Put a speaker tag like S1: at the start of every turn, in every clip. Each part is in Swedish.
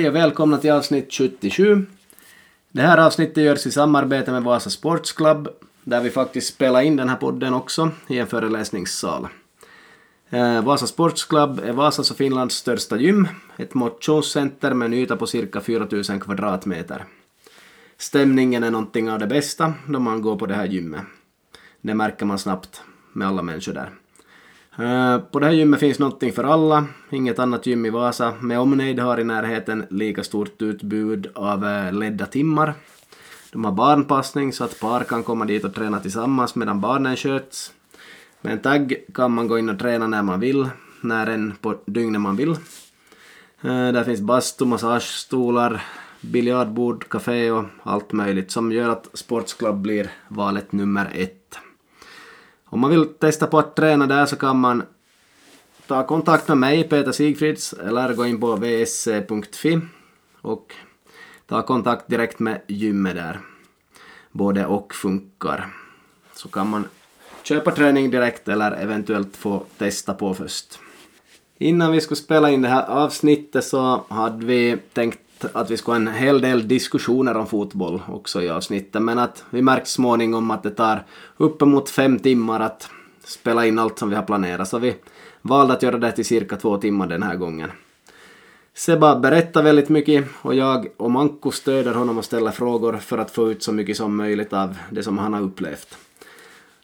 S1: Hej och välkomna till avsnitt 77. Det här avsnittet görs i samarbete med Vasa Sports Club, där vi faktiskt spelar in den här podden också i en föreläsningssal. Eh, Vasa Sports Club är Vasas och Finlands största gym, ett motionscenter med en yta på cirka 4000 kvadratmeter. Stämningen är någonting av det bästa då man går på det här gymmet. Det märker man snabbt med alla människor där. Eh, på det här gymmet finns någonting för alla. Inget annat gym i Vasa med omnejd har i närheten lika stort utbud av eh, ledda timmar. De har barnpassning så att par kan komma dit och träna tillsammans medan barnen sköts. Med en tagg kan man gå in och träna när man vill, när än på dygnet man vill. Eh, där finns bastu, massagestolar, biljardbord, café och allt möjligt som gör att Sportsklubb blir valet nummer ett. Om man vill testa på att träna där så kan man ta kontakt med mig, Peter Sigfrids, eller gå in på vsc.fi och ta kontakt direkt med gymmet där. Både och funkar. Så kan man köpa träning direkt eller eventuellt få testa på först. Innan vi skulle spela in det här avsnittet så hade vi tänkt att vi skulle ha en hel del diskussioner om fotboll också i avsnittet, men att vi märkt småningom att det tar uppemot fem timmar att spela in allt som vi har planerat, så vi valde att göra det till cirka två timmar den här gången. Seba berättar väldigt mycket och jag och Manko stöder honom och ställer frågor för att få ut så mycket som möjligt av det som han har upplevt.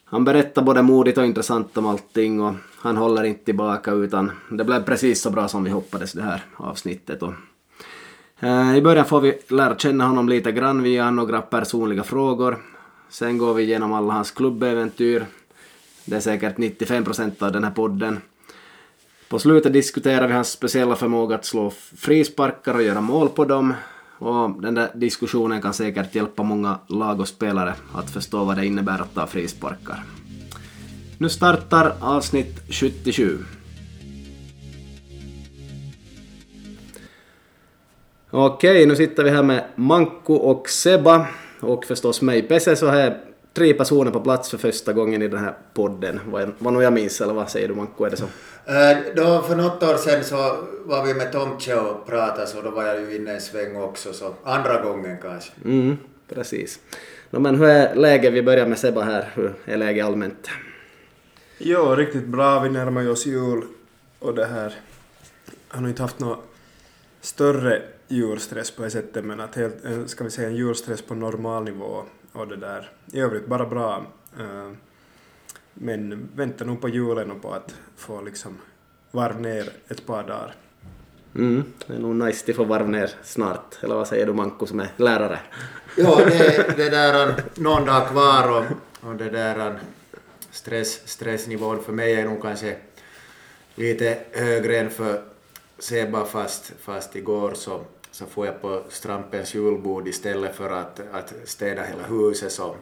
S1: Han berättar både modigt och intressant om allting och han håller inte tillbaka utan det blev precis så bra som vi hoppades det här avsnittet. Och Eh, I början får vi lära känna honom lite grann via några personliga frågor. Sen går vi igenom alla hans klubbäventyr. Det är säkert 95 procent av den här podden. På slutet diskuterar vi hans speciella förmåga att slå frisparkar och göra mål på dem. Och den där diskussionen kan säkert hjälpa många lag och spelare att förstå vad det innebär att ta frisparkar. Nu startar avsnitt 77. Okej, nu sitter vi här med Manko och Seba och förstås mig Pesse så här tre personer på plats för första gången i den här podden. Vad, vad nog jag minns, eller vad säger du Manko, är det så?
S2: Äh, då för något år sedan så var vi med Tomtje och pratade så då var jag ju inne en sväng också så andra gången kanske.
S1: Mm, precis. No, men hur är läget? Vi börjar med Seba här. Hur är läget allmänt?
S3: Jo, riktigt bra. Vi närmar oss jul och det här. Jag har nog inte haft något större julstress på det sättet men att helt, ska vi säga en julstress på normal nivå och det där. I övrigt bara bra. Eh, men väntar nog på julen och på att få liksom varv ner ett par dagar.
S1: Mm, det är nog nice att få varv ner snart. Eller vad säger du Manko som är lärare?
S2: Ja, det, det där någon dag kvar och, och det där stress, stressnivån för mig är nog kanske lite högre än för Seba fast, fast igår så så får jag på Strampens julbord istället för att, att städa hela huset så,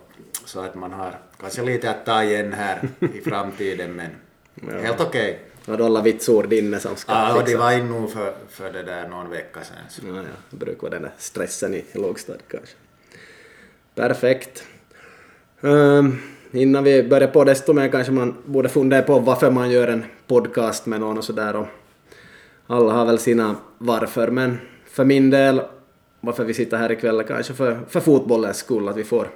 S2: så att man har kanske lite att ta igen här i framtiden men ja. helt okej. Okay.
S1: Har du alla vitsord inne som ska
S2: Ja, och de var in nog för, för det där någon vecka sedan. Så.
S1: Ja, ja. Det brukar vara den där stressen i lågstad kanske. Perfekt. Um, innan vi börjar på desto mer kanske man borde fundera på varför man gör en podcast med någon och sådär alla har väl sina varför men för min del, varför vi sitter här ikväll, kanske för, för fotbollens skull, att vi får,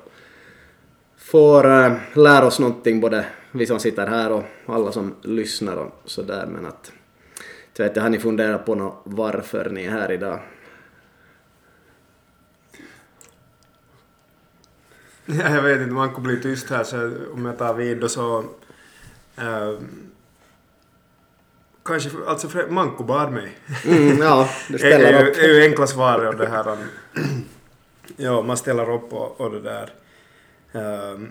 S1: får äh, lära oss någonting, både vi som sitter här och alla som lyssnar och sådär, men att jag vet inte, har ni funderat på något varför ni är här idag?
S3: Ja, jag vet inte, man kommer bli tyst här så om jag tar vid och så äh, Kanske, alltså Manko bad mig.
S1: Mm, ja, du ställer upp.
S3: Det är ju enkla svaret och det här. ja, man ställer upp och, och det där. Um,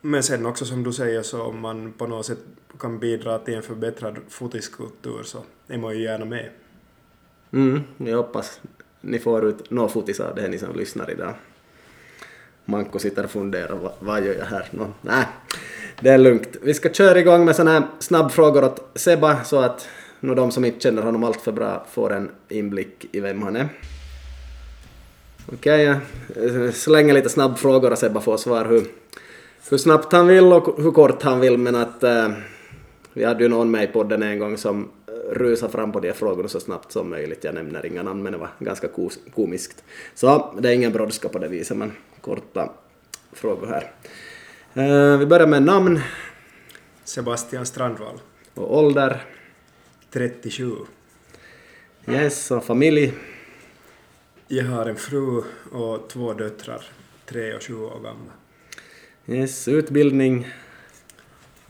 S3: men sen också som du säger så om man på något sätt kan bidra till en förbättrad fotiskultur så är man ju gärna med.
S1: Mm, jag hoppas ni får ut några fotis av det, ni som lyssnar idag. Manko sitter och funderar, vad, vad gör jag här? No, nej, det är lugnt. Vi ska köra igång med sådana här snabbfrågor åt Seba så att nu de som inte känner honom allt för bra får en inblick i vem han är. Okej, okay, jag slänger lite snabbfrågor och Sebba får svar hur, hur snabbt han vill och hur kort han vill men att äh, vi hade ju någon med i podden en gång som rusa fram på de här frågorna så snabbt som möjligt. Jag nämner inga namn men det var ganska komiskt. Så det är ingen brådska på det viset men korta frågor här. Eh, vi börjar med namn
S3: Sebastian Strandvall,
S1: och ålder.
S3: 37.
S1: Yes, och familj.
S3: Jag har en fru och två döttrar, tre och sju år gamla.
S1: Yes, utbildning.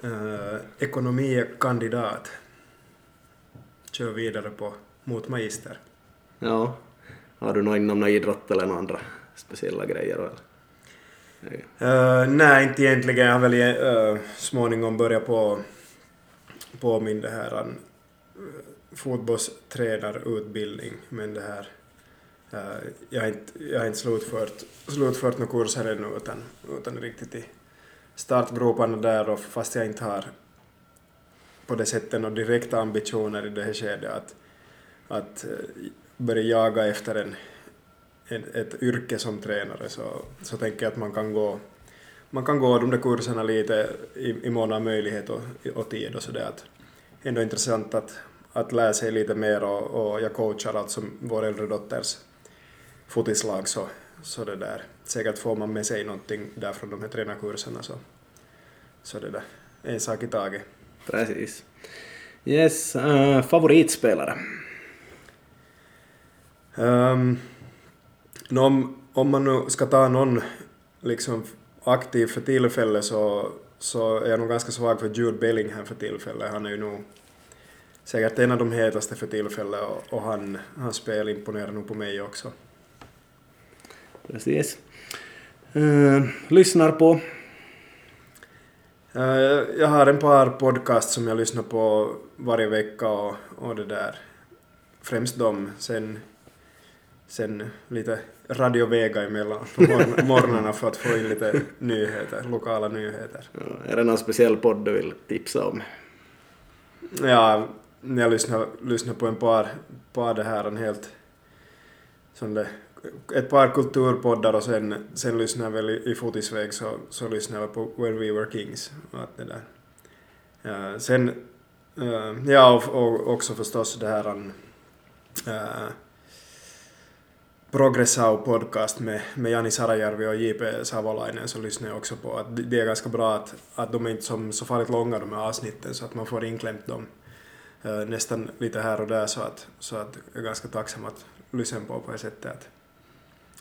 S3: Uh, ekonomikandidat. Kör vidare på mot magister.
S1: Ja. Har du något inom någon idrott eller några andra speciella grejer? Eller?
S3: Uh, nej, inte egentligen. Jag har väl uh, småningom börjat på, på min det här fotbollstränarutbildning, men det här uh, jag har inte, jag har inte slutfört, slutfört några kurser ännu utan, utan riktigt i startgroparna där och fast jag inte har på det sättet några direkta ambitioner i det här skedet att, att eh, börja jaga efter en ett, ett yrke som tränare så, så tänker jag att man kan gå, man kan gå de där kurserna lite i, i mån av möjlighet och, och tid och sådär. Ändå intressant att, att lära sig lite mer och, och jag coachar alltså vår äldre dotters fotislag så, så det där. Säkert får man med sig någonting där från de här tränarkurserna så, så det där. En sak i taget.
S1: Precis. Yes, uh, favoritspelare?
S3: Um, No, om, om man nu ska ta någon liksom aktiv för tillfället så, så är jag nog ganska svag för Jude Bellingham för tillfället. Han är ju nog säkert en av de hetaste för tillfället och, och han, hans spel imponerar nog på mig också.
S1: Precis. Uh, lyssnar på?
S3: Uh, jag har en par podcast som jag lyssnar på varje vecka och, och det där. Främst dem. Sen, sen lite Radio Vega emellan på morgon, morgnarna för att få in lite nyheter, lokala nyheter.
S1: Ja, är det någon speciell podd du vill tipsa om?
S3: Ja, när jag lyssnar, lyssnar på en par, par det här, en helt sån där, ett par kulturpoddar och sen, sen lyssnar jag väl i, i fotisväg så, så lyssnar jag på When We Were Kings. Och det där. Ja, sen, uh, ja och, och, också förstås det här uh, eh, Progressau podcast med, med Jani Sarajärvi och J.P. Savolainen så lyssnar jag också på. Att det är ganska bra att, att de är inte som så farligt långa de här avsnitten så att man får inklämt dem nästan lite här och där så att, så att jag är ganska tacksam att lyssna på på det sättet att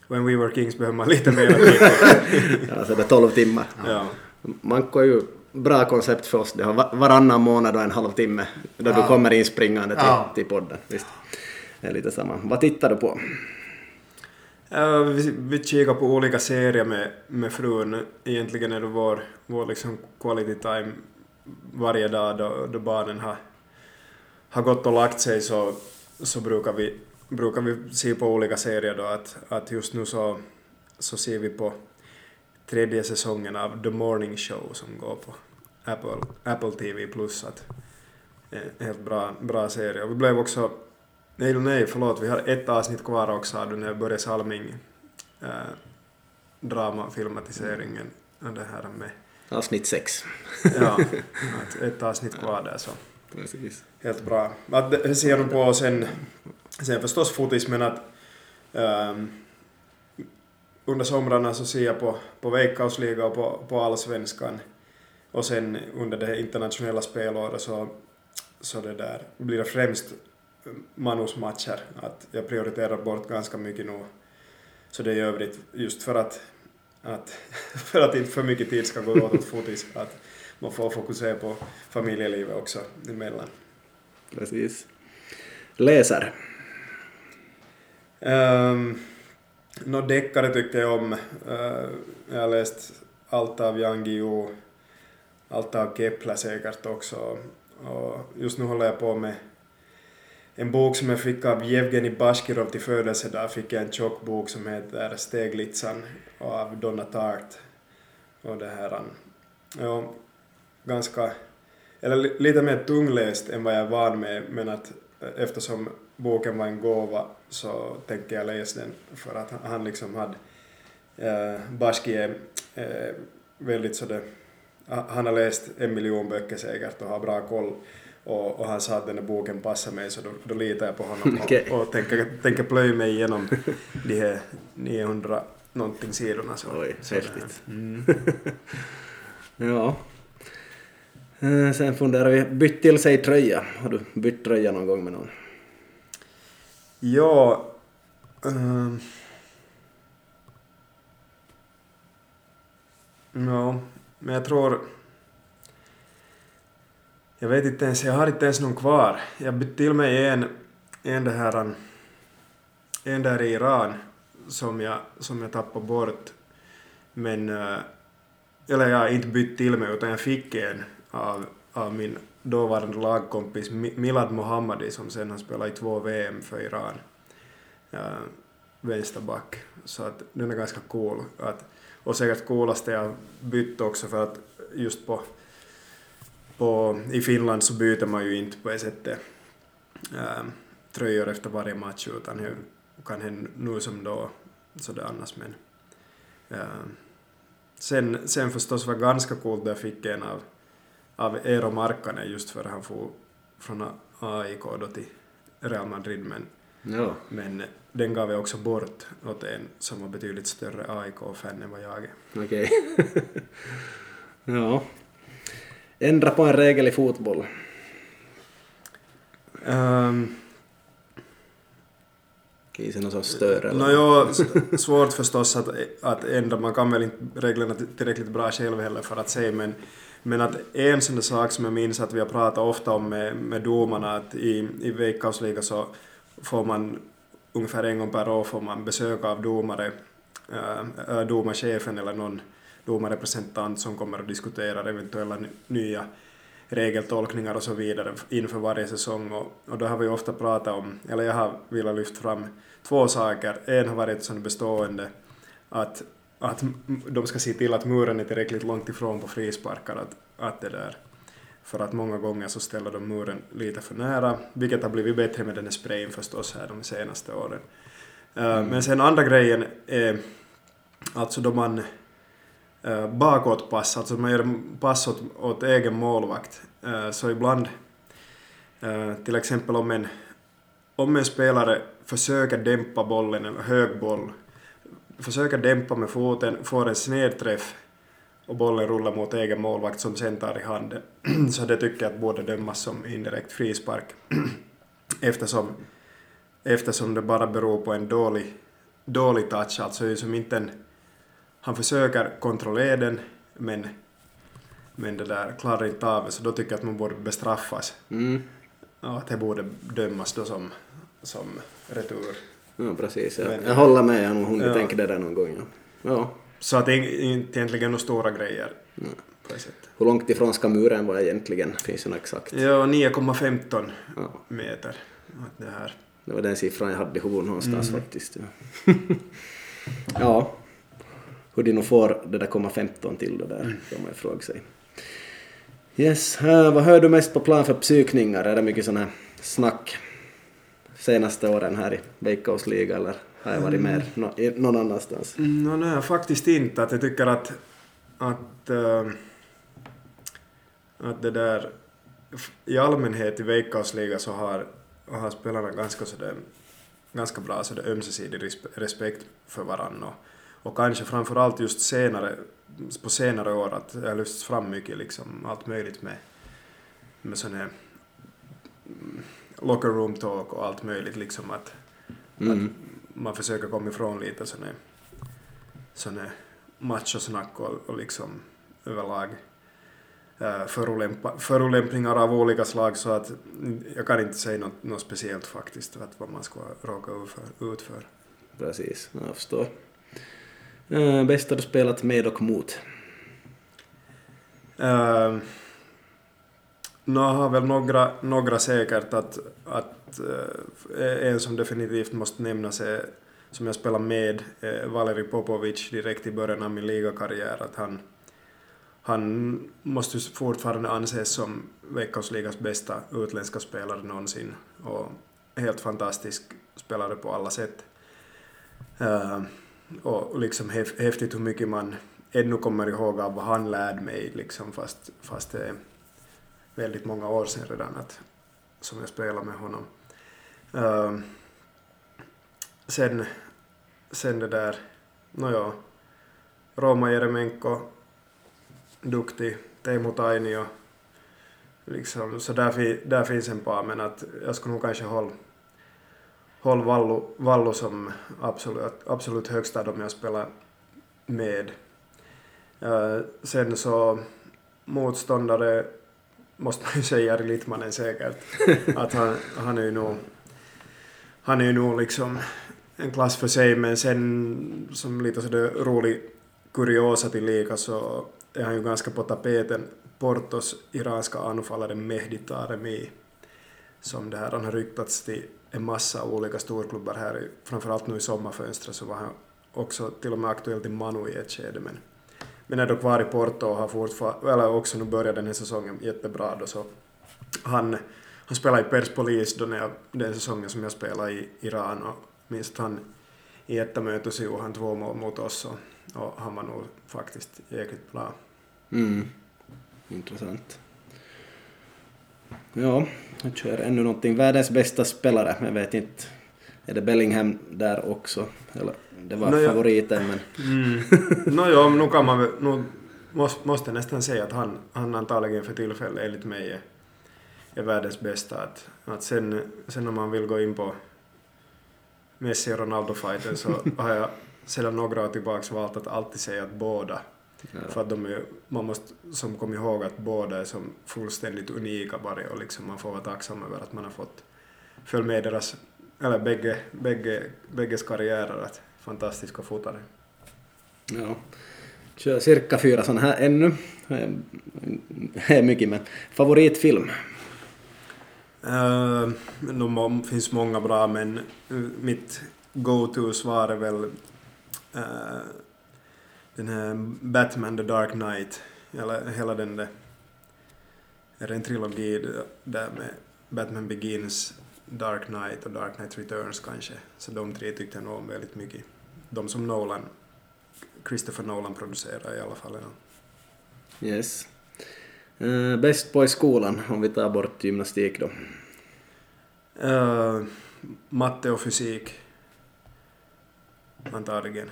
S3: When We Were Kings behöver man lite mer tid.
S1: ja, så det är 12 timmar.
S3: ja.
S1: Manko är ju bra koncept för oss. Det har varannan månad och en halvtimme då
S2: Ja.
S1: du kommer inspringande till,
S2: Ja.
S1: till podden. Visst. Det är lite samma. Vad tittar du på?
S3: Uh, vi, vi kikar på olika serier med, med frun. Egentligen är det vår, vår liksom quality time varje dag då, då barnen har, har gått och lagt sig så, så brukar, vi, brukar vi se på olika serier då att, att just nu så, så ser vi på tredje säsongen av The Morning Show som går på Apple, Apple TV plus att en helt bra, bra serie. Och vi blev också Nej, nej, förlåt. Vi har ett avsnitt kvar också av den här Börje Salming äh, dramafilmatiseringen. Och det här med...
S1: Avsnitt 6.
S3: Ja, ett avsnitt kvar där så.
S1: Precis.
S3: Helt bra. Att det ser jag nog på sen, sen förstås fotis men att um, ähm, under somrarna så ser jag på, på Veikkausliga och på, på Allsvenskan och sen under det internationella spelåret så, så det där blir det främst manusmatcher. Att jag prioriterar bort ganska mycket nu. Så det är i övrigt just för att, att, för att inte för mycket tid ska gå åt åt fotis. Att man får fokusera på familjelivet också emellan.
S1: Precis. Läser?
S3: Um, Nå deckare tyckte jag om. Uh, jag har läst allt av Jan Guillou, allt av Kepler säkert också. Och just nu håller jag på med en bok som jag fick av Jevgenij Bashkirov till födelsedag. Fick jag en tjock bok som heter Steglitsan av Donna Tartt. Och det här, ja, ganska, eller li- lite mer tungläst än vad jag är van med, men att eftersom boken var en gåva så tänker jag läsa den för att han- liksom hade, eh, Bashki är eh, väldigt sådär, han har läst en miljon böcker säkert och har bra koll Och, och han sa att den där boken passar mig så då, då litar jag på honom och,
S1: Okej.
S3: och tänker, tänker plöja mig igenom de här 900 någonting sidorna. Så,
S1: Oj, häftigt.
S3: Mm.
S1: Ja. Eh, sen funderar vi, bytt till sig tröja. Har du bytt tröja någon gång med någon?
S3: Ja... ehm. Ja, men jag tror... Jag vet inte ens, jag har inte ens någon kvar. Jag bytte till mig en, en det här... En där i Iran som jag, som jag tappade bort. Men... Eh, eller jag har inte bytt till mig utan jag fick en av, av min dåvarande lagkompis Milad Mohammadi som sen har spelat i två VM för Iran. äh, vänsterback. Så att den är ganska cool. Att, och säkert coolaste jag bytt också för att just på, på i Finland så byter man ju inte på det sättet äh, tröjor efter varje match utan det kan hända nu som då sådär annars men äh, sen, sen förstås var ganska coolt då jag fick en av, av Eero Markkanen just för han får från AIK då till Real Madrid men,
S1: Ja.
S3: men den gav jag också bort åt en som var betydligt större AIK-fan än vad jag är.
S1: Okej. ja. Ändra på en regel i fotboll.
S3: Um,
S1: Finns det någon som stör eller?
S3: Nå jo, svårt förstås att, att ändra, man kan väl inte reglerna till- tillräckligt bra själv heller för att säga men, men att en sån där sak som jag minns att vi har pratat ofta om med, med domarna att i, i Veikkausliga så får man ungefär en gång per år får man besök av domare, äh, domarchefen eller någon domarrepresentant som kommer och diskuterar eventuella nya regeltolkningar och så vidare inför varje säsong och, och då har vi ofta pratat om, eller jag har velat lyfta fram två saker. En har varit sån bestående att, att de ska se till att muren är tillräckligt långt ifrån på frisparkar att, att det där för att många gånger så ställer de muren lite för nära, vilket har blivit bättre med den här sprayen förstås här de senaste åren. Eh, Men sen andra grejen är alltså då man uh, bakåtpass, alltså man gör pass åt, åt egen målvakt, eh, så ibland eh, till exempel om en, om en spelare försöker dämpa bollen, en hög boll, försöker dämpa med foten, får en snedträff och bollen rullar mot egen målvakt som sen tar i handen. så det tycker jag att borde dömas som indirekt frispark eftersom, eftersom det bara beror på en dålig, dålig touch, alltså det är som inte en, han försöker kontrollera den men, men det där klarar inte av det så då tycker jag att man borde bestraffas
S1: Mm.
S3: och att det borde dömas då som, som retur.
S1: Ja, precis. Ja.
S3: Men-
S1: Jag håller med, nog hunnit
S3: Ja.
S1: tänka det där någon gång. Ja. ja.
S3: Så att det är inte egentligen några stora grejer på det sättet.
S1: Hur långt ifrån ska muren vara egentligen? Finns något exakt?
S3: Ja, 9,15
S1: Ja.
S3: meter. Det här.
S1: Det var den siffran jag hade i huvudet någonstans faktiskt. Ja. ja. Hur de nog får det där komma 15 till det där, kan man ju fråga sig. Yes, äh, vad hör du mest på plan för psykningar? Är det mycket sån här snack senaste åren här i Veikkausliga eller har jag varit mer nå- i- någon annanstans?
S3: No, nej, faktiskt inte. Att jag tycker att, att, äh, att det där i allmänhet i Veikkausliga så har, har spelarna ganska, sådär, ganska bra sådär ömsesidig respe- respekt för varandra. Och, kanske framförallt just senare, på senare år att det har lyfts fram mycket liksom allt möjligt med, med sån här mm, locker room talk och allt möjligt liksom att
S1: Mm.
S3: man försöker komma ifrån lite sån här, sån här machosnack och, och liksom överlag eh, förolämpningar av olika slag så att jag kan inte säga något, något speciellt faktiskt att vad man ska råka ut för.
S1: Precis, jag förstår. Äh, bästa du spelat med och mot?
S3: Uh, Nå har väl några, några säkert att, att äh, en som definitivt måste nämnas är som jag spelade med, äh, Valeri Popovic direkt i början av min ligakarriär. Att han, han måste ju fortfarande anses som veckans ligas bästa utländska spelare någonsin och helt fantastisk spelare på alla sätt. Äh, och liksom häftigt häftigt hur mycket man ännu kommer ihåg av vad han lärde mig liksom fast, fast det väldigt många år sedan redan att, som jag spelade med honom. Uh, sen, sen det där, nåja, Roma Jeremenko, duktig, Teemu Tainio, liksom, så där, där finns en par, men att jag skulle nog kanske hålla håll Vallu, Vallu som absolut, absolut högsta de jag spelar med. Uh, sen så motståndare måste man ju säga Littmanen säkert. att han, han är ju nog han är ju nog liksom en klass för sig men sen som lite sådär rolig kuriosa till lika så är han ju ganska på tapeten. Portos iranska anfallare Mehdi Taremi som det här, han har ryktats till en massa olika storklubbar här, framförallt nu i sommarfönstret så var han också till och med aktuell till Manu i ett skede men, men är då kvar i Porto och har fortfarande, eller också nu börjar den här säsongen jättebra då så han, han spelade i Perspolis då när jag, den säsongen som jag spelade i Iran och minst han i ett möte så gjorde han två mål mot oss och, och han var nog faktiskt jäkligt bra.
S1: Mm. Intressant. Ja, jag kör ännu någonting. Världens bästa spelare, jag vet inte. Är det Bellingham där också? Eller, det var no, favoriten men...
S3: Mm. Nåja, no, nu kan man nu måste, måste nästan säga att han, han antagligen för tillfället enligt mig är, är världens bästa. Att, att sen, sen om man vill gå in på Messi och Ronaldo-fighten så har jag sedan några år tillbaka valt att alltid säga att båda Ja. För att de är, man måste som kom ihåg att båda är som fullständigt unika bara och liksom man får vara tacksam över att man har fått följa med deras, eller bägge, bägge, bägges karriärer, att fantastiska fotare.
S1: Ja. Kör cirka fyra sådana här ännu. Det är mycket men favoritfilm?
S3: Uh, det finns många bra men mitt go-to-svar är väl uh, den här Batman The Dark Knight, eller hela den där, är det en trilogi där med Batman Begins, Dark Knight och Dark Knight Returns kanske, så de tre tyckte jag nog om väldigt mycket. De som Nolan, Christopher Nolan producerar i alla fall. Ja.
S1: Yes. Uh, bäst på i skolan, om vi tar bort gymnastik då?
S3: Uh, matte och fysik, antagligen.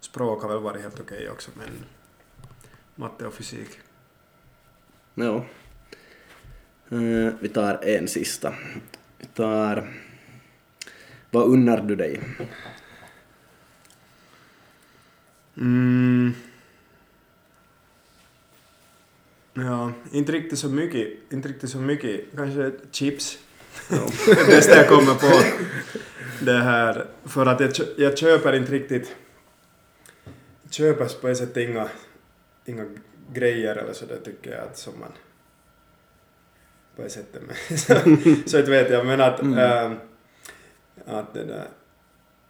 S3: Språk har väl varit helt okej okay också, men matte och fysik.
S1: Ja. Uh, vi tar en sista. Tar... Vad unnar du dig?
S3: Mm. Ja, inte riktigt så mycket. Inte riktigt så mycket. Kanske chips. Ja. det bästa jag kommer på. Det här, för att jag, jag köper inte riktigt köper på ett sätt inga, inga grejer eller så det tycker jag att som man på ett sätt med. så, så inte vet jag men att, mm. äh, att det där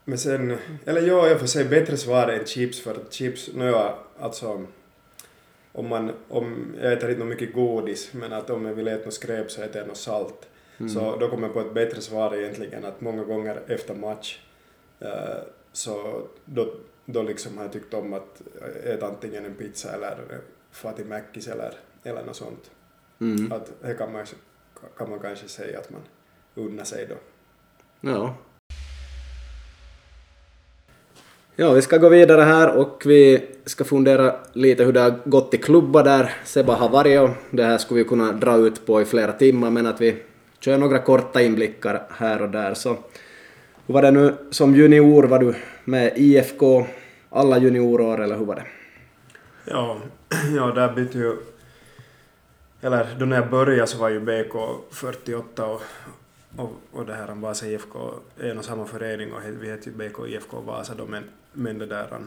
S3: men sen, eller ja, jag får säga bättre svar än chips för att chips, nu ja, alltså om man, om, jag äter inte mycket godis men att om jag vill äta något skräp så äter jag något salt. Mm. Så då kommer jag på ett bättre svar egentligen att många gånger efter match äh, så då då liksom har jag tyckt om att äta antingen en pizza eller till Mäckis eller, eller något sånt. Mm. Att det kan man, kan man kanske säga att man unnar sig då.
S1: Ja. Ja, vi ska gå vidare här och vi ska fundera lite hur det har gått i klubbar där Seba har varit och det här skulle vi kunna dra ut på i flera timmar men att vi kör några korta inblickar här och där så hur var det nu som junior var du med IFK alla juniorår eller hur var det?
S3: Ja, ja där bytte ju... Eller då när jag började så var ju BK 48 och, och, och det här Vasa IFK en och samma förening och vi hette ju BK IFK Vasa då men, men det där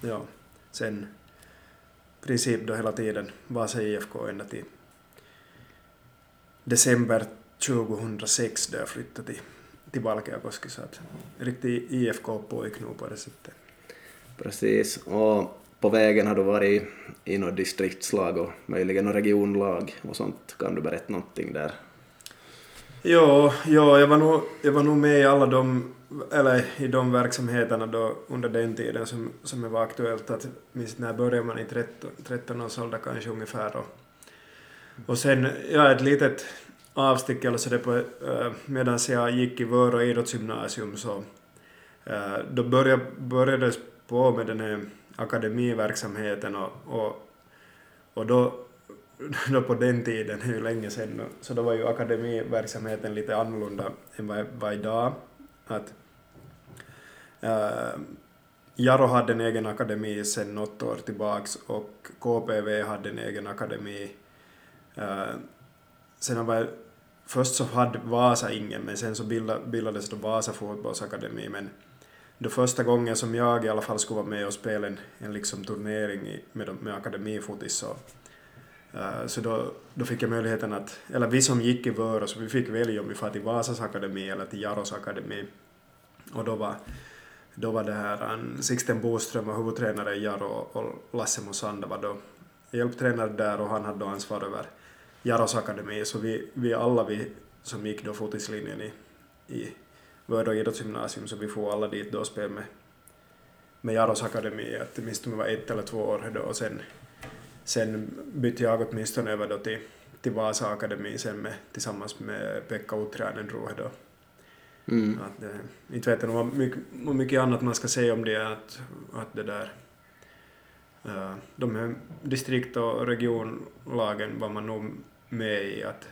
S3: ja sen princip då hela tiden Vasa IFK ända till december 2006 då jag flyttade till, till Valkeakoski så att riktig IFK-pojk nu på det sättet.
S1: Precis, och på vägen har du varit i något distriktslag och möjligen något regionlag och sånt. Kan du berätta någonting där?
S3: Ja, ja jag, var nog, jag var nog med i alla de, eller i de verksamheterna då under den tiden som, som det var aktuellt. Att, minst när började man i 13, 13 års ålder kanske ungefär och, Och sen, ja ett litet avstick eller så det på, äh, medan jag gick i Vörå idrottsgymnasium så äh, då började, började på med den här akademiverksamheten och, och, och då, då på den tiden, det är ju länge sedan så då var ju akademiverksamheten lite annorlunda än vad, vad idag. Att, äh, Jaro hade en egen akademi sedan något år tillbaks och KPV hade en egen akademi. Äh, sen var först så hade Vasa ingen, men sen så bildades då Vasa fotbollsakademi, men då första gången som jag i alla fall skulle vara med och spela en, en liksom turnering i, med, med akademifotis så, uh, så då, då fick jag möjligheten att, eller vi som gick i Vörås, så vi fick välja om vi far till Vasas akademi eller till Jaros akademi. Och då var, då var det här um, Sixten Boström var huvudtränare i Jaro och Lasse Mosander var då hjälptränare där och han hade då ansvar över Jaros akademi, så vi, vi alla vi som gick då fotislinjen i, i Vörå idrottsgymnasium, så vi får alla dit då och spela med, med Jaros akademi, att åtminstone var ett eller två år då och sen, sen bytte jag åtminstone över då till, till Vasa akademi sen med, tillsammans med Pekka Utriainen drog då. Mm. Att, eh, inte vet jag hur mycket, mycket annat man ska säga om det, att, att det där uh, de här distrikt och regionlagen var man nog med i att,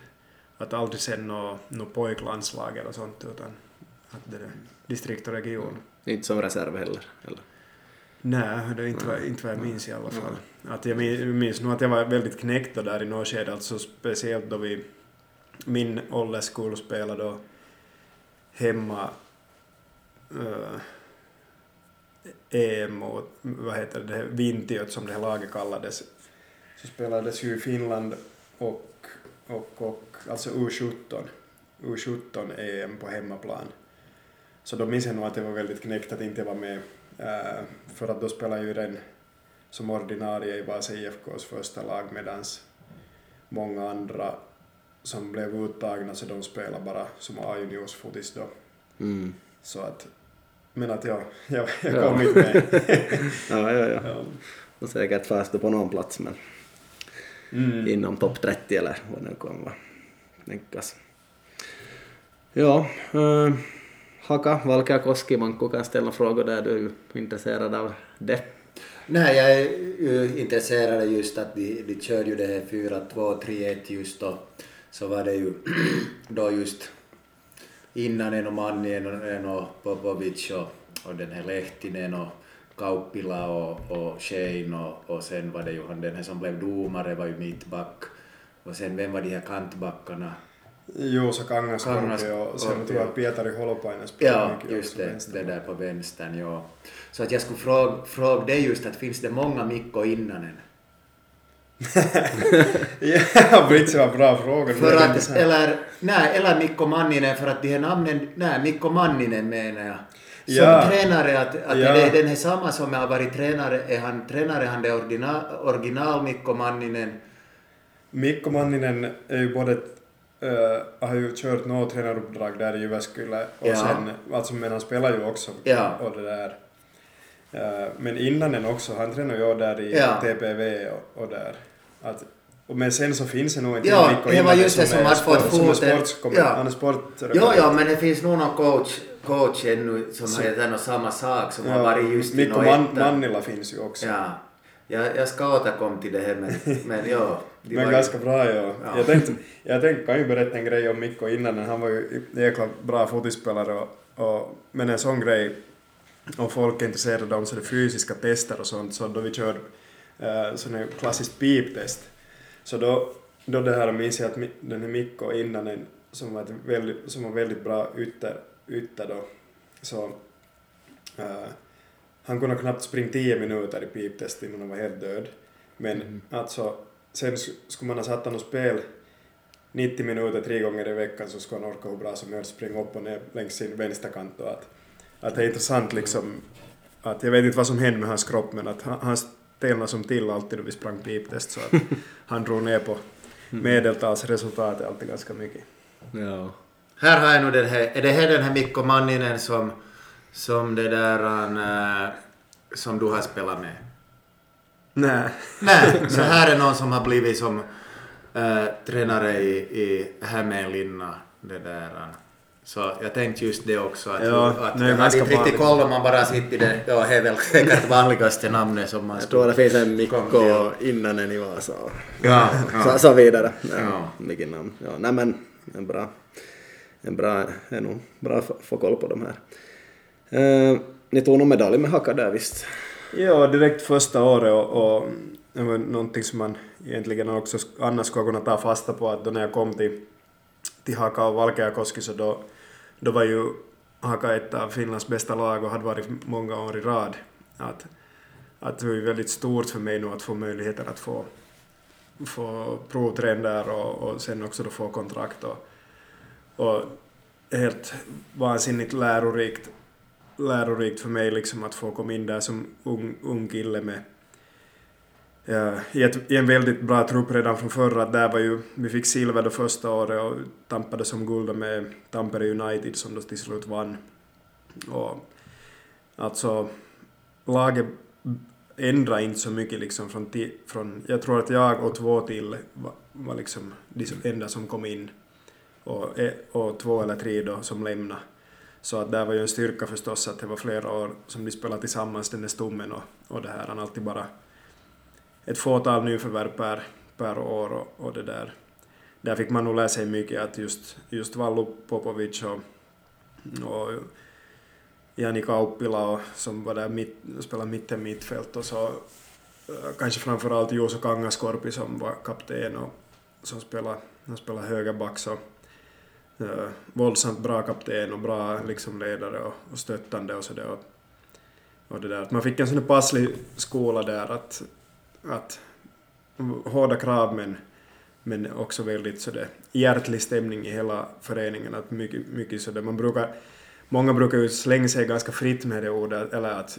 S3: att aldrig sen något no pojklandslag eller sånt utan det är distrikt och region. Mm.
S1: Inte som reserv heller? Eller?
S3: Nej, det är inte, vad, inte vad jag minns i alla fall. Mm. Att jag minns nog att jag var väldigt knäckt där i något skede, alltså speciellt då vi min ålderskull spelade då hemma uh, EM och vad heter det, Vintiöt som det här laget kallades, så spelades ju i Finland och och, och alltså U17, U17 EM på hemmaplan. Så då minns jag nog att jag var väldigt knäckt att inte vara med, äh, för att då spelade ju den som ordinarie i Vasa IFKs första lag medans många andra som blev uttagna så de spelade bara som A-juniorsfotis då. Mm. Så att, men att jag, jag, jag kom inte med.
S1: ja, ja, ja. ja. Och säkert fast på någon plats men mm. inom topp 30 eller vad det nu kommer vara. tänkas. Ja, äh, Haka, Valkeakoski, man kan ställa frågor där du är intresserad av det.
S2: Nej, jag är ju intresserad just att de, de körde ju det här 4-2-3-1 just då, så var det ju då just innan en och Manninen och Popovic och, och den här Lehtinen och Kauppila och, och Shane och, och sen var det ju han den här som blev domare var ju mittback och sen vem var de här kantbackarna?
S3: Juuso Kangaskorpi Kangas, och sen tror jag Pietari Holopainen
S2: Ja, just det, det där på vänstern, ja. Så att jag skulle fråga, fråga dig just att finns det många Mikko Innanen?
S3: ja, Britse var bra fråga.
S2: För att, eller, nej, eller Mikko Manninen, för att de här namnen, nej, Mikko Manninen menar jag som ja. tränare, att, att ja. det är den här samma som har varit tränare, är han tränare, han är original, original Mikko Manninen?
S3: Mikko Manninen är ju både Uh, har ju kört något tränaruppdrag där i Jyväskylä och ja. sen, alltså men han spelar ju också ja. och det där. Uh, men innan den också, han tränade ju där i ja. TPV och, och där. Att, men sen så finns det nog inte
S2: ja, Mikko det var just det som, som fått.
S3: Ja. Han är
S2: sportreporter. Jo, ja, men det finns nog någon coach coach ännu som så, heter något samma sak som ja, har varit just
S3: Mikko Man, Mannila finns ju också.
S2: Ja. Jag, jag ska återkomma till det här men, men ja.
S3: Men ganska ju... bra ja. ja. Jag tänkte, jag tänkte, kan ju berätta en grej om Mikko innan, han var ju jäkla bra fotispelare och, och, men en sån grej om folk är intresserade av sådana fysiska tester och sånt, så då vi körde uh, sån klassiskt piptest, så då, då det här minns jag att den här Mikko innan som var, väldigt, som var väldigt bra ytter, ytter då, så uh, han kunde knappt springa tio minuter i piptest innan han var helt död. Men mm. alltså, sen skulle man ha satt honom spel 90 minuter tre gånger i veckan så skulle han orka hur bra som helst springa upp och ner längs sin vänsterkant och att, att det är intressant liksom att jag vet inte vad som hände med hans kropp men att han, han stelnade som till alltid då vi sprang piptest så att han drog ner på mm. medeltalsresultatet alltid ganska mycket.
S1: Ja.
S2: Här har jag nog den här, är det här den här Mikko Manninen som, som det där uh, som du har spelat med?
S3: Nej.
S2: Nej, så här är någon som har blivit som äh, tränare i, i Hämeenlinna. Det där, så jag tänkte just det också, att,
S3: Ja,
S2: att
S3: är
S2: jag hade inte riktigt koll om man bara sitter i det, ja, det är väl säkert vanligaste namnet som man
S1: Jag tror det finns en Mikko innan en i Vasa och
S2: Ja,
S1: så,
S2: ja.
S1: så vidare. Ja,
S2: Ja.
S1: Vilket namn. Ja, nej men en bra, en bra, är nog bra att få koll på de här. Eh, ni tog nog medalj med hacka där visst?
S3: Ja, direkt första året och, och det var någonting som man egentligen också annars skulle kunna ta fasta på att då när jag kom till, till Haka och Valkeakoski så då, då var ju Haka ett av Finlands bästa lag och hade varit många år i rad. Att, att det var ju väldigt stort för mig nu att få möjligheter att få, få provträna där och, och sen också då få kontrakt och, och helt vansinnigt lärorikt lärorikt för mig liksom att få komma in där som ung, ung kille med ja, i, ett, i en väldigt bra trupp redan från förra. Där var ju, vi fick silver det första året och tampade som guld med Tampere United som då till slut vann. Och alltså laget ändrade inte så mycket liksom från, från jag tror att jag och två till var, var liksom de enda som kom in och, och två eller tre då som lämnade. Så att där var ju en styrka förstås att det var flera år som de spelade tillsammans, den där stommen och, och det här. Han alltid bara ett fåtal nyförvärv per, per år och, och det där. Där fick man nog lära sig mycket att just, just Vallu Popovic och, och Jani Kauppila och, som var där mitt, spelade mitten mittfält och så eh, kanske framförallt Juuso Kangaskorpi som var kapten och som spelade, spelade högerback så eh, våldsamt bra kapten och bra liksom ledare och, och stöttande och sådär. Och, och det där. Att Man fick en sån passlig skola där att, att hårda krav men, men också väldigt sådär hjärtlig stämning i hela föreningen. Att mycket, mycket sådär. Man brukar, många brukar ju slänga sig ganska fritt med det ordet, eller att,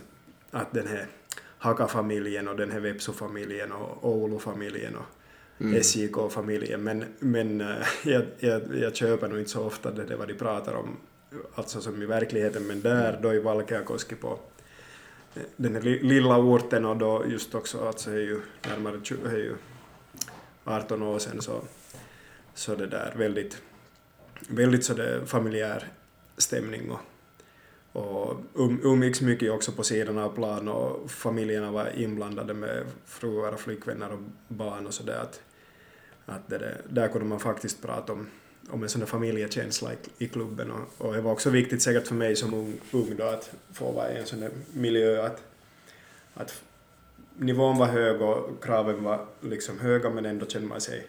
S3: att den här Haka-familjen och den här Vepsu-familjen och Oulu-familjen och Mm. SJK-familjen, men, men eh, jag, jag, jag köper nog inte så ofta det, det vad de pratar om, alltså som i verkligheten, men där då i Valkeakoski på eh, den här lilla orten och då just också, alltså det är ju närmare 20, är eh, ju 18 år sedan så, så det där väldigt, väldigt så det familjär stämning och, och um, umgicks mycket också på sidan av plan och familjerna var inblandade med fruar och flickvänner och barn och sådär att, det där, där kunde man faktiskt prata om, om en sån där familjekänsla i, i klubben och, och det var också viktigt säkert för mig som ung, ung då att få vara i en sån där miljö att, att nivån var hög och kraven var liksom höga men ändå kände man sig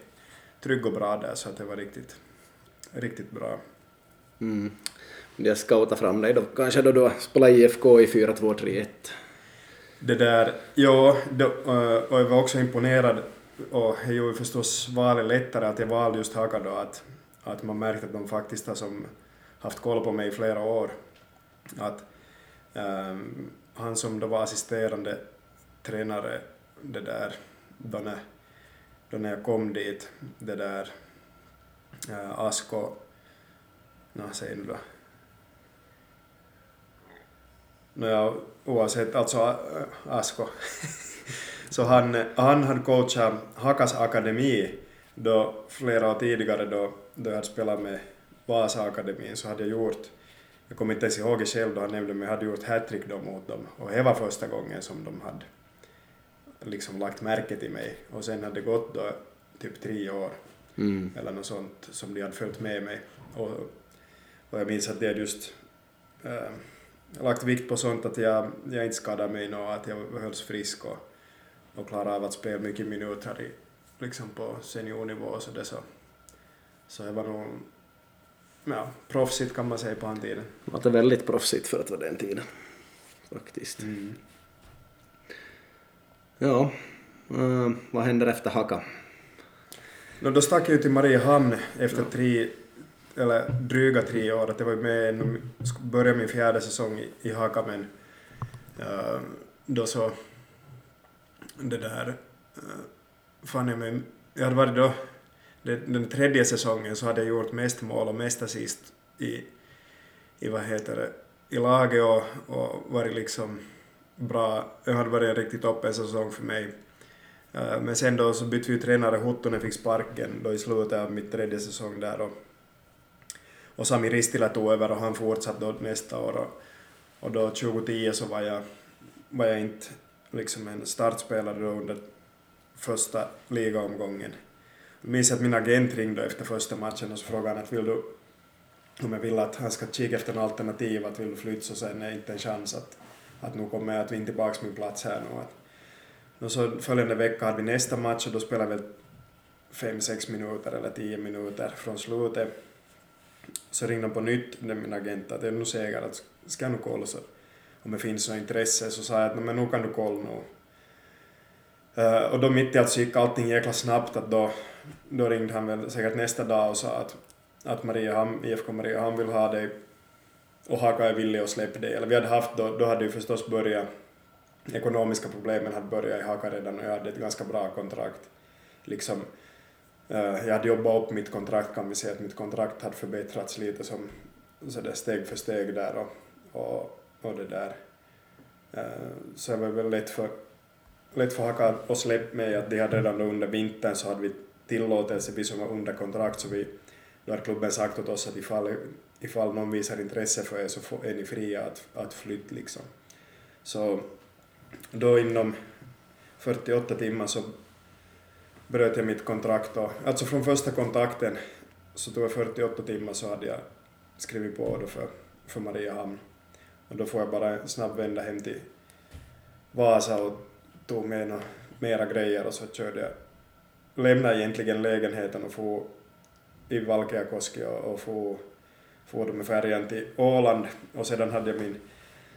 S3: trygg och bra där så att det var riktigt, riktigt bra.
S1: Mm. Jag scoutar fram dig då kanske då du spelar IFK i 4-2-3-1.
S3: Det där, ja, då, eh, och jag var också imponerad och det gjorde förstås valet lättare att jag valde just Haka då, att, att man märkte att de faktiskt har som haft koll på mig i flera år. Att ehm, han som då var assisterande tränare, det där, då när, då när jag kom dit, det där, äh, Asko, nå säg nu då, Nåja, oavsett, alltså Ä- Asko. så han, han hade coachat Hakas akademi då flera år tidigare då, då jag hade spelat med Vasa akademin så hade jag gjort, jag kommer inte ens ihåg det själv då han nämnde men jag hade gjort hattrick då mot dem och det var första gången som de hade liksom lagt märke till mig och sen hade det gått då typ tre år
S1: Mm.
S3: eller något sånt som de hade följt med mig. Och, och jag minns att de hade just äh, lagt vikt på sånt att jag, jag inte skadade mig och att jag hölls frisk och, och klarade av att spela mycket minuter i, liksom på seniornivå och så det så. Så det var nog ja, proffsigt kan man säga på den tiden.
S1: Det var väldigt proffsigt för att vara den tiden. Faktiskt. Ja, eh, vad händer efter Haka?
S3: No, då stack jag ju till Mariehamn efter tre, eller dryga tre år. Att jag var med en, började min fjärde säsong i, i Haka men uh, då så det där eh, Fan, fann jag mig, jag hade varit då det, den tredje säsongen så hade jag gjort mest mål och mest assist i, i vad heter det, i laget och, och varit liksom bra, det hade varit en riktigt toppen säsong för mig. Eh, men sen då så bytte vi tränare, Huttunen fick sparken då i slutet av mitt tredje säsong där och, och Sami Ristila tog över och han fortsatte då nästa år och, och då 2010 så var jag, var jag inte liksom en startspelare då under första ligaomgången. Jag minns att min agent ringde efter första matchen och så frågade han att vill du om jag vill att han ska kika efter en alternativ, att vill du flytta så sen är det inte en chans att, att nu kommer jag att vinna tillbaka min plats här nu. Och så följande vecka hade vi nästa match och då spelade vi fem sex minuter eller tio minuter från slutet. Så ringde han på nytt, den min agent, att jag är nu säker att ska jag nu kolla så om det finns något intresse så sa jag att men nu kan du kolla nu. Uh, och då mitt i allt så gick allting jäkla snabbt att då, då ringde han väl säkert nästa dag och sa att, att Mariehamn, IFK Mariehamn vill ha dig och Haka är villig att släppa dig. Eller vi hade haft då, då hade ju förstås börjat, ekonomiska problemen hade börjat i Haka redan och jag hade ett ganska bra kontrakt. Liksom, uh, jag hade jobbat upp mitt kontrakt kan vi säga att mitt kontrakt hade förbättrats lite som så där steg för steg där och, och, och det där. Eh, så det var väl lätt för, lätt för Haka att släppa mig att de hade redan under vintern så hade vi tillåtelse, vi som var under kontrakt, så vi, då hade klubben sagt åt oss att ifall, ifall någon visar intresse för er så får, är ni fria att, att flytta liksom. Så då inom 48 timmar så bröt jag mitt kontrakt och, alltså från första kontakten så tog det 48 timmar så hade jag skrivit på då för, för Mariehamn. Och då får jag bara en snabb vända hem till Vasa och tog med några mera grejer och så körde jag, lämnade egentligen lägenheten och for i Valkeakoski och, och for, for då med färjan till Åland och sedan hade jag min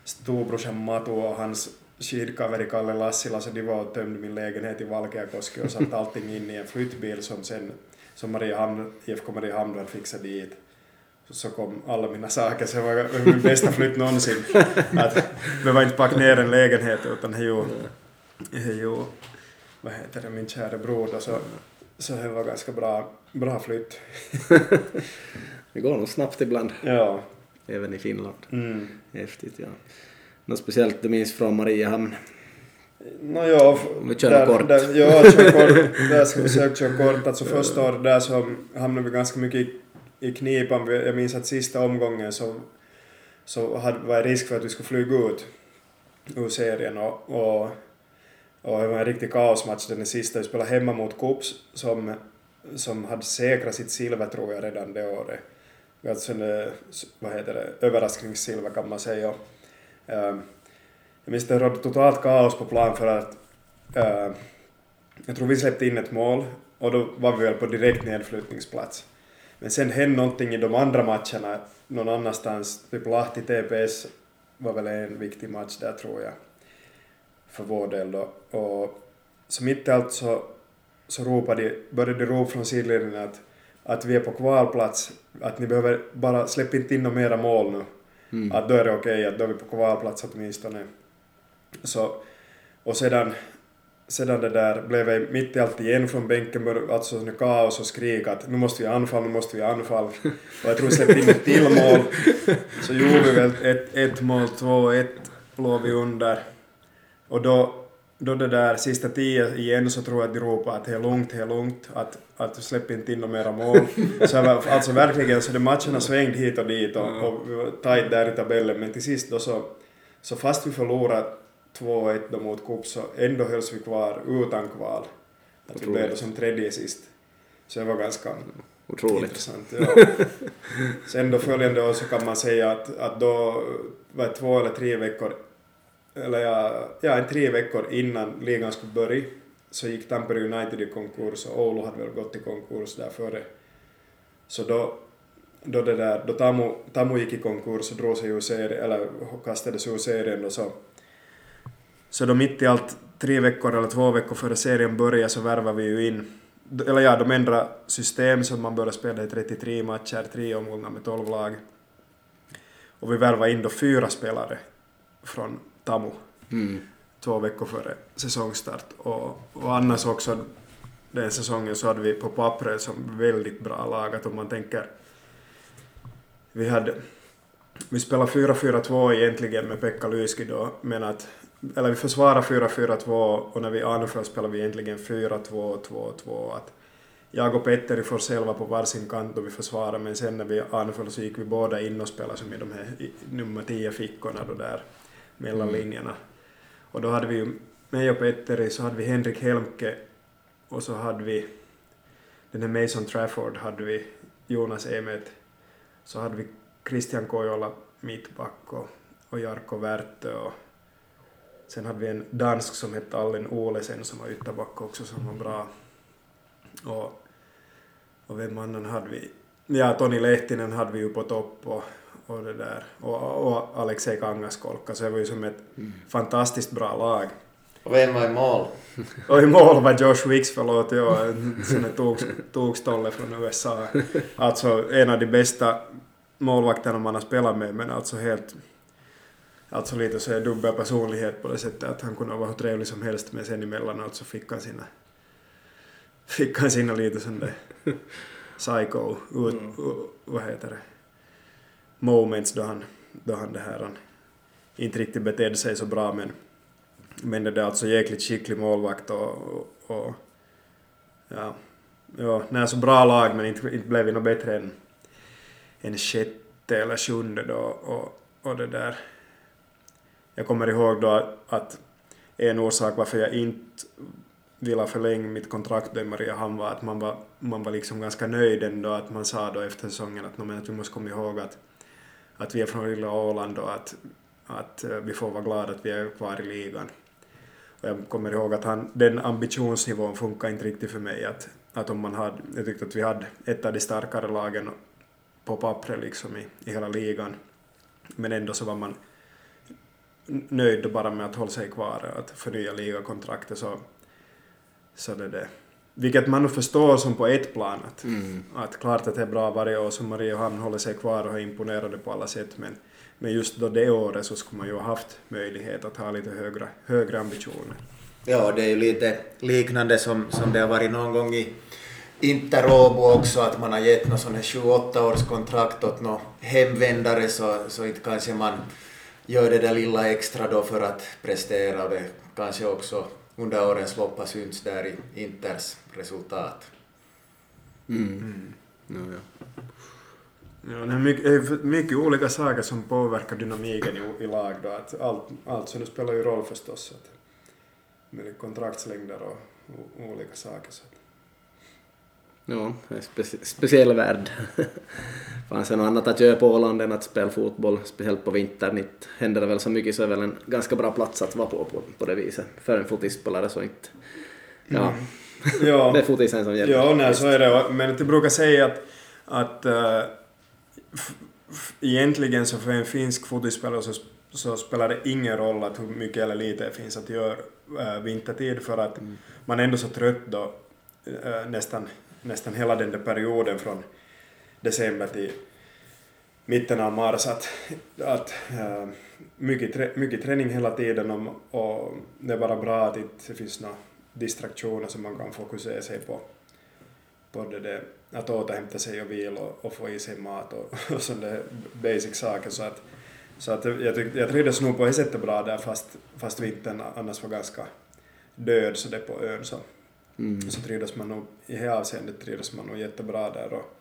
S3: storbrorsa Matu och hans skidkaveri Kalle Lassila så de var och tömde min lägenhet i Valkeakoski och satte allting in i en flyttbil som sen som Mariehamn, IFK Mariehamn hade fixat dit. Så, kom alla mina saker, så det var min bästa flytt någonsin. Att det var inte packa ner en lägenhet utan ju, ju vad heter det, min kära bror då, så, så det var ganska bra, bra flytt.
S1: Det går nog snabbt ibland,
S3: Ja.
S1: även i Finland.
S3: Mm.
S1: Häftigt, ja. Något speciellt du minns från Mariehamn?
S3: Nå ja,
S1: Om vi kör
S3: där,
S1: kort.
S3: Där, ja, kör kort. Där ska vi försöka köra kort. Alltså första året där så hamnade vi ganska mycket i, i knipan. Jag minns att sista omgången så, så hade, var det risk för att vi skulle flyga ut ur serien och, och, och det var en riktig kaosmatch den sista. Vi spelade hemma mot Kups som, som hade säkrat sitt silver tror jag redan det året. Alltså hade vad heter det, överraskningssilver kan man säga. Ehm, jag minns det rådde totalt kaos på plan för att ehm, jag tror vi släppte in ett mål och då var vi väl på direkt nedflyttningsplats. Men sen hände någonting i de andra matcherna någon annanstans, typ Lahti TPS var väl en viktig match där tror jag, för vår del då. Och så mitt i allt så, så ropade de, började de ropa från sidlinjen att, att vi är på kvalplats, att ni behöver bara släppa inte in några mera mål nu.
S1: Mm.
S3: Att då är det okej, att då är vi på kvalplats åtminstone. Så, och sedan, sedan det där blev jag mitt i allt igen från bänken, alltså sån kaos och skrik att nu måste vi anfall, nu måste vi anfall. Och jag tror vi släppte in ett till mål. Så gjorde vi väl ett, ett mål, två, ett låg vi under. Och då, då det där sista tio igen så tror jag att de ropade att det är lugnt, det är lugnt, att, att släpp inte in några mera mål. Så var, alltså verkligen, så de matcherna svängde hit och dit och, och vi var tajt där i tabellen, men till sist då så, så fast vi förlorade 2-1 då mot Kupp så ändå hölls vi kvar utan kval. Att vi blev då som tredje sist. Så det var ganska
S1: Otroligt.
S3: intressant. Ja. Sen då följande år så kan man säga att, att då var det två eller tre veckor, eller ja, ja en tre veckor innan ligan skulle börja så gick Tampere United i konkurs och Oulu hade väl gått i konkurs där före. Så då, då det där, då Tamu, Tamu gick i konkurs och drog sig ur serien, eller kastades ur serien då så så då mitt i allt, tre veckor eller två veckor före serien började så värvade vi ju in, eller ja, de ändrade system så att man började spela i 33 matcher, tre omgångar med 12 lag. Och vi värvade in då fyra spelare från Tamu
S1: Mm.
S3: två veckor före säsongstart. Och, och annars också den säsongen så hade vi på pappret som väldigt bra lagat om man tänker vi hade vi spelar 4-4-2 egentligen med Pekka Lysky då, men att eller vi försvarar 4-4-2 och när vi anföll spelar vi egentligen 4-2-2-2. Att jag och Petteri får själva på varsin kant då vi försvarar men sen när vi anföll så gick vi båda in och spelade som i de här i, nummer 10 fickorna då där mellan
S1: Mm.
S3: linjerna. Och då hade vi ju mig och Petteri så hade vi Henrik Helmke och så hade vi den här Mason Trafford hade vi Jonas Emet så hade vi Christian Kojola mittback och, och Jarkko Värtö och sen hade vi en dansk som hette Allen Olesen som var ytterback också som var bra. Och, och vem annan hade vi? Ja, Toni Lehtinen hade vi ju på topp och, och det där. Och, och Alexei Kangaskolka, så det var ju som ett fantastiskt bra lag.
S2: Och vem var i mål?
S3: Och i mål var Josh Wicks, förlåt, ja, en togstolle från USA. Alltså en av de bästa målvakterna man har spelat med, men alltså helt... Alltså lite så här dubbel personlighet på det sättet att han kunde vara hur trevlig som helst, men sen emellanåt så fick han sina... Fick han sina lite sån där psycho, ut, u- vad heter det, moments då han, då han det här, han inte riktigt betedde sig så bra men men det är alltså jäkligt skicklig målvakt och, och, och ja, ja, nej, så bra lag men inte, inte blev vi något bättre än en sjätte eller sjunde då och, och det där. Jag kommer ihåg då att, en orsak varför jag inte ville förlänga mitt kontrakt då i Mariehamn var att man var, man var liksom ganska nöjd ändå att man sa då efter säsongen att, men att vi måste komma ihåg att, att vi är från lilla Åland och att, att eh, vi får vara glada att vi är kvar i ligan. Och jag kommer ihåg att han, den ambitionsnivån funkar inte riktigt för mig. Att, att om man hade, jag tyckte att vi hade ett av de starkare lagen på pappret liksom i, i hela ligan. Men ändå så var man nöjd bara med att hålla sig kvar, att förnya ligakontraktet så, så det det. Vilket man nog förstår som på ett plan att, att klart att det är bra varje år som Mariehamn håller sig kvar och är imponerade på alla sätt men, men just då det året så skulle man ju ha haft möjlighet att ha lite högre, högre ambitioner.
S2: Ja, det är ju lite liknande som, som det har varit någon gång i Interobo också, att man har gett någon sån här 28 års kontrakt åt någon hemvändare så, så inte kanske man gör det där lilla extra då för att prestera och det kanske också under årens lopp har synts där i Inters resultat.
S1: Mm. Ja, ja.
S3: Ja, det är mycket, mycket olika saker som påverkar dynamiken i, i lag då. Att allt, allt så spelar ju roll förstås. Att, med kontraktslängder och, o- olika saker. Så.
S1: Ja, det är speci- speciell värld. Fanns det något annat att göra på Åland än att spela fotboll, speciellt på vintern. Inte händer det väl så mycket så är väl en ganska bra plats att vara på på, på det viset. För en fotbollsspelare så inte... Ja,
S3: Ja,
S1: det är fotisen som gäller.
S3: ja nej, så är det. Men jag brukar säga att, att äh, egentligen så för en finsk fotbollsspelare så, så spelar det ingen roll att hur mycket eller lite det finns att göra äh, vintertid för att man är ändå så trött då äh, nästan, nästan hela den där perioden från december till mitten av mars att, att äh, mycket, trä, mycket träning hela tiden och, och det är bara bra att det inte finns några distraktioner som man kan fokusera sig på. på det där, att återhämta sig och vila och, och få i sig mat och, och sådana basic saker. Så att, så att jag, tyck, jag trivdes nog på det sättet bra där fast, fast vintern annars var ganska död så det på ön så,
S1: Mm.
S3: så trivdes man nog, i det avseendet trivdes man nog jättebra där och,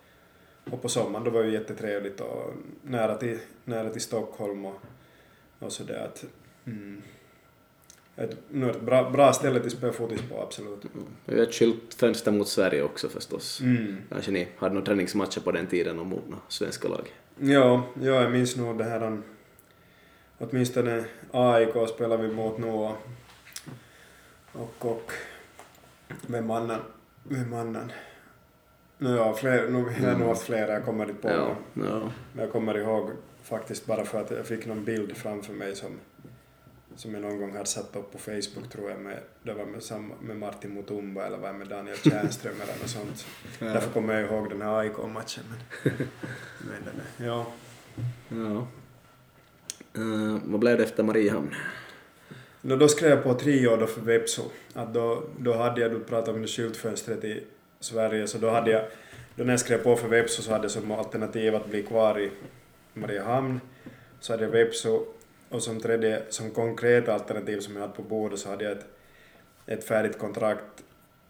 S3: och på sommaren då var det ju jättetrevligt och nära till, nära till Stockholm och, och sådär att mm, ett, nu ett bra, bra ställe till spela fotis på absolut.
S1: Är ett skylt fönster mot Sverige också förstås.
S3: Mm.
S1: Kanske ni hade några träningsmatcher på den tiden och mot svenska lag.
S3: Ja, ja, jag minns nog det här um, åtminstone AIK spelade vi mot nu och, och, och vem annan, vem annan? No, ja, fler, nu, jag har nog haft flera, jag kommer inte på
S1: Ja, ja.
S3: Men jag kommer ihåg faktiskt bara för att jag fick någon bild framför mig som, som jag någon gång hade satt upp på Facebook tror jag med, det var med, samma, med Martin Mutumba eller var med Daniel Tjärnström eller något sånt. Därför kommer jag ihåg den här AIK-matchen. Men, men den är, ja.
S1: ja. Eh, vad blev det efter Mariehamn?
S3: No, då skrev jag på tre år då för Vepso. Att då, då hade jag, du pratade om det skyltfönstret i Sverige, så då hade jag, då när jag skrev på för Vepso så hade jag som alternativ att bli kvar i, Mariehamn, så hade jag Vepso, och som tredje, som konkreta alternativ som jag hade på bordet så hade jag ett, ett färdigt kontrakt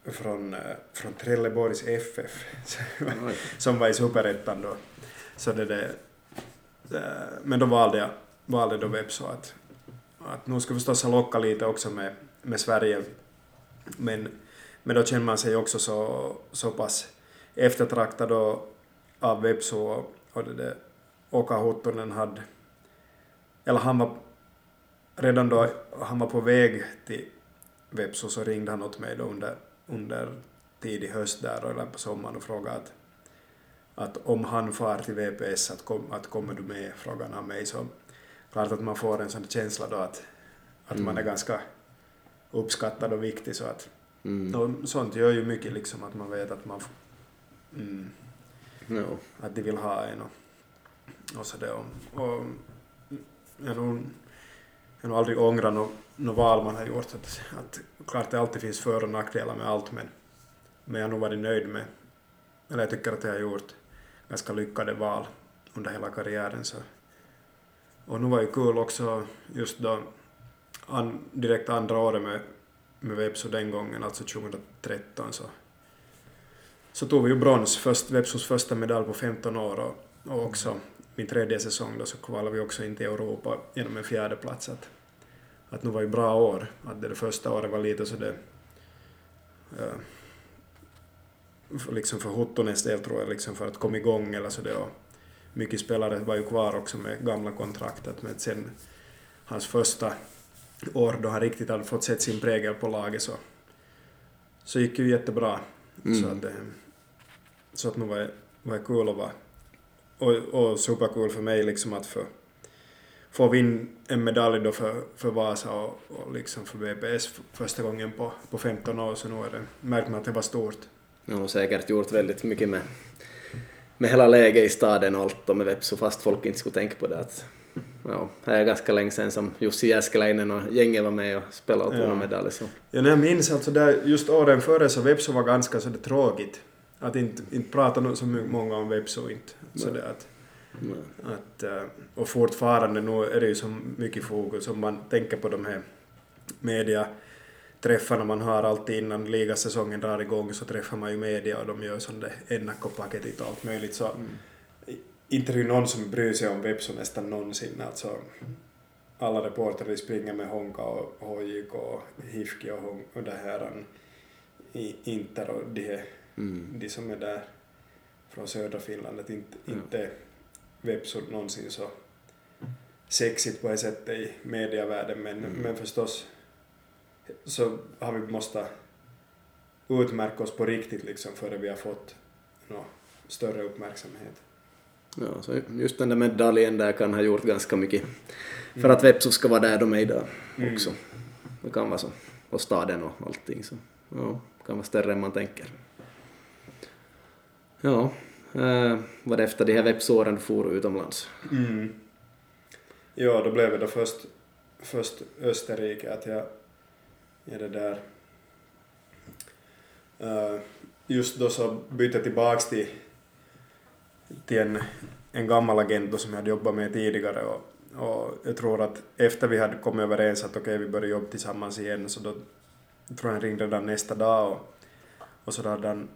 S3: från, eh, från Trelleborgs FF som var i superettan då. Så det det, eh, men då valde jag valde då Vepso att, att nu ska vi förstås ha locka lite också med, med Sverige. Men, men då känner man sig också så, så pass eftertraktad och av Vepsu och, och det där Åka Huttunen hade, eller han var redan då han var på väg till Vepsu så ringde han åt mig då under, under tidig höst där eller på sommaren och frågade att, att om han far till VPS att, kom, att kommer du med, frågade han mig så klart att man får en sån känsla då att, att man är ganska uppskattad och viktig så att
S1: Mm.
S3: och sånt gör ju mycket liksom att man vet att man mm,
S1: Ja.
S3: att de vill ha en och, och sådär. Och, och jag nog, jag nog aldrig ångrat något no val man har gjort. Att, att, klart det alltid finns för och nackdelar med allt men, men jag har nog varit nöjd med, eller jag tycker att jag har gjort ganska lyckade val under hela karriären. Så. Och nu var ju kul också just då an, direkt andra året med, med Vepso den gången, alltså 2013 så. Så tog vi ju brons, först, Vepsos första medalj på 15 år och, och också min tredje säsong då så kvalade vi också in till Europa genom en fjärde plats. Att, att nu var ju bra år, att det, det första året var lite så det uh, för- liksom för Huttunens del tror jag, liksom för att komma igång eller så det och mycket spelare var ju kvar också med gamla kontraktet men sen hans första år då han riktigt hade fått sett sin prägel på laget så, så gick ju jättebra.
S1: Mm.
S3: Så att, eh, så att nu var det, var det kul att vara och, och superkul för mig liksom att få, få vinna en medalj då för, för Vasa och, och liksom för VPS f- första gången på, på 15 år så nu är det, märkt man att det var stort.
S1: Jag har säkert gjort väldigt mycket med, med hela läget i staden och allt och med Vepsu fast folk inte skulle tänka på det. Att, ja, det är ganska länge sedan som Jussi Jääskeläinen och gänget var med och spelade och tog
S3: Ja.
S1: medalj. Så.
S3: Ja, jag minns alltså där just åren före så Vepsu var ganska så det tråkigt. Att inte, inte prata så många om Vepsu inte. Så det att, att, eh, och fortfarande nu är det ju så mycket fokus om man tänker på de här mediaträffarna man har alltid innan ligasäsongen drar igång så träffar man ju media och de gör sån där ennakkopaketit och allt möjligt så i- inte är det ju någon som bryr sig om Vepsu nästan någonsin alltså alla reportrar springer med Honka och HJK och Hifki och, Hon- och det här i Inter och de,
S1: Mm.
S3: de som är där från södra Finland att inte, inte Vepsu någonsin så sexigt på det sättet i mediavärlden men,
S1: Mm.
S3: men förstås så har vi måste utmärka oss på riktigt liksom före vi har fått nå, större uppmärksamhet.
S1: Ja, så just den där medaljen där kan ha gjort ganska mycket för att Vepsu ska vara där de är idag också. Det kan vara så. Och staden och allting. Så. Ja, kan vara större än man tänker. Ja, eh, var det efter de här Vepsu-åren du for utomlands?
S3: Mm. Ja, då blev det då först, först Österrike, att jag är det där... uh, just då så bytte jag tillbaks till, till en, en gammal agent då som jag hade jobbat med tidigare och, och jag tror att efter vi hade kommit överens att okej, vi börjar jobba tillsammans igen så då tror jag han ringde redan nästa dag och, och så då hade han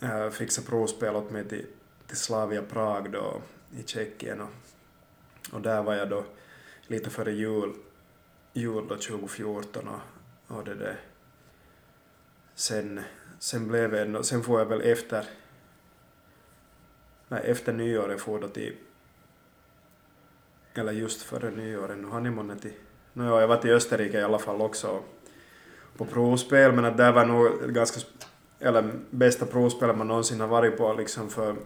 S3: äh, fixat provspel åt mig till, till Slavia Prag då i Tjeckien och, och där var jag då lite före jul, jul då 2014 och, och det där. Sen, sen blev jag ändå, sen får jag väl efter, nej efter nyåret får då till, eller just före nyåret, nu har ni månne till, no, ja, jag var till Österrike i alla fall också på provspel men att där var nog ganska, eller bästa provspelet man någonsin har varit på liksom för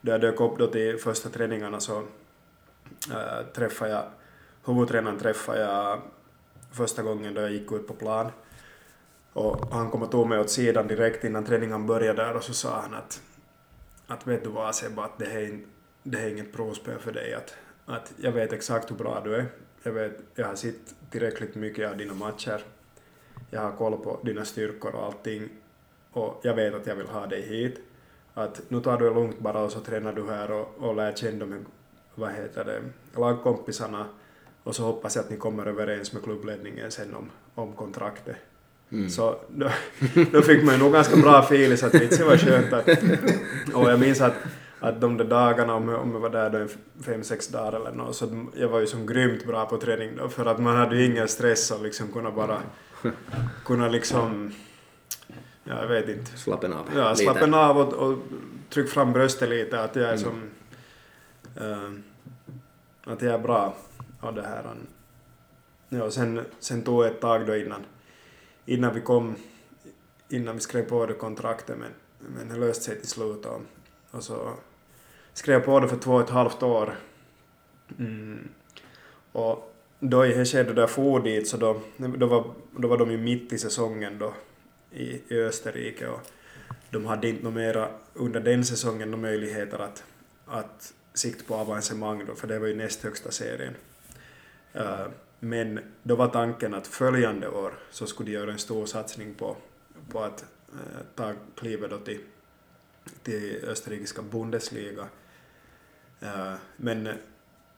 S3: då jag dök upp då till första träningarna så äh, träffade jag, huvudtränaren träffade jag första gången då jag gick ut på plan. Och han kom och tog mig åt sidan direkt innan träningen började där och så sa han att, att vet du vad Sebbe, att det här, är det här är inget provspel för dig. Att, att jag vet exakt hur bra du är. Jag, vet, jag har sett tillräckligt mycket av dina matcher. Jag har koll på dina styrkor och allting. Och jag vet att jag vill ha dig hit. Att nu tar du det lugnt bara och så tränar du här och, och lär känna de här vad heter det, lagkompisarna och så hoppas jag att ni kommer överens med klubbledningen sen om, om kontraktet.
S1: Mm.
S3: Så då, då fick man ju nog ganska bra feeling så att det var skönt att... Och jag minns att, att de där dagarna, om jag, om jag var där då fem, sex dagar eller något, så jag var ju som grymt bra på träning då för att man hade ju ingen stress och liksom kunna bara... Kunna liksom... Ja, jag vet inte.
S1: Slappen av.
S3: Ja,
S1: lite.
S3: slappen av och, och tryck fram bröstet lite att jag är som... eh, att jag är bra av det här. Ja, sen, sen tog det ett tag då innan, innan vi kom, innan vi skrev på det kontraktet men, men det löste sig till slut och, och så skrev jag på det för två och ett halvt år. Mm. Och då i det skedet där jag for dit så då, då, var, då var de ju mitt i säsongen då i, i Österrike och de hade inte mera under den säsongen några möjligheter att, att sikta på avancemang då, för det var ju näst högsta serien. Eh, men då var tanken att följande år så skulle de göra en stor satsning på, på att eh, ta klivet då till, till österrikiska Bundesliga. Eh, men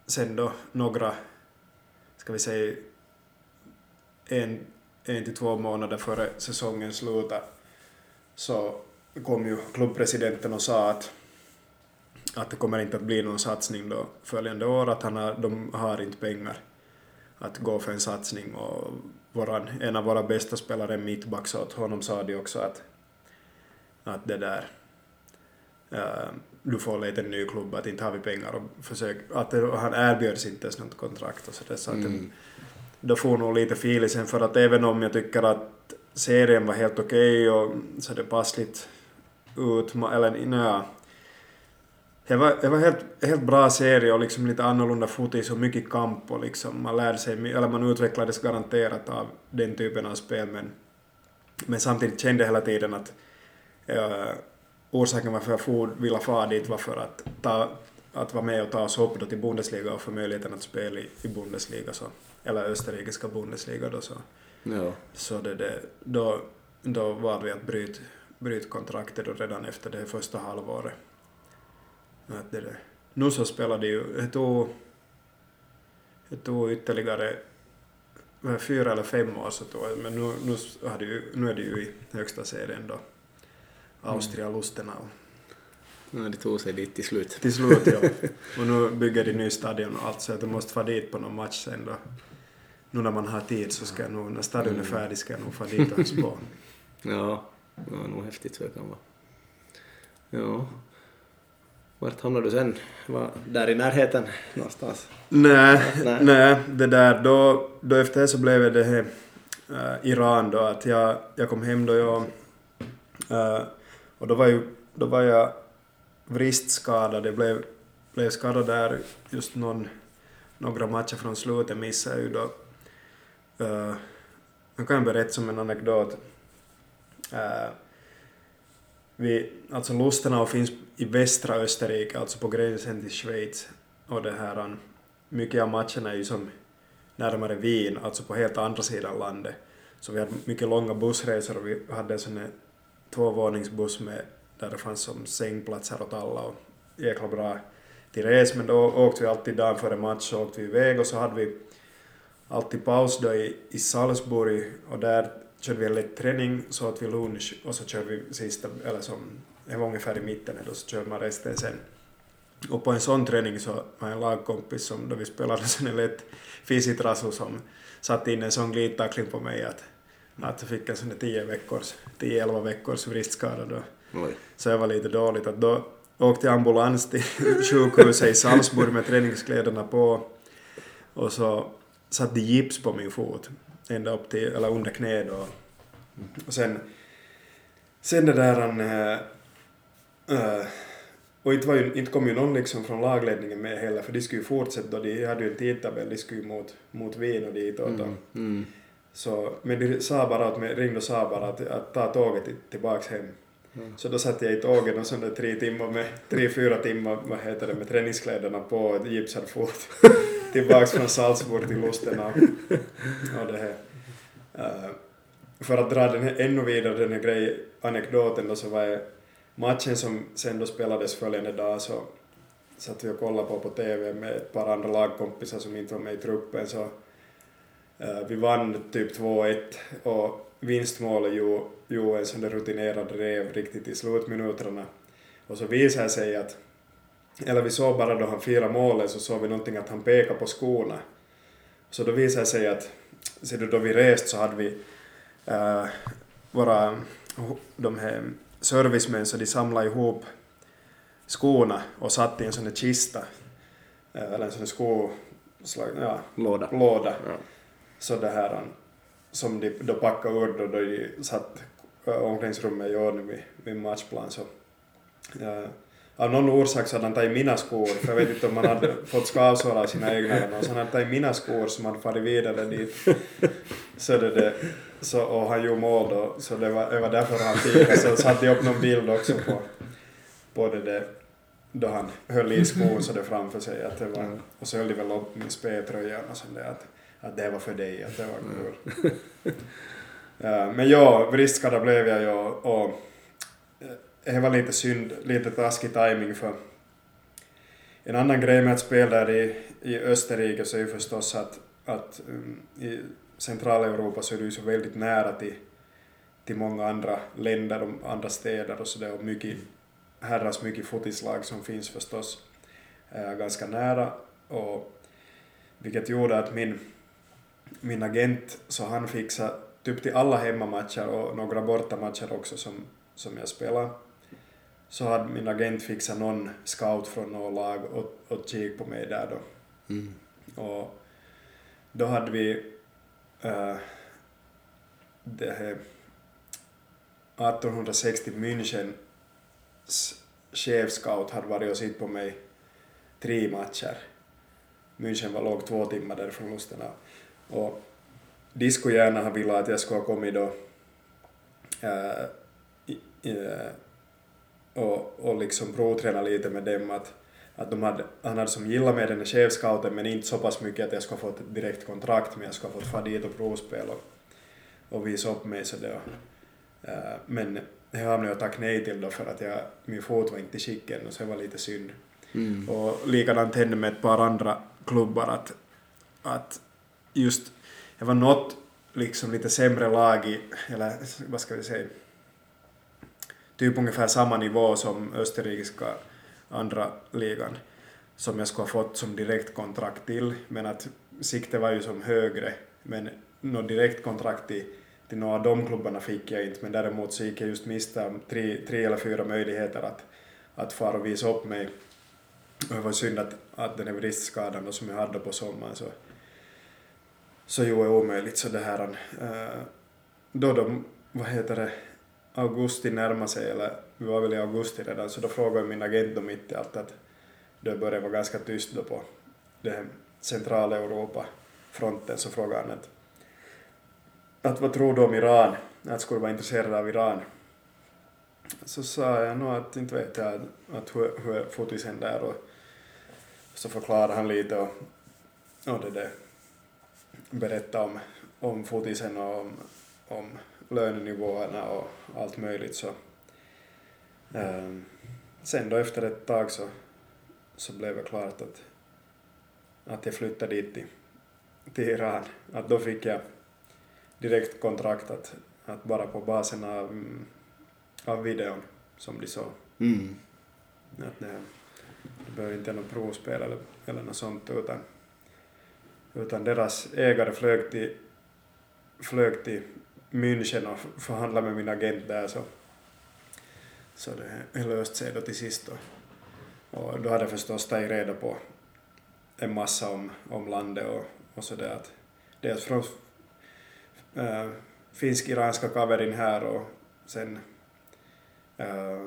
S3: sen då några, ska vi säga, en, en till två månader före säsongen slutade så kom ju klubbpresidenten och sa att, att det kommer inte att bli någon satsning då följande år, att han har, de har inte pengar att gå för en satsning och våran, en av våra bästa spelare, mittback, så åt honom sa de också att, att det där uh, du får leta en ny klubb, att inte har vi pengar och försök, att och han erbjöds inte ens något kontrakt och så, där, så att
S1: Mm.
S3: då får nog lite filisen för att även om jag tycker att serien var helt okej och så det passligt ut, eller nja, det var, det var helt, helt bra serie och liksom lite annorlunda fotis och mycket kamp och liksom man lärde sig, eller man utvecklades garanterat av den typen av spel men, men samtidigt kände jag hela tiden att uh, orsaken varför jag for, ville fara dit var för att, ta, att vara med och ta oss upp då till Bundesliga och få möjligheten att spela i, i Bundesliga så, eller österrikiska Bundesliga då så.
S1: Ja.
S3: Så det, det, då, då var vi att bryta bryt kontraktet redan efter det första halvåret. Att det. Nu så spelade ju, det tog, det tog ytterligare fyra eller fem år så tog men nu, nu, hade ju, nu är det ju i högsta serien då. Austria Lustenau.
S1: Ja, det tog sig dit till slut.
S3: Till slut ja. Och nu bygger de ny stadion och allt så att du måste få dit på någon match sen då. Nu när man har tid så ska jag nog, när stadion är färdig ska jag nog få dit och spå.
S1: Ja, det var nog häftigt så det kan vara. Ja. Vart hamnade du sen? Var där i närheten någonstans?
S3: Nej,
S1: Nej.
S3: nej, det där, då, då efter det så blev det här äh, Iran då, att jag, jag kom hem då jag, äh, och då var, ju, då var jag vristskadad, jag blev, blev skadad där just någon, några matcher från slutet missade jag ju då. Äh, jag kan berätta som en anekdot. Äh, vi, alltså Lustenau finns i västra Österrike, alltså på gränsen till Schweiz. Och det här, um, mycket av matcherna är ju som närmare Wien, alltså på helt andra sidan landet. Så vi hade mycket långa bussresor och vi hade en sån här tvåvåningsbuss med, där det fanns som sängplatser åt alla och jäkla bra till res. Men då åkte vi alltid dagen före match så åkte vi iväg och så hade vi alltid paus då i, i Salzburg och där körde vi en lätt träning, så åt vi lunch och så körde vi sista, eller som, det var ungefär i mitten då så körde man resten sen. Och på en sån träning så var en lagkompis som då vi spelade sån en lätt fisigt som satte in en sån glidtackling på mig att, att jag fick en sån där 10 veckors, 10-11 veckors vristskada då.
S1: Oj.
S3: Så jag var lite dåligt att då åkte jag ambulans till sjukhuset i Salzburg med träningskläderna på och så satte de gips på min fot ända upp till, eller under knät då. Och sen, sen det där han, äh, och inte, var ju, inte kom ju någon liksom från lagledningen med heller för de skulle ju fortsätta de hade ju en tidtabell, de skulle ju mot, mot Wien och dit och.
S1: Mm. Mm.
S3: Så, men de sa bara mig, ringde och sa bara att, att ta tåget till, tillbaks hem. Så då satt jag i tåget och sådär tre timmar med, tre, fyra timmar, vad heter det, med träningskläderna på och gipsad fot. tillbaks från Salzburg till Lustenau. Och det här. Uh, för att dra den här, ännu vidare den här grej, anekdoten då så var jag, matchen som sen då spelades följande dag så, satt vi och kollade på på TV med ett par andra lagkompisar som inte var med i truppen så uh, vi vann typ 2-1 och vinstmålet gjorde ju en sån där rutinerad rev riktigt i slutminuterna. Och så visade det sig att, eller vi såg bara då han firade målet så såg vi någonting att han pekade på skorna. Så då visade det sig att, ser du då vi rest så hade vi uh, våra, de här servicemän så de samlade ihop skorna och satt i en sån där kista, eller en sån där sko, ja,
S1: Låda.
S3: låda.
S1: Ja.
S3: Så det här som de då packade ur då, då de satt äh, omklädningsrummet i ordning vid, vid matchplan så äh, av någon orsak så hade han tagit mina skor, för jag vet inte om han hade fått skavsår av sina egna eller något, så han hade tagit mina skor som hade farit vidare dit. Så det, det, så, och han gjorde mål då, så det var, det var därför han fick Så satte jag upp någon bild också på, på det där då han höll i skon så det framför sig att det var, och så höll de väl upp min speltröja och sånt där att, att det var för dig, att det var kul. Ja, men ja, vristskadad blev jag ju och, och det var lite synd, lite taskig timing för en annan grej med att spela där i, i Österrike så är ju förstås att, att um, i Centraleuropa så är du ju så väldigt nära till, till många andra länder och andra städer och sådär och mycket herrans mycket fotislag som finns förstås äh, ganska nära. Och vilket gjorde att min, min agent så han fixade typ till alla hemmamatcher och några bortamatcher också som, som jag spelade så hade min agent fixat någon scout från något lag och, och kik på mig där då.
S1: Mm.
S3: Och då hade vi äh, det här 1860 München chefscout hade varit och sett på mig tre matcher. München var låg två timmar därifrån Lustenau. Och de skulle gärna ha velat att jag skulle ha kommit då äh, i, äh, och, och liksom provträna lite med dem att, att de hade, han hade som gillat med den här chefscouten men inte så pass mycket att jag skulle ha fått ett direkt kontrakt men jag skulle ha fått fara dit och provspela och, och visa upp mig så det och, äh, men det har jag tackat nej till då för att jag, min fot var inte i skick ännu så det var lite synd.
S1: Mm.
S3: Och likadant hände med ett par andra klubbar att, att just, det var något liksom lite sämre lag i, eller vad ska vi säga, typ ungefär samma nivå som österrikiska andra ligan som jag skulle ha fått som direktkontrakt till, men att siktet var ju som högre, men något direktkontrakt till, till några av de klubbarna fick jag inte, men däremot så gick jag just miste om tre, tre eller fyra möjligheter att, att fara och visa upp mig. Och det var synd att, att den här vristskadan då som jag hade på sommaren så, så gjorde det omöjligt så det här, äh, då de, vad heter det, augusti närmade sig, eller vi var väl i augusti redan, så då frågade min agent då mitt i allt att det började vara ganska tyst då på den centrala Europa-fronten, så frågade han att, att vad tror du om Iran, att skulle du vara intresserad av Iran? Så sa jag nog att inte vet jag att hur, hur är fotisen där och så förklarade han lite och, och det där berättade om, om fotisen och om, om lönenivåerna och allt möjligt så um, sen då efter ett tag så, så blev det klart att, att jag flyttade dit till, till Iran. Att då fick jag direkt kontrakt att, att bara på basen av, av videon som de såg.
S1: Mm.
S3: Att det, det behöver inte något provspel eller, eller något sånt utan, utan deras ägare flög till, flög till München och förhandlade med min agent där så, så det löste sig då till sist då. Och då hade jag förstås tagit reda på en massa om, om landet och, och sådär att dels från äh, finsk-iranska kaverin här och sen äh,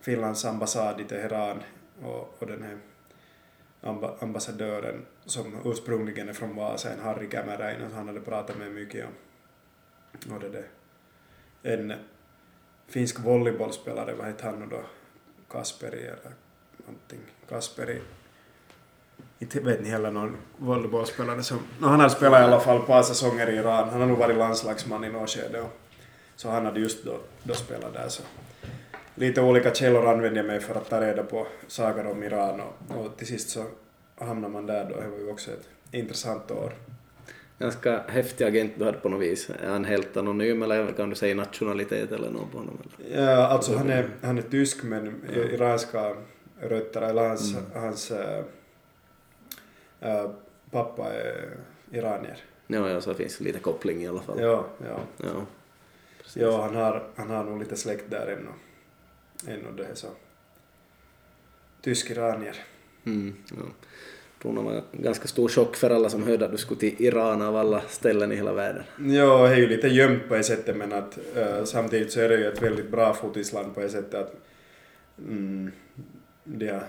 S3: Finlands ambassad i Teheran och, och den här amba, ambassadören som ursprungligen är från Vasa, en Harry Kämäräinen, han hade pratat med mycket om och det där. En finsk volleybollspelare, vad heter han nu då? Kasperi eller någonting. Kasperi. Inte vet ni heller någon volleybollspelare som... No, han har spelat i alla fall ett par säsonger i Iran. Han har nog varit landslagsman i något skede. Så han hade just då, då spelat där så. lite olika källor använde jag mig för att ta reda på saker om Iran och, och till sist så hamnade man där då. Det var ju också ett intressant år.
S1: Ganska häftig agent du hade på något vis. Är han helt anonym eller kan du säga nationalitet eller något på honom? Eller?
S3: Ja, alltså han är, han är tysk men iranska rötter, eller hans,
S1: Mm.
S3: hans äh, äh, pappa är iranier.
S1: Ja, ja, så det finns lite koppling i alla fall.
S3: Ja, ja.
S1: Ja, precis.
S3: Ja, han har, han har nog lite släkt där ännu. Ännu det är så. Tysk-iranier.
S1: Mm, ja. Jag tror det var en ganska stor chock för alla som hörde att du skulle till Iran av alla ställen i hela världen.
S3: Ja, det är ju lite gömt på ett sätt men att äh, samtidigt så är det ju ett väldigt bra fotisland på ett sätt att mm, de har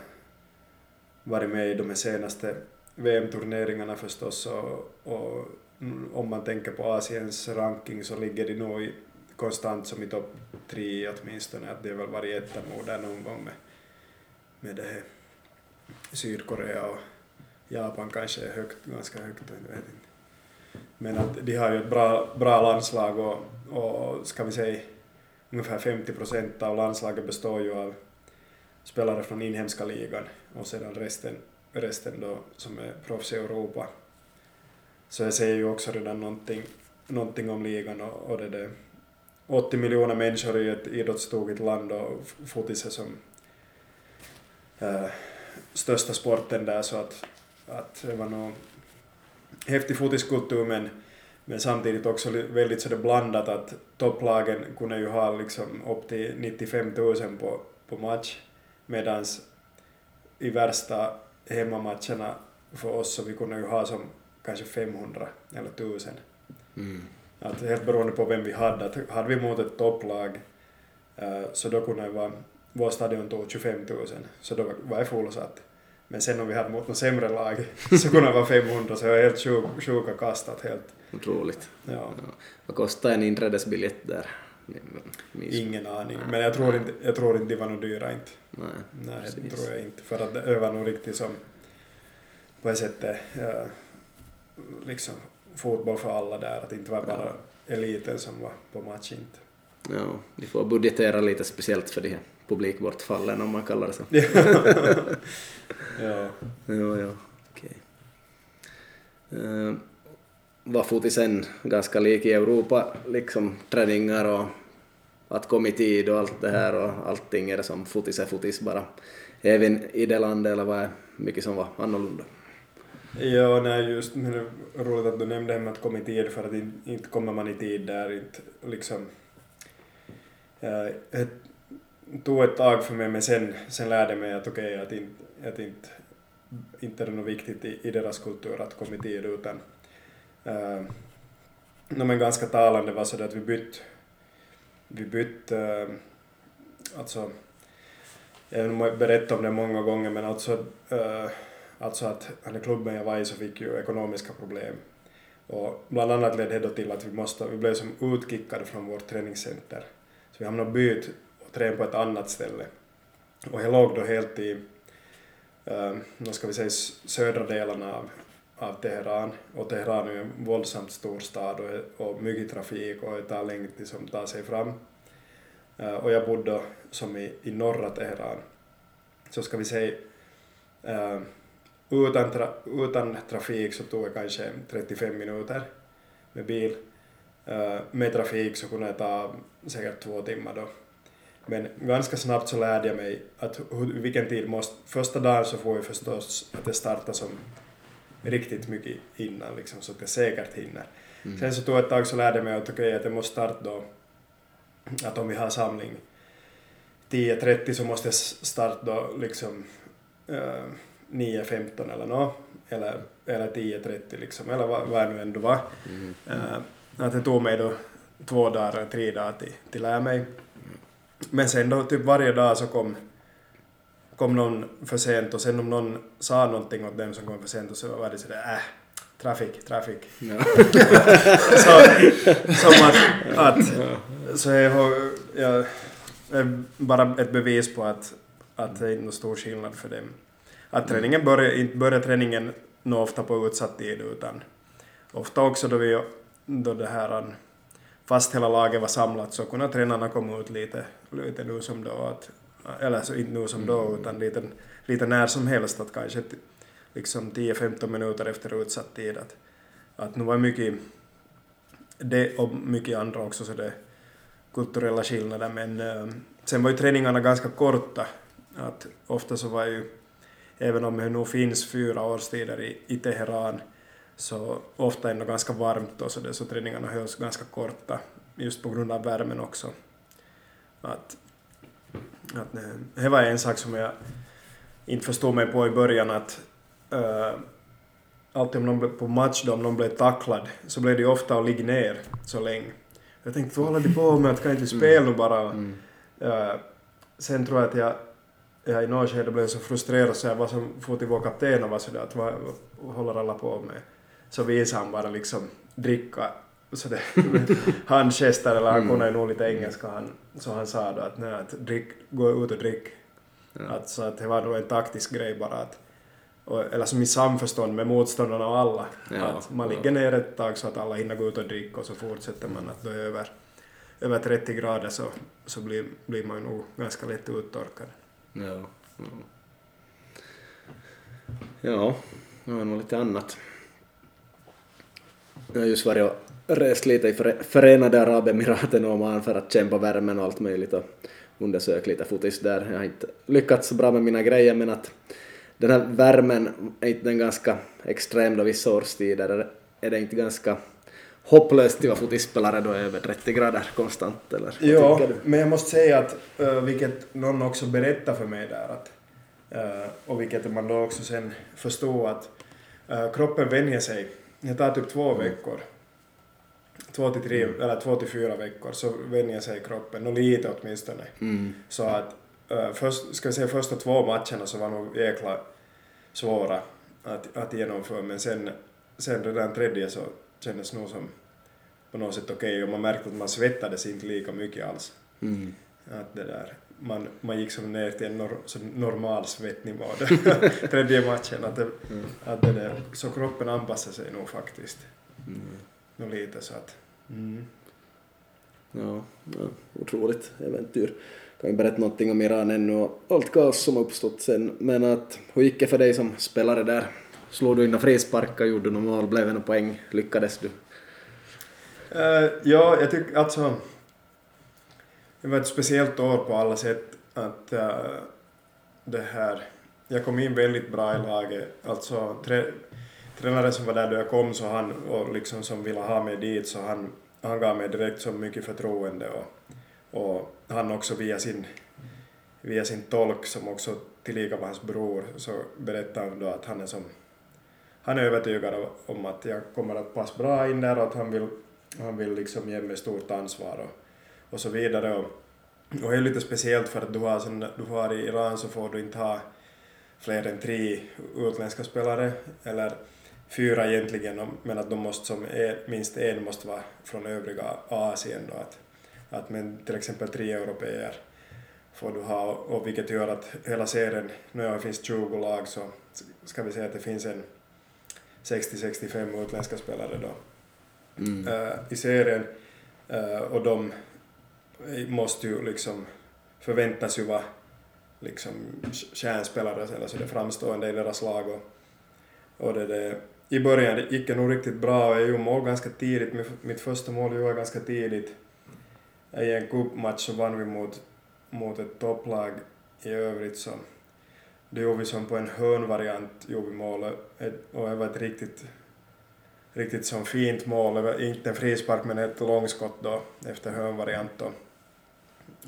S3: varit med i de här senaste VM-turneringarna förstås och, och mm, om man tänker på Asiens ranking så ligger de nog i, konstant som i topp tre åtminstone, att det har väl varit etta där någon gång med, med det här Sydkorea och Japan kanske är högt, ganska högt, jag vet inte. Men att de har ju ett bra, bra landslag och, och ska vi säga ungefär 50 procent av landslaget består ju av spelare från inhemska ligan och sedan resten, resten då som är proffs i Europa. Så jag säger ju också redan någonting, någonting om ligan och, och det där. 80 miljoner människor i ett idrottstokigt land och fotis är som äh, största sporten där så att, att det var nog häftig fotiskultur men, men samtidigt också väldigt så det blandat att topplagen kunde ju ha liksom upp till 95 000 på, på match medans i värsta hemmamatcherna för oss så vi kunde ju ha som kanske 500 eller 1000.
S1: Mm.
S3: Att helt beroende på vem vi hade. Att hade vi mot ett topplag eh, så då kunde det vara, vår stadion tog 25 000 så då var- var det fullsatt. Men sen om vi hade mot något sämre lag så kunde det vara 500 så det var helt sjuk, sjuka kastat helt.
S1: Otroligt.
S3: Ja,
S1: Ja. Vad kostar en inträdesbiljett där? Minns-
S3: ingen aning. Men jag tror inte, jag tror inte de var nog dyra inte.
S1: Nej.
S3: Nej, det
S1: Precis.
S3: tror jag inte. För att det var nog riktigt som på ett sätt eh, liksom fotboll för alla där. Att det inte var bara eliten som var på match inte.
S1: Ja, de får budgetera lite speciellt för de här publikbortfallen om man kallar det så.
S3: ja.
S1: Ja, ja, okej. Uh, var fotisen ganska lik i Europa, liksom träningar och att komma i tid och allt det här och allting är det som fotis är fotis bara. Även i det landet eller vad är mycket som var annorlunda?
S3: Ja, nej just men det är roligt att du nämnde med att komma i tid för att in, inte kommer man i tid där inte liksom eh, det tog ett tag för mig men sen, sen lärde jag mig att okej att inte, att inte, inte är det något viktigt i, i deras kultur att komma i tid utan eh, äh, no, men ganska talande var så det att vi bytte vi bytte äh, alltså jag har berättat om det många gånger men alltså äh, Alltså att den klubben jag var i så fick ju ekonomiska problem. Och bland annat ledde det då till att vi, måste, vi blev som utkickade från vårt träningscenter. Så vi hamnade byt och tränade på ett annat ställe. Och jag låg då helt i, Ehm, Vad ska vi säga södra delarna av, av Teheran. Och Teheran är ju en våldsamt stor stad och, och mycket trafik och det tar länge tid som tar sig fram. Eh, och jag bodde som i, i norra Teheran. Så ska vi säga eh, utan, tra, utan trafik så tog det kanske 35 minuter med bil. Eh, med trafik så kunde det ta säkert två timmar då. Men ganska snabbt så lärde jag mig att hur, vilken tid måste... Första dagen så får jag förstås att det startar som riktigt mycket innan liksom, så att jag säkert hinner.
S1: Mm.
S3: Sen så tog ett tag så lärde jag mig att okej, att jag måste starta då, att om vi har samling 10.30 så måste jag starta då liksom uh, 9.15 eller nå, eller, eller 10.30 liksom, eller vad, vad det nu ändå var.
S1: Mm.
S3: Eh, att det tog mig då två dagar tre dagar till, till lära mig. Men sen då typ varje dag så kom, kom någon för sent och sen om någon sa någonting åt dem som kom för sent och så var det sådär äh, trafik, trafik.
S1: Ja.
S3: så, som att, att så jag, jag bara ett bevis på att, att det är inte någon stor skillnad för dem. Att träningen börjar, inte börjar träningen nå ofta på utsatt tid utan ofta också då vi då det här fast hela laget var samlat så kunde tränarna komma ut lite, lite nu som då, att, eller så inte nu som då, utan lite, lite när som helst, att kanske liksom 10-15 minuter efter utsatt tid. Att, att nu var mycket det och mycket andra också, så det kulturella skillnader, men eh, sen var ju träningarna ganska korta. Att ofta så var ju, även om det nog finns fyra årstider i, i Teheran, så ofta ändå ganska varmt och så, det, så träningarna hölls ganska korta, just på grund av värmen också. Att, att det, var en sak som jag inte förstod mig på i början, att uh, alltid om någon blev på match då, om någon blev tacklad, så blev det ju ofta att ligga ner så länge. Jag tänkte, vad håller de på med? Att kan inte spela nu bara?
S1: Mm.
S3: Uh, sen tror jag att jag, jag i något skede blev så frustrerad så jag var som for till vår kapten och var sådär att vad håller alla på med? Så visade han bara liksom dricka så det, handgester eller han
S1: Mm.
S3: kunde ju nog lite engelska han, så han sa då att, nej, att drick, gå ut och drick.
S1: Ja.
S3: Att, så att det var nog en taktisk grej bara att och, eller som i samförstånd med motståndarna och alla.
S1: Ja,
S3: att man
S1: ja.
S3: ligger ner ett tag så att alla hinner gå ut och dricka och så fortsätter man att då är över, över 30 grader så, så blir, blir man nog ganska lätt uttorkad.
S1: Ja. Ja. Ja, det var nog lite annat. Jag har just varit och rest lite i Före- Förenade Arabemiraten och Oman för att kämpa värmen och allt möjligt och undersöka lite fotis där. Jag har inte lyckats så bra med mina grejer men att den här värmen, är inte den ganska extrem då vissa årstider? Är- det inte ganska hopplöst att vara fotispelare då över 30 grader konstant eller
S3: Ja, men jag måste säga att, vilket någon också berättade för mig där, att, och vilket man då också sen förstod att kroppen vänjer sig. Det tar typ två veckor. Två till tre, eller två till fyra veckor så vänjer sig kroppen, och lite åtminstone.
S1: Mm.
S3: Så att äh, först, ska vi säga första två matcherna så var nog jäkla svåra att, att genomföra, men sen, sen redan tredje så kändes nog som på något sätt okej och man märkte att man svettades inte lika mycket alls.
S1: Mm.
S3: Att det där, man, man gick som ner till en nor, så normal svettnivå tredje matchen. Att det,
S1: Mm.
S3: att det där, så kroppen anpassar sig nog faktiskt.
S1: Mm.
S3: Nog lite så att... Mm.
S1: Ja, ja, otroligt äventyr. Kan ju berätta någonting om Iran ännu och allt kaos som uppstått sen. Men att, hur gick det för dig som spelare där? Slog du in några frisparkar, gjorde du några mål, blev det några poäng? Lyckades du?
S3: Uh, ja, jag tycker alltså... Det var ett speciellt år på alla sätt. Att uh, det här... Jag kom in väldigt bra i laget. Alltså, tränaren som var där då jag kom så han, och liksom som ville ha mig dit, så han, han gav mig direkt så mycket förtroende och, och han också via sin, via sin tolk som också tillika var hans bror så berättade han då att han är som han är övertygad om att jag kommer att passa bra in där och att han vill, han vill liksom ge mig stort ansvar och, och så vidare. Och, och det är lite speciellt för att du har, sen, du har i Iran så får du inte ha fler än tre utländska spelare, eller fyra egentligen, men att de måste som en, minst en måste vara från övriga Asien då. Att, att men till exempel tre europeer får du ha, och vilket gör att hela serien, nu det finns 20 lag så ska vi säga att det finns en 60-65 utländska spelare då
S1: Mm.
S3: eh, i serien eh, och de måste ju liksom förväntas ju vara liksom kärnspelare eller så det framstående i deras lag och, och det, det, i början det gick det nog riktigt bra och jag gjorde mål ganska tidigt, mitt, första mål gjorde jag ganska tidigt. I en cupmatch så vann vi mot, mot ett topplag i övrigt så det gjorde vi som på en hörnvariant gjorde vi mål. Och och det var ett riktigt riktigt som fint mål, det var inte en frispark men ett långskott då efter hörnvariant då.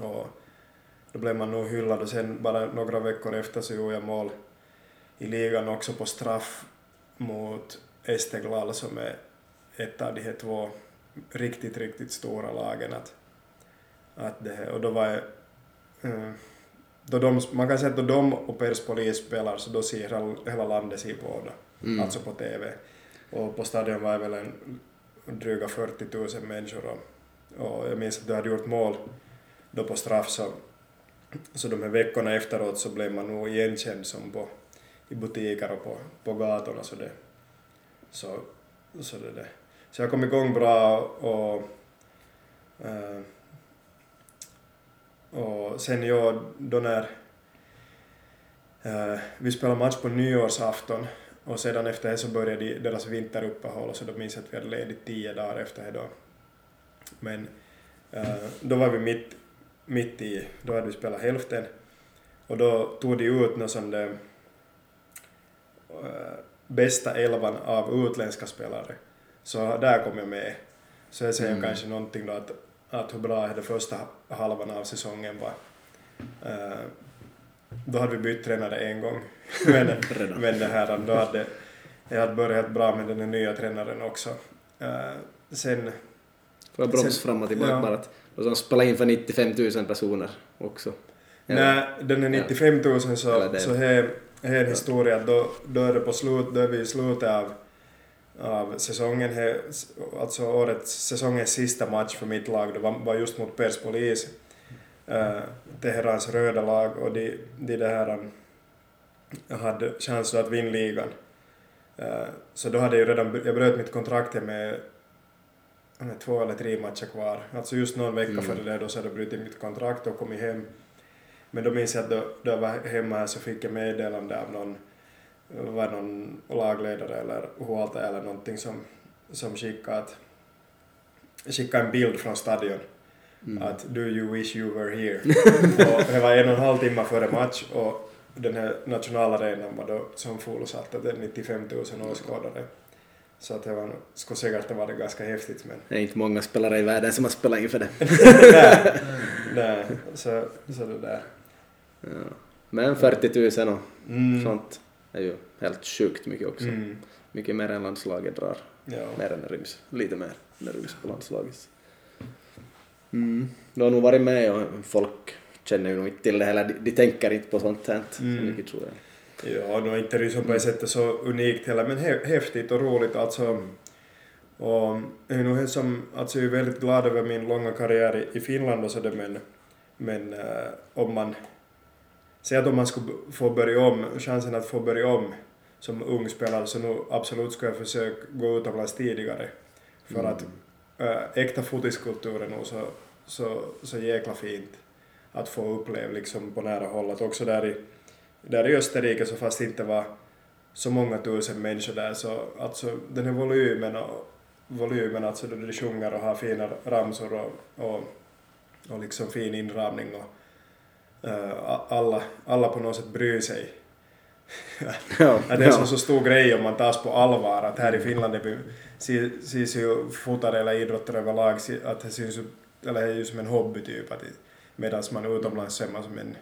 S3: Och då blev man nog hyllad och sen bara några veckor efter så gjorde jag mål i ligan också på straff mot Esteghlal som är ett av de här två riktigt, riktigt stora lagen. Att, att det, här- och då var jag, eh, då de, man kan säga att då de och Perspolis spelar så då ser hela, hela landet ser på det,
S1: Mm.
S3: alltså på TV. Och på stadion var det väl en dryga 40 000 människor och, och jag minns att du hade gjort mål då på straff så, så de här veckorna efteråt så blev man nog igenkänd som på, i butiker och på, på gatorna så det, så, så det, det. Så jag kom igång bra och eh, och sen jag då när eh, vi spelade match på nyårsafton och sedan efter det så började deras vinteruppehåll så då minns jag att vi hade ledigt tio dagar efter det då. Men eh, då var vi mitt, mitt i, då hade vi spelat hälften och då tog de ut något sånt där bästa elvan av utländska spelare. Så där kom jag med. Så jag säger
S1: Mm.
S3: kanske någonting då att, att hur bra den första halvan av säsongen var. Eh, då hade vi bytt tränare en gång. men, men det här, då hade jag hade börjat bra med den här nya tränaren också. Eh, sen,
S1: Får jag broms
S3: Sen-
S1: fram och tillbaka
S3: ja.
S1: bara att och så spela in för 95 000 personer också.
S3: när den är 95 000
S1: Eller
S3: så,
S1: det.
S3: så här här historia då, då är det på slut, då är vi i slutet av, av säsongen, här, alltså årets, säsongens sista match för mitt lag, det var, var just mot Perspolis, uh, Teherans röda lag och de, de där um, hade chans att vinna ligan. Eh, så då hade jag redan, jag bröt mitt kontrakt med det är två eller tre matcher kvar. Alltså just någon vecka
S1: Mm.
S3: före det då så hade jag brutit mitt kontrakt och kommit hem. Men då minns jag att då, då var hemma så fick jag meddelande av någon, var någon lagledare eller huolta eller någonting som, som skickade, att, skickade en bild från stadion.
S1: Mm.
S3: Att do you wish you were here? och det var en och en halv timme före match och den här nationalarenan var då som fullsatt, att det är 95 000 åskådare. Så att det var, skulle säkert ha varit ganska häftigt men
S1: Det är inte många spelare i världen som har spelat inför det.
S3: nej, nej, så, så det där.
S1: Ja. Men 40 000 och
S3: Mm.
S1: sånt är ju helt sjukt mycket också.
S3: Mm.
S1: Mycket mer än landslaget drar.
S3: Ja.
S1: Mer än ryms. Lite mer än ryms på landslaget. Mm. Du har nog varit med och folk känner ju nog inte till det heller. De, de tänker inte på sånt här. Så
S3: Mm.
S1: mycket tror jag.
S3: Ja, nu är inte det som på det sättet så unikt heller, men hä- häftigt och roligt alltså. Och jag är nog helt som, alltså jag är väldigt glad över min långa karriär i- Finland och så det, men, men eh, om man, säg att om man skulle få börja om, chansen att få börja om som ung spelare så nu absolut ska jag försöka gå utomlands tidigare. För
S1: Mm.
S3: att äh, äkta fotiskultur är nog så, så, så jäkla fint att få uppleva liksom på nära håll. Att också där i, där i Österrike så fast det inte var så många tusen människor där så alltså den här volymen och volymen alltså då de sjunger och har fina ramsor och, och, och liksom fin inramning och alla, alla på något sätt bryr sig.
S1: Ja,
S3: det är som så stor grej om man tas på allvar att här i Finland ses ju fotare eller idrottare överlag att det syns eller är ju som en hobby typ att medan man utomlands så är man som en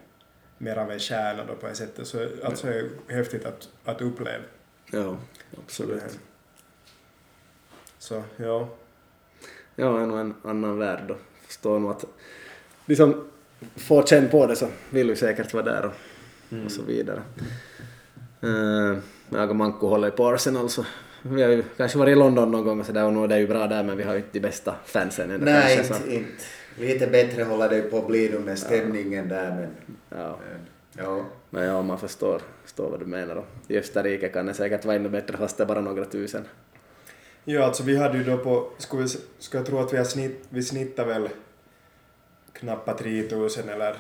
S3: mer av en stjärna då på det sättet så alltså det är häftigt att, att uppleva.
S1: ja, absolut.
S3: så ja.
S1: Ja, nog en annan värld då. Förstår nog att de som får känn på det så vill ju säkert vara där och, och så vidare. Uh, jag och Manko håller ju på Arsenal så vi har ju kanske varit i London någon gång och sådär och nu är det ju bra där men vi har ju inte de bästa fansen ännu
S2: Nej,
S1: kanske,
S2: inte,
S1: så.
S2: inte. Lite bättre håller det på att bli nu med stämningen där men...
S1: Ja.
S2: men, Ja.
S1: Men ja, man förstår, förstår vad du menar då. I Österrike kan det säkert vara ännu bättre fast det är bara några tusen.
S3: Ja, alltså vi hade ju då på, ska, vi, ska jag tro att vi har snitt, vi snittar väl knappt 3000 eller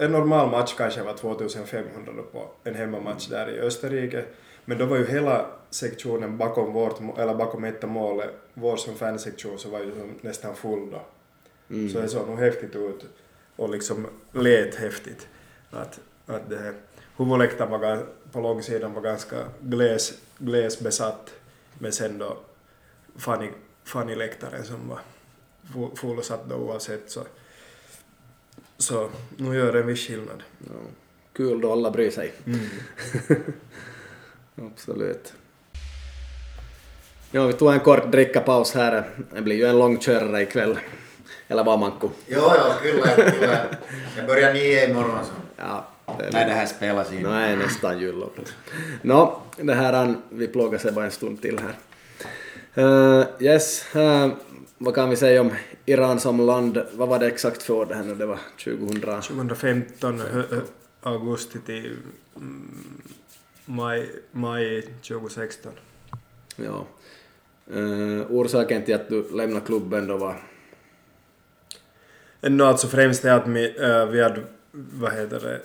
S3: en normal match kanske var 2500 då på en hemmamatch där i Österrike. Men då var ju hela sektionen bakom vårt, eller bakom ett av målet, vår som fansektion så var ju nästan full då.
S1: Mm.
S3: Så det såg nog häftigt ut och liksom lät häftigt. Att, att det här huvudläktaren var, på långsidan var ganska gles, glesbesatt men sen då Fanny, Fanny-läktaren som var fu- fullsatt då oavsett så, så nu gör det en viss skillnad.
S1: Ja. Kul då alla bryr sig.
S3: Mm.
S1: Absolut. Ja, vi tog en kort drickapaus här. Det blir ju en lång körare ikväll. Eller vad Manko?
S2: Jo, jo, kyllä, kyllä. Jag börjar nio imorgon så.
S1: Ja, det
S2: När det här spelas in.
S1: No, är nästan jullov. Nå, det här vi plågar sig bara en stund till här. Uh, yes, uh, vad kan vi säga om Iran som land? Vad var det exakt för år det här nu? Det var 2000...
S3: 2015 hö, hö, augusti till mm, maj, maj 2016.
S1: Ja. Uh, orsaken till att du lämnade klubben då var
S3: No, alltså främst är att mi, äh, vi hade, vad heter det,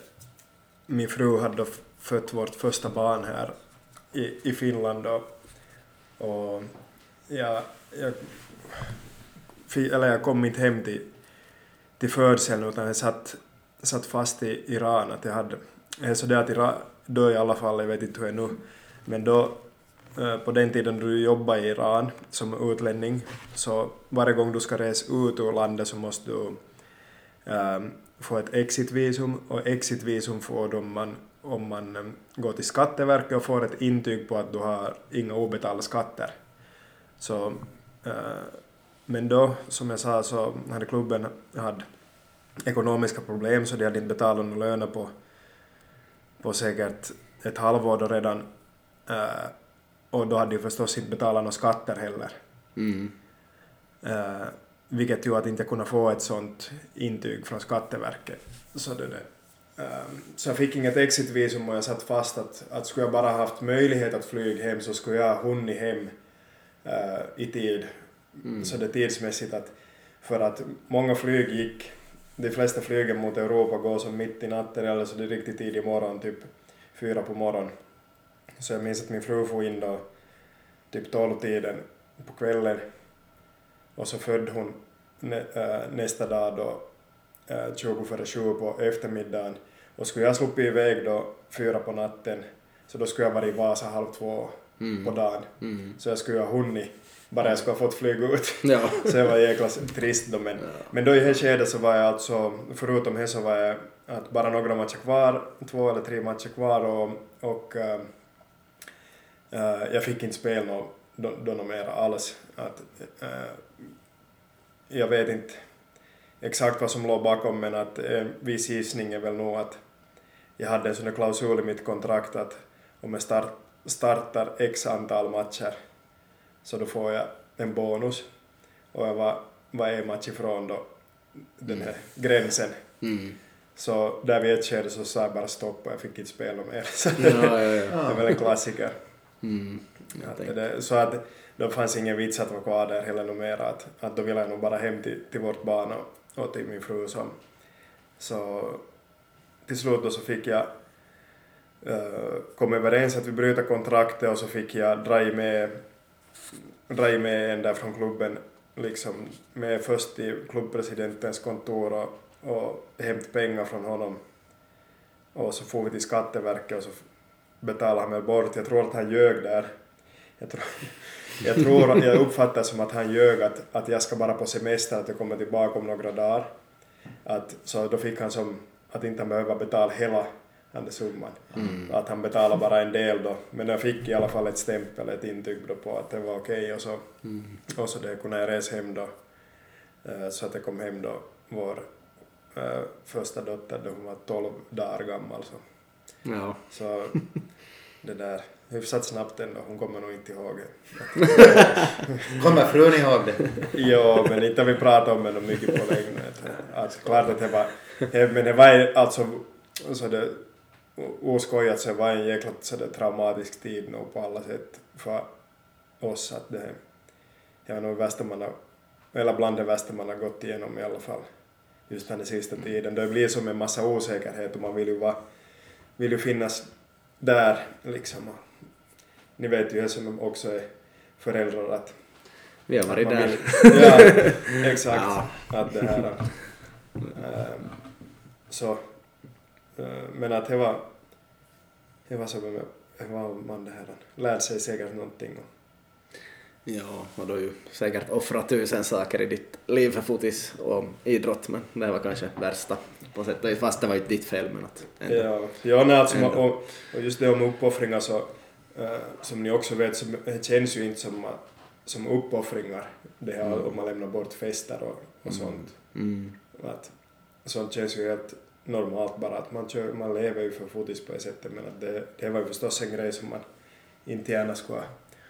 S3: min fru hade fött vårt första barn här i, i Finland då. Och jag, jag, eller jag kom inte hem till, till födseln utan jag satt, satt fast i Iran. Att jag hade, eh, så det att Iran, då i alla fall, jag vet inte hur det är nu, men då eh, på den tiden du jobbade i Iran som utlänning så varje gång du ska resa ut ur landet så måste du ehm, få ett exitvisum och exitvisum får du om man, om man eh, går till Skatteverket och får ett intyg på att du har inga obetalda skatter. Så, äh, men då, som jag sa, så hade klubben hade ekonomiska problem så de hade inte betalat några löner på, på säkert ett halvår då redan. Eh, och då hade de förstås inte betalat några skatter heller.
S1: Mm.
S3: Eh, vilket gjorde att inte kunna få ett sånt intyg från Skatteverket. Så, det, eh, så jag fick inget exitvisum och jag satt fast att, att skulle jag bara haft möjlighet att flyga hem så skulle jag ha hunnit hem eh, i tid. Så det är tidsmässigt att för att många flyg gick, de flesta flygen mot Europa går som mitt i natten eller så det är riktigt tidig morgon, typ fyra på morgonen. Så jag minns att min fru får in då typ tolv-tiden på kvällen och så födde hon nä, äh, nästa dag då äh, 20 före 7 på eftermiddagen och skulle jag sluppit iväg då fyra på natten så då skulle jag vara i Vasa halv två på dagen.
S1: Mm.
S3: Så jag skulle ha hunnit, bara jag skulle ha fått flyga ut.
S1: Ja.
S3: Så det var jäkla trist då men, men då i det skedet så var jag alltså, förutom det så var jag att bara några matcher kvar, två eller tre matcher kvar och, och äh, äh, jag fick inte spela nå, då, då nå mera alls. Att, äh, jag vet inte exakt vad som låg bakom men att en viss gissning är väl nog att jag hade en sån klausul i mitt kontrakt att om jag start, startar x antal matcher så då får jag en bonus och jag var, var en match ifrån då den här gränsen.
S1: Mm.
S3: Så där vid ett skede så sa jag bara stopp och jag fick inte spela mer. Så
S1: Ja, ja, ja.
S3: det är väl en klassiker.
S1: Mm.
S3: Att det, så att då fanns ingen vits att vara kvar där heller nog mera. Att, att då ville jag nog bara hem till, till vårt barn och, och till min fru som... Så till slut då så fick jag uh, kom överens att vi bryter kontraktet och så fick jag dra i med, dra med en där från klubben liksom med först till klubbpresidentens kontor och, och hämta pengar från honom. Och så får vi till Skatteverket och så betalade han mig bort. Jag tror att han ljög där. Jag tror, jag tror att jag uppfattar som att han ljög att, att jag ska bara på semester, att jag kommer tillbaka om några dagar. Att, så då fick han som att inte han behöver betala hela den där summan. Att han betalar bara en del då. Men jag fick i alla fall ett stämpel, ett intyg då på att det var okej och så, och så det kunde jag resa hem då. Eh, Så att jag kom hem då, vår eh, första dotter då hon var 12 dagar gammal. Så.
S1: Ja.
S3: Så det där, hyfsat snabbt ändå, hon kommer nog inte ihåg det.
S2: Kommer frun ihåg det?
S3: Jo, men inte vi pratat om det mycket på länge. Alltså, klart att det var, men det var ju alltså, så det, oskojat så det var en jäkla så det, traumatisk tid nog på alla sätt för oss att det, det var nog det värsta man har, eller bland det värsta man har gått igenom i alla fall. Just den sista tiden. Det blir som en massa osäkerhet och man vill ju vara, vill ju finnas där liksom. Ni vet ju som också är föräldrar att
S1: Vi har varit där.
S3: vill- Ja, exakt.
S1: Ja.
S3: Att det här... ähm, så... äh, men att det var... Det var som var man det här lärde sig säkert någonting.
S1: Ja, och du har ju säkert offrat tusen saker i ditt liv för fotis och idrott, men det var kanske värsta på sätt och vis, fast det var inte ditt fel, men att ändå.
S3: ja, ja nej, alltså,
S1: Ändå.
S3: och, och just det om uppoffringar så, äh, som ni också vet, så det känns ju inte som, som uppoffringar, det här om man lämnar bort fester och, och sånt.
S1: Mm.
S3: Att, sånt känns ju helt normalt bara att man, kör, man lever ju för fotis på det sättet men att det, det var ju förstås en grej som man inte gärna skulle ha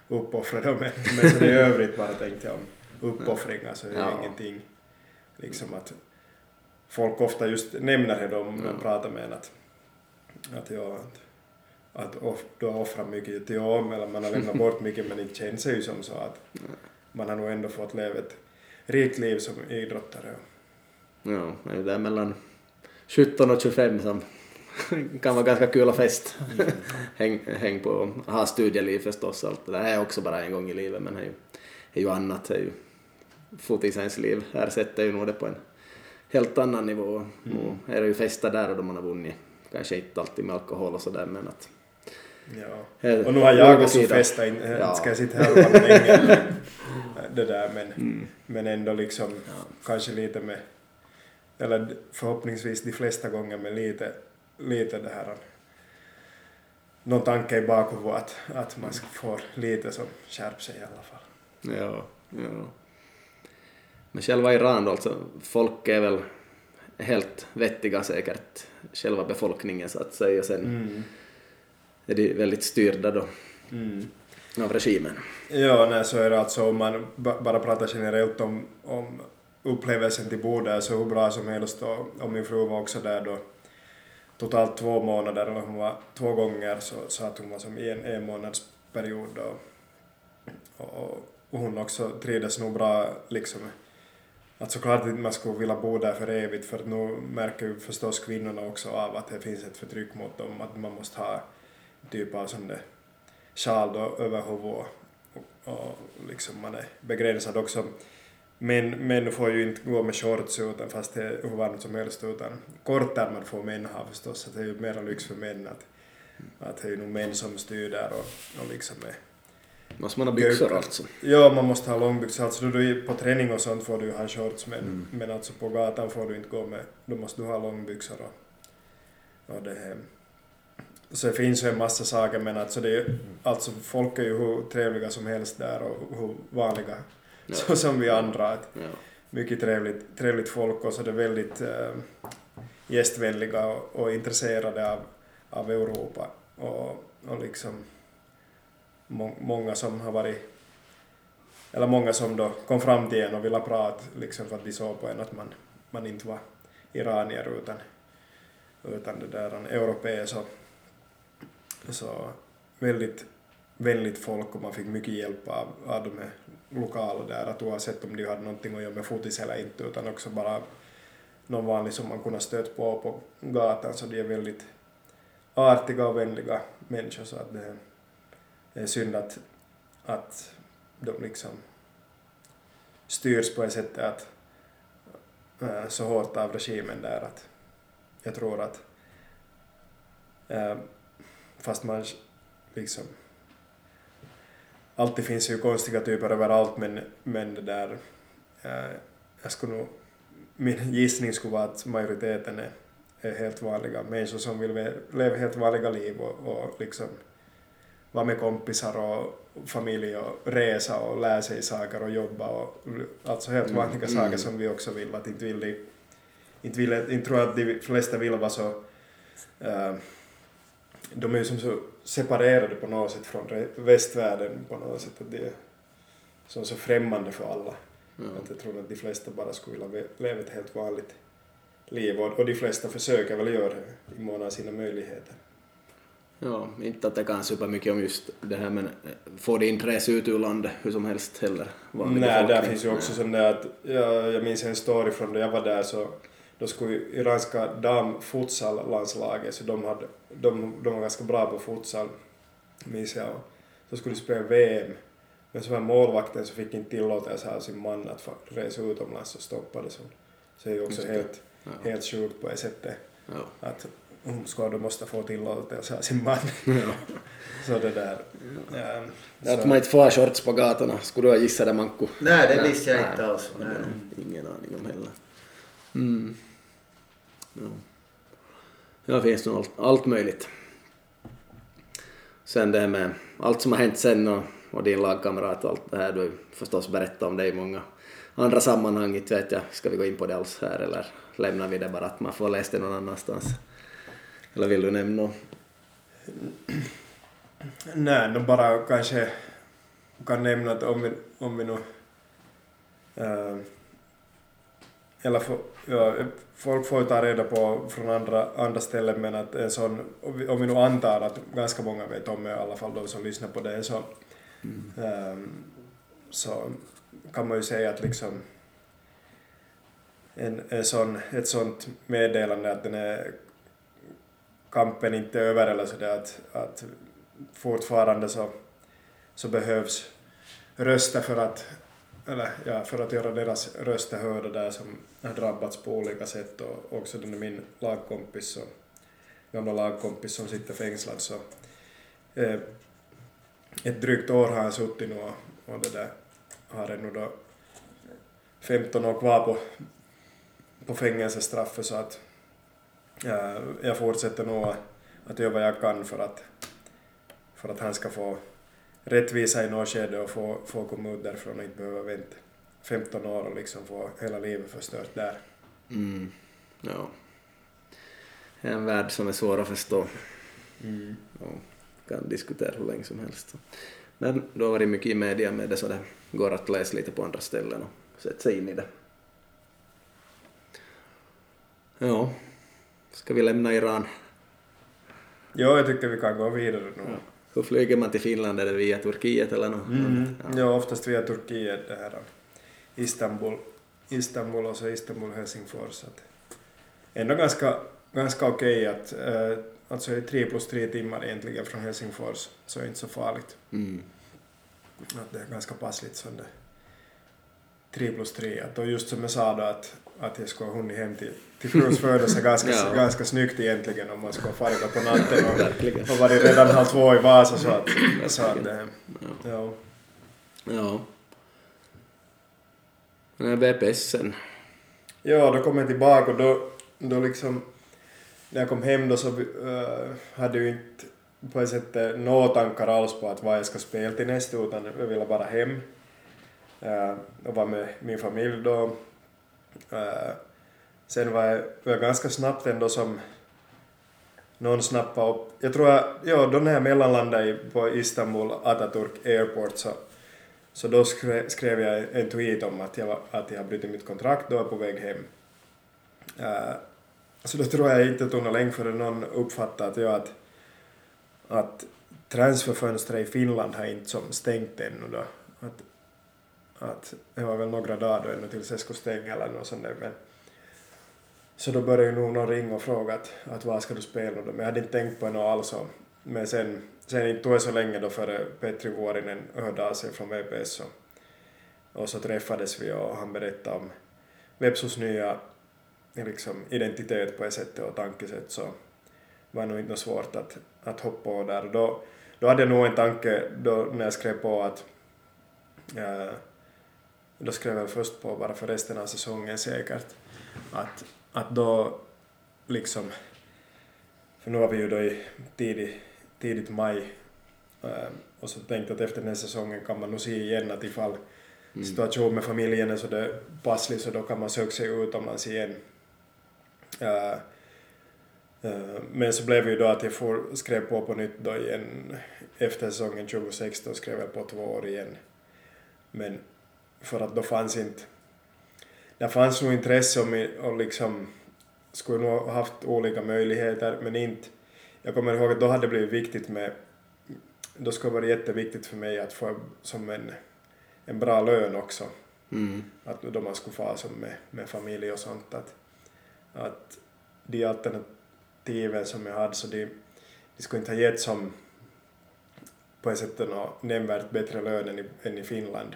S3: uppoffrat då men, men så i övrigt bara tänkte jag om uppoffringar så är det
S1: Ja.
S3: ingenting liksom att folk ofta just nämner det om de pratar med en att, att ja, att, att off, du har offrat mycket till om eller man har lämnat bort mycket men det känns ju som så att man har nog ändå fått leva ett rikt liv som idrottare.
S1: Ja, det är där mellan 17 och 25 som kan vara ganska kul att fest. häng, häng på, ha studieliv förstås. Allt det där är också bara en gång i livet men det är ju, är ju annat. Det är ju fotisens liv ersätter ju nog det på en helt annan nivå. Mm. Nu är det ju fester där och då man har vunnit. Kanske inte alltid med alkohol och sådär men att
S3: Ja. Och nu har jag också festat, in, ja. ska jag sitta här och vara länge det där men, mm. men ändå liksom ja. kanske lite med, eller förhoppningsvis de flesta gånger med lite, lite det här någon tanke i bakhuvudet att, att man ska få lite som skärp sig i alla fall.
S1: Ja, ja. Men själva Iran då, alltså folk är väl helt vettiga säkert, själva befolkningen så att säga. Sen mm. är de väldigt styrda då mm. av regimen.
S3: Ja, nej, så är det alltså om man bara pratar generellt om, om upplevelsen till bordet så hur bra som helst och, och min fru var också där då totalt två månader, eller hon var två gånger så, så att hon var som i en, en månadsperiod då. Och, och hon också trivdes nog bra liksom att såklart inte man skulle vilja bo där för evigt för att nu märker ju förstås kvinnorna också av att det finns ett förtryck mot dem, att man måste ha typ av sån där sjal då över huvudet och, och liksom man är begränsad också. Men män får ju inte gå med shorts utan fast det är hur varmt som helst utan kortärmad får män ha förstås, att det är ju mera lyx för män att, att det är ju nog män som styr där och, och liksom är
S1: Måste man ha byxor alltså?
S3: Ja, man måste ha långbyxor. Alltså du är på träning och sånt får du ju ha shorts men, mm. men alltså på gatan får du inte gå med, då måste du ha långbyxor och, och det här. Så det finns ju en massa saker men alltså det är, alltså folk är ju hur trevliga som helst där och hur vanliga ja. så som vi andra. Ja. Mycket trevligt, trevligt folk och så det väldigt äh, gästvänliga och, och intresserade av, av Europa och, och liksom må, många som har varit eller många som då kom fram till en och ville prata liksom för att de såg på en att man, man inte var iranier utan, utan det där en europé så, så väldigt vänligt folk och man fick mycket hjälp av, av de här lokala där att oavsett om de hade någonting att göra med fotis eller inte utan också bara någon vanlig som man kunde stöta på på gatan så de är väldigt artiga och vänliga människor så att det är synd att, att de liksom styrs på ett sätt att äh, så hårt av regimen där att jag tror att äh, fast man liksom alltid finns ju konstiga typer överallt men, men det där äh, jag skulle nog min gissning skulle vara att majoriteten är, är helt vanliga människor som vill leva helt vanliga liv och, och liksom vara med kompisar och familj och resa och lära sig saker och jobba och alltså helt mm, vanliga mm. saker som vi också vill att inte vill inte, vill, inte tror jag att de flesta vill vara så uh, de är ju som så separerade på något sätt från västvärlden på något sätt att de är som så främmande för alla. Mm. Att jag tror att de flesta bara skulle vilja leva ett helt vanligt liv och, och de flesta försöker väl göra det i mån av sina möjligheter.
S1: Ja, inte att det kan supa mycket om just det här men får det inte resa ut ur landet hur som helst heller?
S3: Nej, där finns ju också sån där att, ja, jag minns en story från när jag var där så då skulle iranska damfutsal-landslaget så de, hade, de, de var ganska bra på futsal, minns jag. Så skulle de spela VM men så var målvakten så fick inte tillåtelse av sin man att resa utomlands och stoppades hon. Så det är ju också helt, ja. helt sjukt på det sättet. Ja. Att hon ska då måste få tillåtelse av sin man. Ja. så det där. Ja,
S1: så. Att man inte får ha shorts på gatorna, skulle du ha gissat det Manko?
S2: Nej, det visste jag inte alls. Nej.
S1: Ingen aning om heller. Mm. Ja. det finns nog allt, allt möjligt. Sen det här med allt som har hänt sen och, och din lagkamrat och allt det här, du har förstås berättat om det i många andra sammanhang, inte vet jag, ska vi gå in på det alls här eller lämnar vi det bara att man får läsa det någon annanstans? Eller vill du nämna
S3: Nej, no bara kanske kan nämna att om vi, om vi nu äh, eller för, ja, folk får ju ta reda på från andra, andra ställen men att en sån, om vi nu antar att ganska många vet om det, i alla fall de som lyssnar på det, så, mm. ähm, så kan man ju säga att liksom en, en sån, ett sånt meddelande att den är kampen inte är över eller sådär att, att fortfarande så, så behövs röster för att, eller, ja, för att göra deras röster hörda där som har drabbats på olika sätt. Och också den är min lagkompis så, gamla lagkompis som sitter fängslad så eh, ett drygt år har han suttit nu och, och det där har ännu då 15 år kvar på, på fängelsestraffet. Så att eh, jag fortsätter nog att göra vad jag kan för att, för att han ska få rättvisa i något skede och få, få komma ut därifrån och inte behöva vänta 15 år och liksom få hela livet förstört där.
S1: Mm. Ja. Det är en värld som är svår att förstå.
S3: Mm.
S1: Och kan diskutera hur länge som helst. Men du har varit mycket i media med det så det går att läsa lite på andra ställen och sätta sig in i det. Ja, ska vi lämna Iran?
S3: Ja, jag tycker vi kan gå vidare nu.
S1: Ja. Hur flyger man till Finland? Är det via Turkiet eller något?
S3: Mm. Ja. oftast via Turkiet det här Istanbul, Istanbul och så Istanbul Helsingfors. Att ändå ganska, ganska okej att äh, alltså är tre plus tre timmar egentligen från Helsingfors så är det inte så farligt.
S1: Mm.
S3: Att det är ganska passligt som det tre plus tre. Att och just som jag sa då att, att jag skulle ha hunnit hem till, till fruns födelse ganska,
S1: Ja.
S3: ganska snyggt egentligen om man skulle ha farit på natten och, och varit redan halv två i Vasa så att, så att det, ja.
S1: Ja. Men VPSen.
S3: Ja, då kom jag tillbaka och då, då liksom, när jag kom hem då så uh, hade jag ju inte på ett sätt eh, några tankar alls på att vad jag ska spela till nästa utan jag ville bara hem uh, och vara med min familj då. Eh, sen var jag, var jag ganska snabbt ändå som någon snappade upp, jag tror jag, ja då när jag mellanlandade på Istanbul Atatürk Airport så så då skrev, skrev jag en tweet om att jag, var, att jag har brutit mitt kontrakt och är på väg hem. Uh, så då tror jag inte tog något länge förrän någon uppfattade att, jag, att, att transferfönstret i Finland har inte som stängt ännu då. Att, det var väl några dagar då ännu tills jag skulle stänga eller något sånt där. Men, så då började ju nog någon ringa och fråga att, att vad ska du spela då? Men jag hade inte tänkt på det något alls. Men sen, sen tog det så länge då före Petri Vuorinen hörde av sig från VPS och, och så träffades vi och han berättade om Vepsus nya liksom, identitet på ett sätt och tankesätt så var det nog inte svårt att, att hoppa på där. Då, då hade jag nog en tanke då när jag skrev på att äh, då skrev jag först på bara för resten av säsongen säkert att, att då liksom för nu har vi ju då i tidig, tidigt maj eh, och så tänkte jag att efter den här säsongen kan man nog se igen att ifall situation med familjen är så det passlig så då kan man söka sig utomlands igen. Eh, eh, men så blev det ju då att jag får, skrev på på nytt då igen efter säsongen 2016 skrev jag på två år igen. Men för att då fanns inte det fanns nog intresse om och liksom skulle nog ha haft olika möjligheter men inte jag kommer ihåg att då hade det blivit viktigt med då skulle det vara jätteviktigt för mig att få som en, en bra lön också
S1: Mm.
S3: att då man skulle få som med, med familj och sånt att, att de alternativen som jag hade så de, de skulle inte ha gett som på ett sätt något nämnvärt bättre lön än i, än i Finland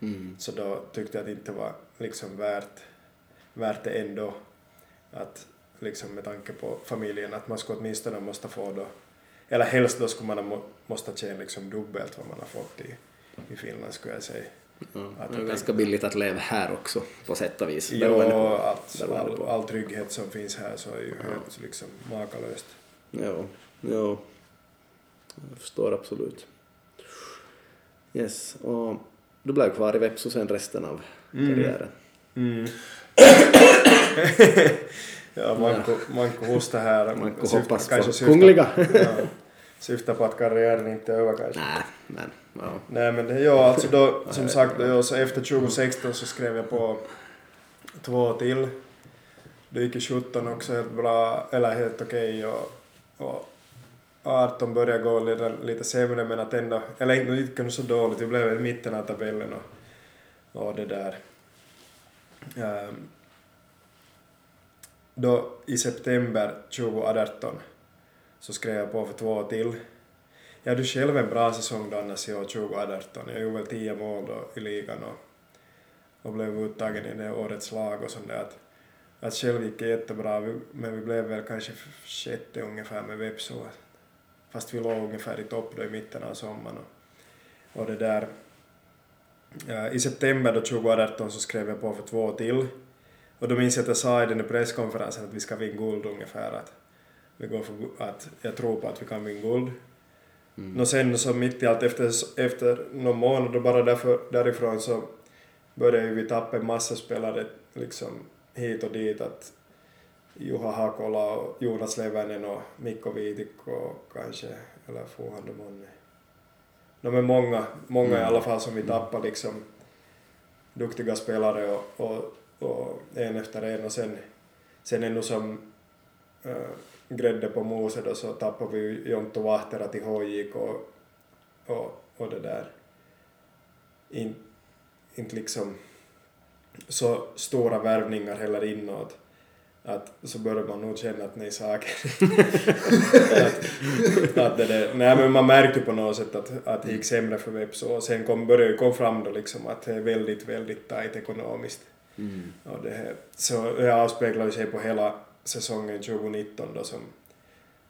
S1: Mm.
S3: så då tyckte jag att det inte var liksom värt, värt det ändå att liksom med tanke på familjen att man skulle åtminstone måste få då eller helst då skulle man må, måste tjäna liksom dubbelt vad man har fått i, i Finland skulle jag säga.
S1: Ja,
S3: Att
S1: det är ganska billigt att leva här också på sätt och vis.
S3: Ja, alltså, all, all trygghet som finns här så är ju helt liksom makalöst.
S1: Jo, jo. Jag förstår absolut. Yes, och du blev kvar i Vepsu sen resten av karriären.
S3: Mm. ja, Manko, Manko hostar här.
S1: Manko hoppas på
S3: syftar-
S1: kungliga.
S3: ja, syftar på att karriären inte är över kanske.
S1: Nej, men ja.
S3: Nej men ja, alltså då, som sagt, då, så efter 2016 så skrev jag på två till. Det gick i 17 också helt bra, eller helt okej och, och 18 började gå lite, lite sämre men att ändå, eller inte gick det så dåligt, vi blev i mitten av tabellen och, och det där. Um, då i september 2018 så skrev jag på för två till. Jag hade själv en bra säsong då annars i år 2018. Jag gjorde väl tio mål då i ligan och, och blev uttagen i det årets lag och sånt där. Att, att själv gick det jättebra, men vi blev väl kanske sjätte ungefär med Vepsu. Fast vi låg ungefär i topp då i mitten av sommaren. Och, och det där. Ja, I september då 2018 så skrev jag på för två till. Och då minns jag att jag sa i den presskonferensen att vi ska vinna guld ungefär. Att, vi går för, att jag tror på att vi kan vinna guld.
S1: Mm.
S3: Nå sen så mitt i allt efter, efter någon månad och bara därför, därifrån så började vi tappa en massa spelare liksom hit och dit att Juha Hakola och Jonas Levänen och Mikko Viitikko kanske, eller får han dem Manne? De är många, många i alla fall som vi tappar liksom duktiga spelare och, och, och en efter en och sen, sen ännu som äh, grädde på moset så tappade vi Jonto Vahtera till HJK och, och, och det där. In, inte liksom så stora värvningar heller inåt. Att så börjar man nog känna att nej saker. att, att det där, nej men man märkte på något sätt att, att det gick sämre för Vepsu och sen kom, började det kom fram då liksom att det är väldigt, väldigt tajt ekonomiskt.
S1: Mm.
S3: Och det, här- så det avspeglar sig på hela säsongen 2019 då som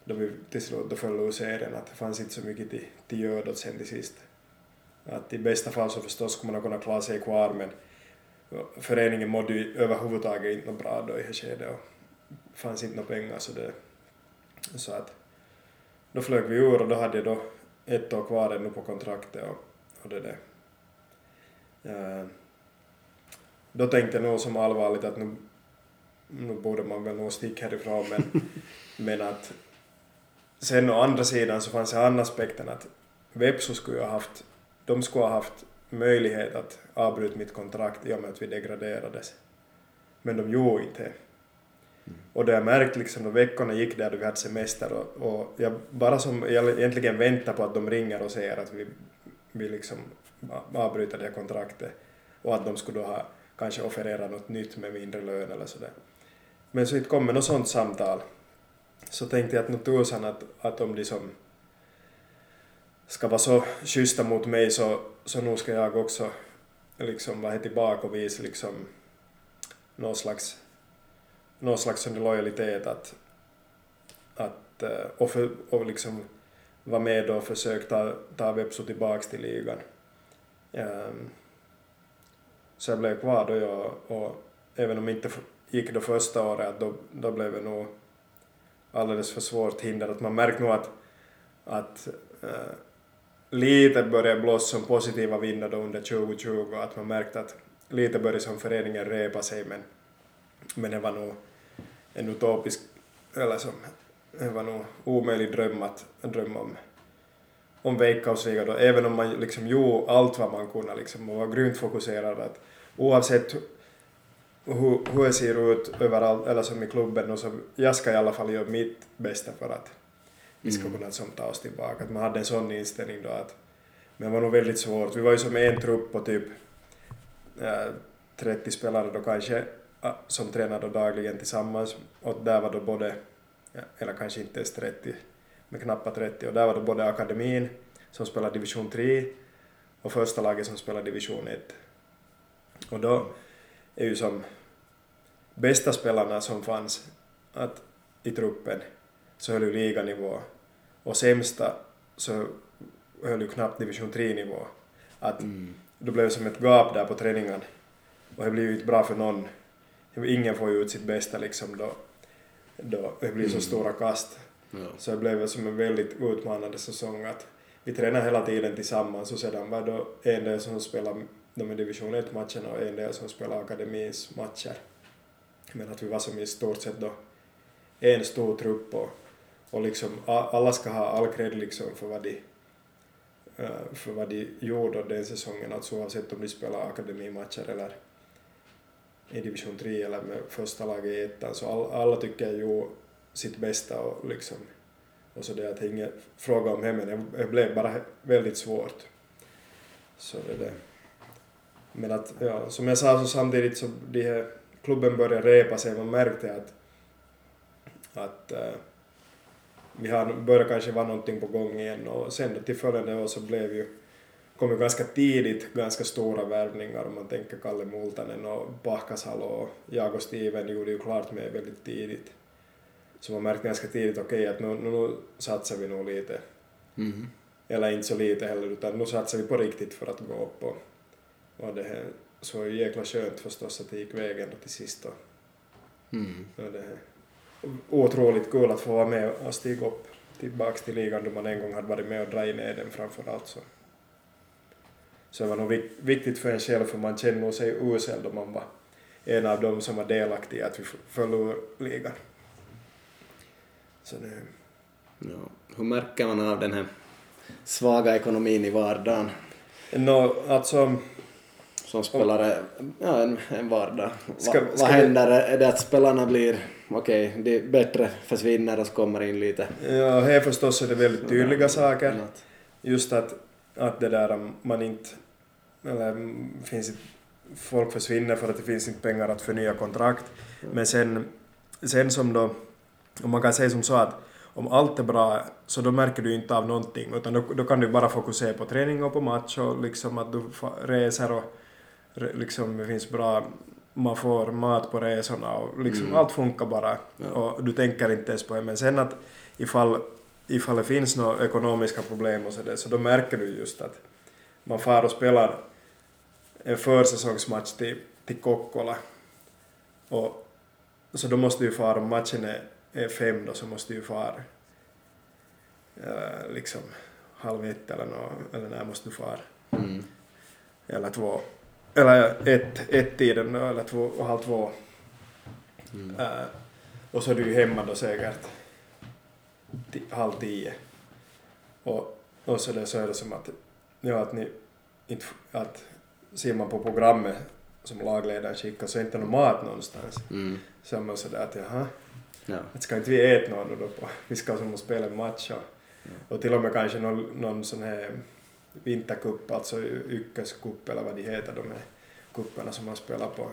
S3: då vi till slut då föll ur serien att det fanns inte så mycket till, till göd sen till sist. Att i bästa fall så förstås skulle man kunna klara sig kvar men föreningen mådde ju överhuvudtaget inte något bra då i det skedet och fanns inte några pengar så det så att då flög vi ur och då hade jag då ett år kvar ännu på kontraktet och, och det där. Eh, då tänkte jag nog som allvarligt att nu, nu borde man väl nog sticka härifrån men, men att sen å andra sidan så fanns det andra aspekten att Vepsu skulle ha haft, de skulle ha haft möjlighet att avbryta mitt kontrakt i och med att vi degraderades. Men de gjorde inte det. Och det jag märkt liksom då veckorna gick där då vi hade semester och, och jag bara som jag egentligen väntar på att de ringer och säger att vi, vi liksom avbryter det här kontraktet och att de skulle då ha kanske offererat något nytt med mindre lön eller sådär. Men så inte kommer något sånt samtal. Så tänkte jag att nu tusan att, att om de som ska vara så schyssta mot mig så, så nu ska jag också liksom vara tillbaka och visa liksom någon slags, någon slags lojalitet att, att eh, och, för, och liksom vara med och försöka ta, ta Vepsu tillbaka till ligan. Ehm, så jag blev kvar då jag, och även om det inte gick då första året, då, då blev det nog alldeles för svårt hinder. Att man märkte nog att, att eh, lite började blåsa som positiva vindar då under 2020, att man märkte att lite började som föreningen repa sig, men, men det var nog en utopisk, eller som, det var nog omöjlig dröm att drömma om om veckosliga då, även om man liksom gjorde allt vad man kunde liksom och var grymt fokuserad att oavsett hur, hur det ser ut överallt, eller som i klubben, och så jag ska i alla fall göra mitt bästa för att vi ska kunna som ta oss tillbaka. Att man hade en sån inställning då att men det var nog väldigt svårt. Vi var ju som en trupp på typ äh, 30 spelare då kanske äh, som tränade dagligen tillsammans och där var då både, ja, eller kanske inte ens 30, men knappt 30 och där var då både akademin som spelar division 3 och första laget som spelar division 1. Och då är ju som bästa spelarna som fanns att, i truppen så höll ju liganivå och sämsta så höll ju knappt division 3-nivå. Att
S1: Mm.
S3: då blev det som ett gap där på träningen och det blir ju inte bra för någon. Ingen får ju ut sitt bästa liksom då, då det blir så stora kast.
S1: Ja.
S3: Så det blev som en väldigt utmanande säsong att vi tränade hela tiden tillsammans och sedan var då en del som spelade de division 1-matcherna och en del som spelade akademins matcher. Men att vi var som i stort sett då en stor trupp och, och liksom alla ska ha all cred liksom för vad de eh, för vad de gjorde den säsongen, alltså oavsett om de spelar akademimatcher eller i division 3 eller med första laget i ettan, så all, alla tycker jag gjorde sitt bästa och liksom och så det att ingen fråga om hemmen, det- det blev bara väldigt svårt. Så det där. Men att, ja, som jag sa så samtidigt så de här klubben började repa sig, man märkte att att uh, vi har börjat kanske vara någonting på gång igen och sen till följande år så blev ju kom ju ganska tidigt ganska stora värvningar om man tänker Kalle Multanen och Pahkasalo och jag och Steven gjorde ju klart med väldigt tidigt. Så man märkte ganska tidigt okej okay, att nu, nu, nu satsar vi nog lite.
S1: Mm.
S3: Eller inte så lite heller utan nu satsar vi på riktigt för att gå upp och, och det här, så jäkla skönt förstås att det gick vägen till sist och,
S1: Mm.
S3: och det här, otroligt kul att få vara med och stiga upp tillbaks till ligan då man en gång hade varit med och dragit ner den framför allt så. Så det var nog vik- viktigt för en själv för man känner nog sig usel då man var en av dem som var delaktig i att vi föll ur ligan. Så det,
S1: Ja. Hur märker man av den här svaga ekonomin i vardagen
S3: no, alltså
S1: som spelare? Ja, en, en vardag.
S3: Ska-
S1: Va,
S3: ska
S1: vad
S3: vi-
S1: händer? Är det att spelarna blir, okej, de bättre försvinner och så kommer in lite
S3: ja, här förstås är det väldigt tydliga saker. just att, att det där om man inte, eller mm, finns inte, folk försvinner för att det finns inte pengar att förnya kontrakt. Men sen, sen som då, om man kan säga som så att om allt är bra så då märker du inte av någonting utan då, då kan du bara fokusera på träning och på match och liksom att du reser och liksom det finns bra, man får mat på resorna och liksom
S1: Mm.
S3: allt funkar bara
S1: Ja.
S3: och du tänker inte ens på det. Men sen att ifall ifall det finns några ekonomiska problem och så där, så då märker du just att man far och spelar en försäsongsmatch till, till Kokkola. Och, så då måste du fara, om matchen är, är fem då, så måste du fara eh, liksom halv ett eller nå, eller när måste du fara?
S1: Mm.
S3: Eller två, eller ett, ett tiden eller två och halv två.
S1: Mm.
S3: Eh, och så är du ju hemma då säkert halv tio. Och, och så, där, så är det som att, ja, att ni inte, att ser man på programmet som lagledaren skickar så är inte någon mat någonstans.
S1: Mm.
S3: Så är man sådär att jaha,
S1: Ja.
S3: att ska inte vi äta någon då på, vi ska som spela en match och, och till och med kanske någon, någon sån här vintercup, alltså ykköscup eller vad de heter, de här kupperna som man spelar på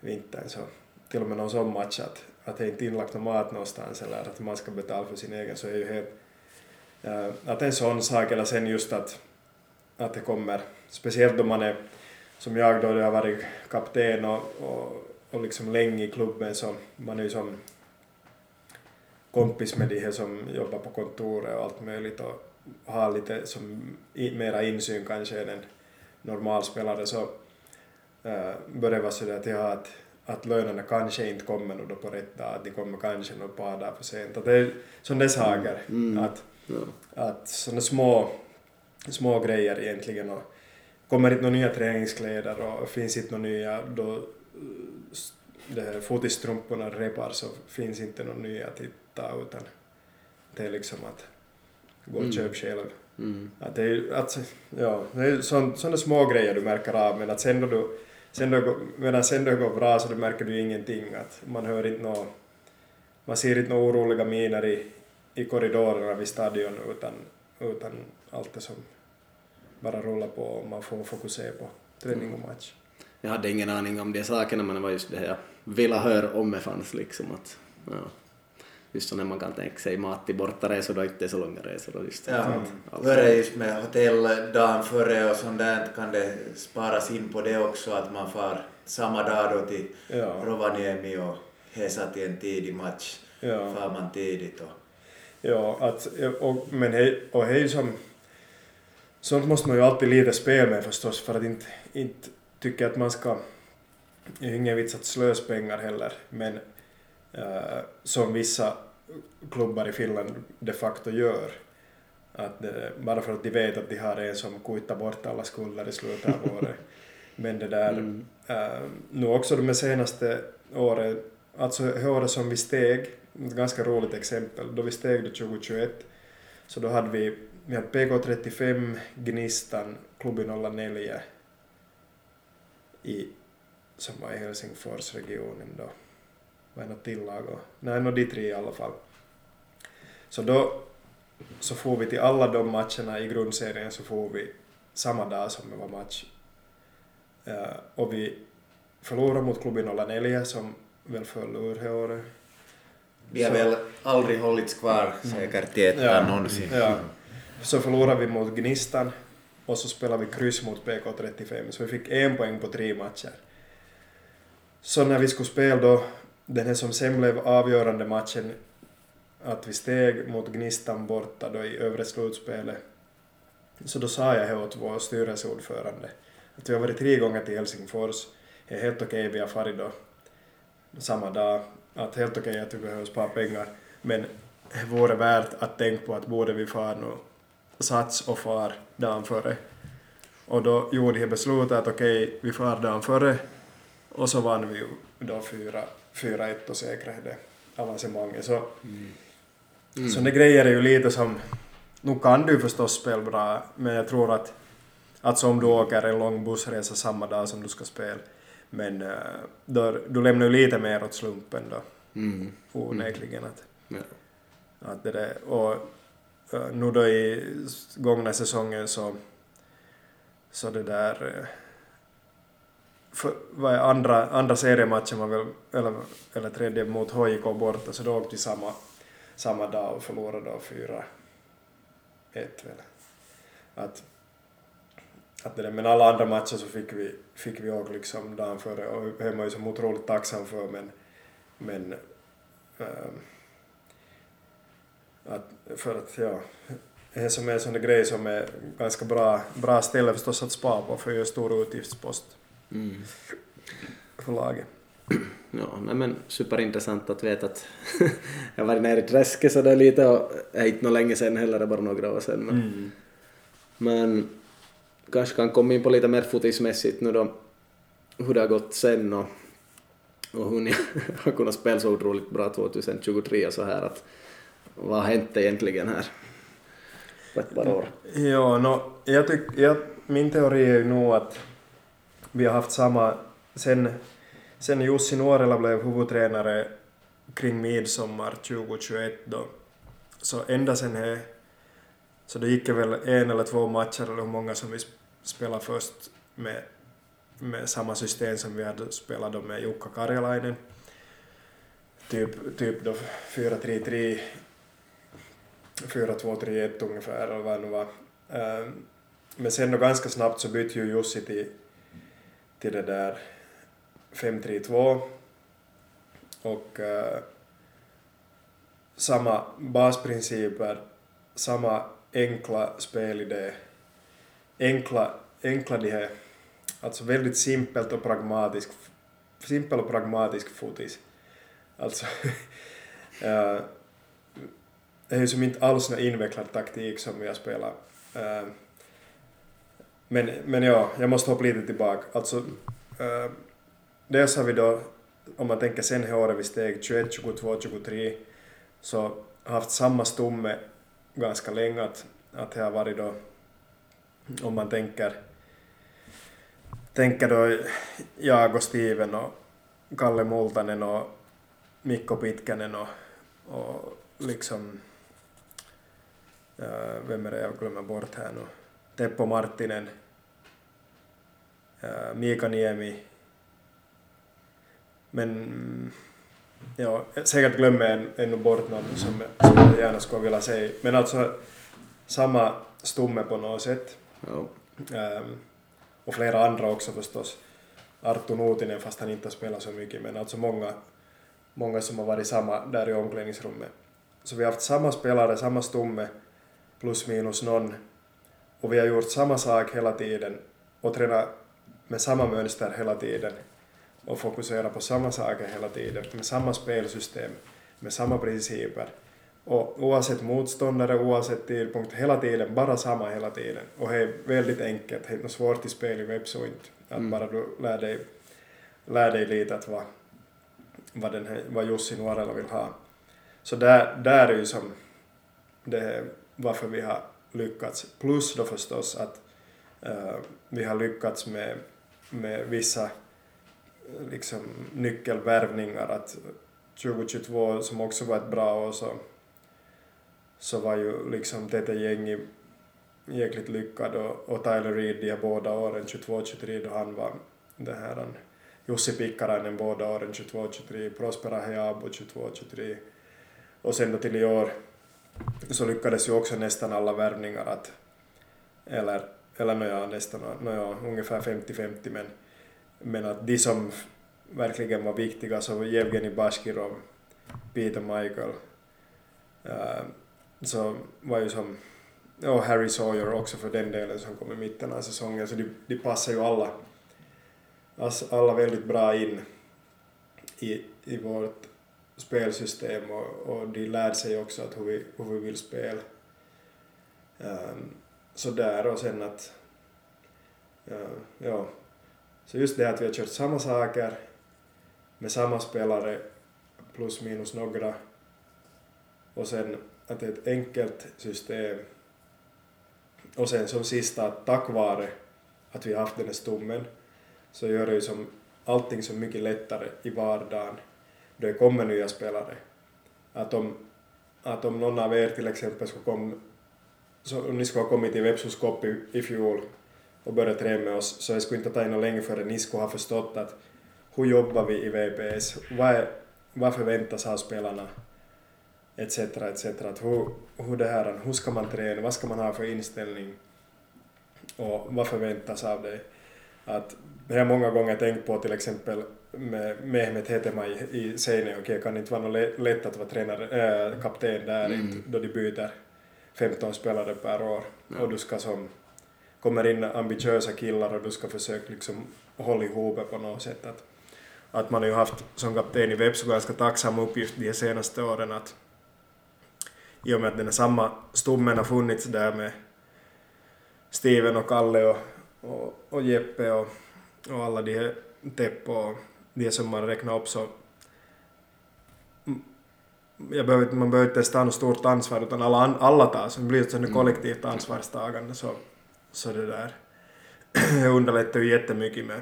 S3: vintern så till och med någon sån match att, att det inte är inlagt någon mat någonstans eller att man ska betala för sin egen så är ju helt äh, att en sån sak eller sen just att att det kommer, speciellt om man är som jag då, jag har varit kapten och, och, och liksom länge i klubben så man är ju som kompis med de här som jobbar på kontoret och allt möjligt och har lite som mera insyn kanske än en normal spelare så äh, börjar det vara sådär att, ja, att, att lönerna kanske inte kommer nu då på rätt dag, att de kommer kanske några par dagar för sent. Att det är sådana saker,
S1: Mm.
S3: att,
S1: Ja.
S3: att sådana små, små grejer egentligen och kommer inte några nya träningskläder och finns inte några nya då eh, det fotistrumporna repar så finns inte några nya att hitta utan det är liksom att gå och
S1: Mm.
S3: köpa själv.
S1: Mm.
S3: Att det är, att, ja, det är sådana små grejer du märker av men att sen då du sen då, medan sen då det går bra så då märker du ingenting att man hör inte nå man ser inte några oroliga miner i, i korridorerna vid stadion utan, utan allt är som bara rullar på och man får fokusera på träning och match.
S1: Jag hade ingen aning om de sakerna men det var just det jag ville höra om det fanns liksom att ja. Just så när man kan tänka sig mat till bortaresor då inte så långa resor just
S2: Ja,
S1: att allt-
S2: hur är det just med hotell dagen före och sånt där, kan det sparas in på det också att man far samma dag då till
S3: Ja,
S2: Rovaniemi och hesa till en tidig match,
S3: ja.
S2: far man tidigt och
S3: Ja, att, och, men hej, och hej som... Sånt måste man ju alltid lite spela med förstås för att inte, inte tycka att man ska... Det är ingen vits att slösa pengar heller, men som vissa klubbar i Finland de facto gör. Att det, bara för att de vet att de har en som kuittar bort alla skulder i slutet av året. Men det där,
S1: Mm.
S3: eh, nu också de senaste åren, alltså året som vi steg, ett ganska roligt exempel, då vi steg då 2021, så då hade vi, vi hade PK35, Gnistan, Klubb 09 i, som var i Helsingforsregionen då. Var det något tillag? Och, nej, nå de tre i alla fall. Så då så får vi till alla de matcherna i grundserien så får vi samma dag som det var match. Eh, och vi förlorade mot klubben 09 som väl föll ur det året.
S2: De har
S3: Så-
S2: väl aldrig hållits kvar säkert i ettan någonsin.
S3: Ja. Så förlorade vi mot Gnistan och så spelade vi kryss mot BK35 så vi fick en poäng på tre matcher. Så när vi skulle spela då, den här som sen blev avgörande matchen, att vi steg mot Gnistan borta då i övre slutspelet, så då sa jag här åt vår styrelseordförande att vi har varit tre gånger till Helsingfors, det är helt okej, vi har farit då samma dag, att helt okej att vi behöver spara pengar, men det vore värt att tänka på att borde vi fara nu sats och far dagen före. Och då gjorde jag beslutet att okej, vi far dagen före. Och så vann vi ju då 4-1 och säkrade avancemanget. Så,
S1: Mm.
S3: så det grejer är ju lite som, nu kan du förstås spela bra, men jag tror att, att som du åker en lång bussresa samma dag som du ska spela, men eh, då, du lämnar ju lite mer åt slumpen då,
S1: Mm.
S3: onekligen. Att,
S1: Ja.
S3: att det där, och eh, nu då i gångna säsongen så, så det där, eh, för, vad är andra, andra seriematchen var väl, eller, eller tredje mot HJK borta, så då åkte vi samma, samma dag och förlorade då 4-1 väl. Att, att det där, men alla andra matcher så fick vi, fick vi åka liksom dagen före och det är man ju så otroligt tacksam för men, men ähm, att, för att ja, det är en sån där grej som är ganska bra, bra ställe förstås att spara på för det är en stor utgiftspost
S1: Mm.
S3: för laget.
S1: Ja, nej men superintressant att veta att jag varit nere i träsket så det är lite och är inte något länge sedan heller, det är bara några år sedan. Men, men kanske kan komma in på lite mer fotismässigt nu då, hur det har gått sen och, och hur ni har kunnat spela så otroligt bra 2023 och så här att vad har hänt egentligen här på ett par år?
S3: Ja, no, jag tyck, jag, min teori är ju nog att vi har haft samma, sen, sen Jussi Nuorela blev huvudtränare kring midsommar 2021 då, så ända sen här, så det gick det väl en eller två matcher eller hur många som vi spelade först med, med samma system som vi hade spelat då med Jukka Karjalainen. Typ, typ då 4-3-3 4-2-3-1 ungefär eller vad det nu var. Ehm, men sen då ganska snabbt så bytte ju Jussi till, till det där 532, och eh, samma basprinciper, samma enkla spelidé, enkla, enkla de här, alltså väldigt simpelt och pragmatisk, simpel och pragmatisk fotis. Alltså, eh, det är ju som inte alls någon invecklad taktik som vi har spelat. Eh, men, men ja, jag måste hoppa lite tillbaka. Alltså, äh, dels har vi då, om man tänker sen här året vi steg 21, 22, 23, så haft samma stomme ganska länge att, att det har varit då, om man tänker, tänker då jag och Steven och Kalle Multanen och Mikko Pitkänen och, och liksom, äh, vem är det jag glömmer bort här nu, Teppo Marttinen, Mika Niemi, men ja, säkert glömmer jag en- ännu bort någon som, som jag gärna skulle vilja säga, men alltså samma stomme på något sätt.
S1: Ja.
S3: Ehm, och flera andra också förstås. Arttu Nuutinen fast han inte har spelat så mycket men alltså många, många som har varit samma där i omklädningsrummet. Så vi har haft samma spelare, samma stomme plus minus någon och vi har gjort samma sak hela tiden och tränat med samma mönster hela tiden och fokuserat på samma saker hela tiden med samma spelsystem, med samma principer. Och oavsett motståndare, oavsett tidpunkt, hela tiden, bara samma hela tiden. Och det är väldigt enkelt, det är inte svårt i spel i Webso inte. Att
S1: Mm.
S3: bara du lär dig, lär dig lite att vad, vad, den här, vad Jussi Nuorela vill ha. Så där, där är ju som det varför vi har lyckats. Plus då förstås att uh, vi har lyckats med, med vissa eh, liksom nyckelvärvningar. Att 2022 som också var ett bra år så, så var ju liksom detta gäng jäkligt lyckad och, och Tyler Reed de här båda åren 22-23 då han var det här han, Jussi Pikkarainen båda åren 22-23, Prospera Heabo 22-23 Och sen då till i år så lyckades ju också nästan alla värvningar att, eller, eller nåja, nästan, nåja, ungefär 50-50 men, men att de som verkligen var viktiga så var Jevgenij Bashkirov, Peter Michael, uh, så var ju som, och Harry Sawyer också för den delen som kom i mitten av säsongen, så de, de passar ju alla, alla väldigt bra in i, i vårt spelsystem och, och de lär sig också att hur vi, hur vi vill spela. Um, så där och sen att, uh, ja, så just det att vi har kört samma saker med samma spelare plus minus några. Och sen att det är ett enkelt system. Och sen som sista att tack vare att vi har haft den här stommen så gör det ju som allting så mycket lättare i vardagen det kommer nya spelare. Att om, att om någon av er till exempel skulle komma, så om ni skulle ha kommit till Vepsus i, i fjol och börjat träna med oss så det skulle inte ta in länge förrän ni skulle ha förstått att hur jobbar vi i VPS, vad, är, vad förväntas av spelarna, etc. etc. Att hur, hur, det här, hur ska man träna, vad ska man ha för inställning och vad förväntas av dig. Att det har jag många gånger tänkt på till exempel med Mehmet Hetema i, i Seinäjoki kan inte vara något lätt att vara tränare, äh, kapten där mm. inte, då de byter 15 spelare per år ja. och du ska som kommer in ambitiösa killar och du ska försöka liksom hålla ihop det på något sätt. Att, att man har ju haft som kapten i Vepsu ganska tacksam uppgift de senaste åren att i och med att den samma stommen har funnits där med Steven och Kalle och, och, och Jeppe och, och alla de här Teppo och de som man räknar upp så jag behöver, man behöver inte ens ta något stort ansvar utan alla, alla tar, så det blir ett sånt kollektivt ansvarstagande så, så det där underlättar ju jättemycket med,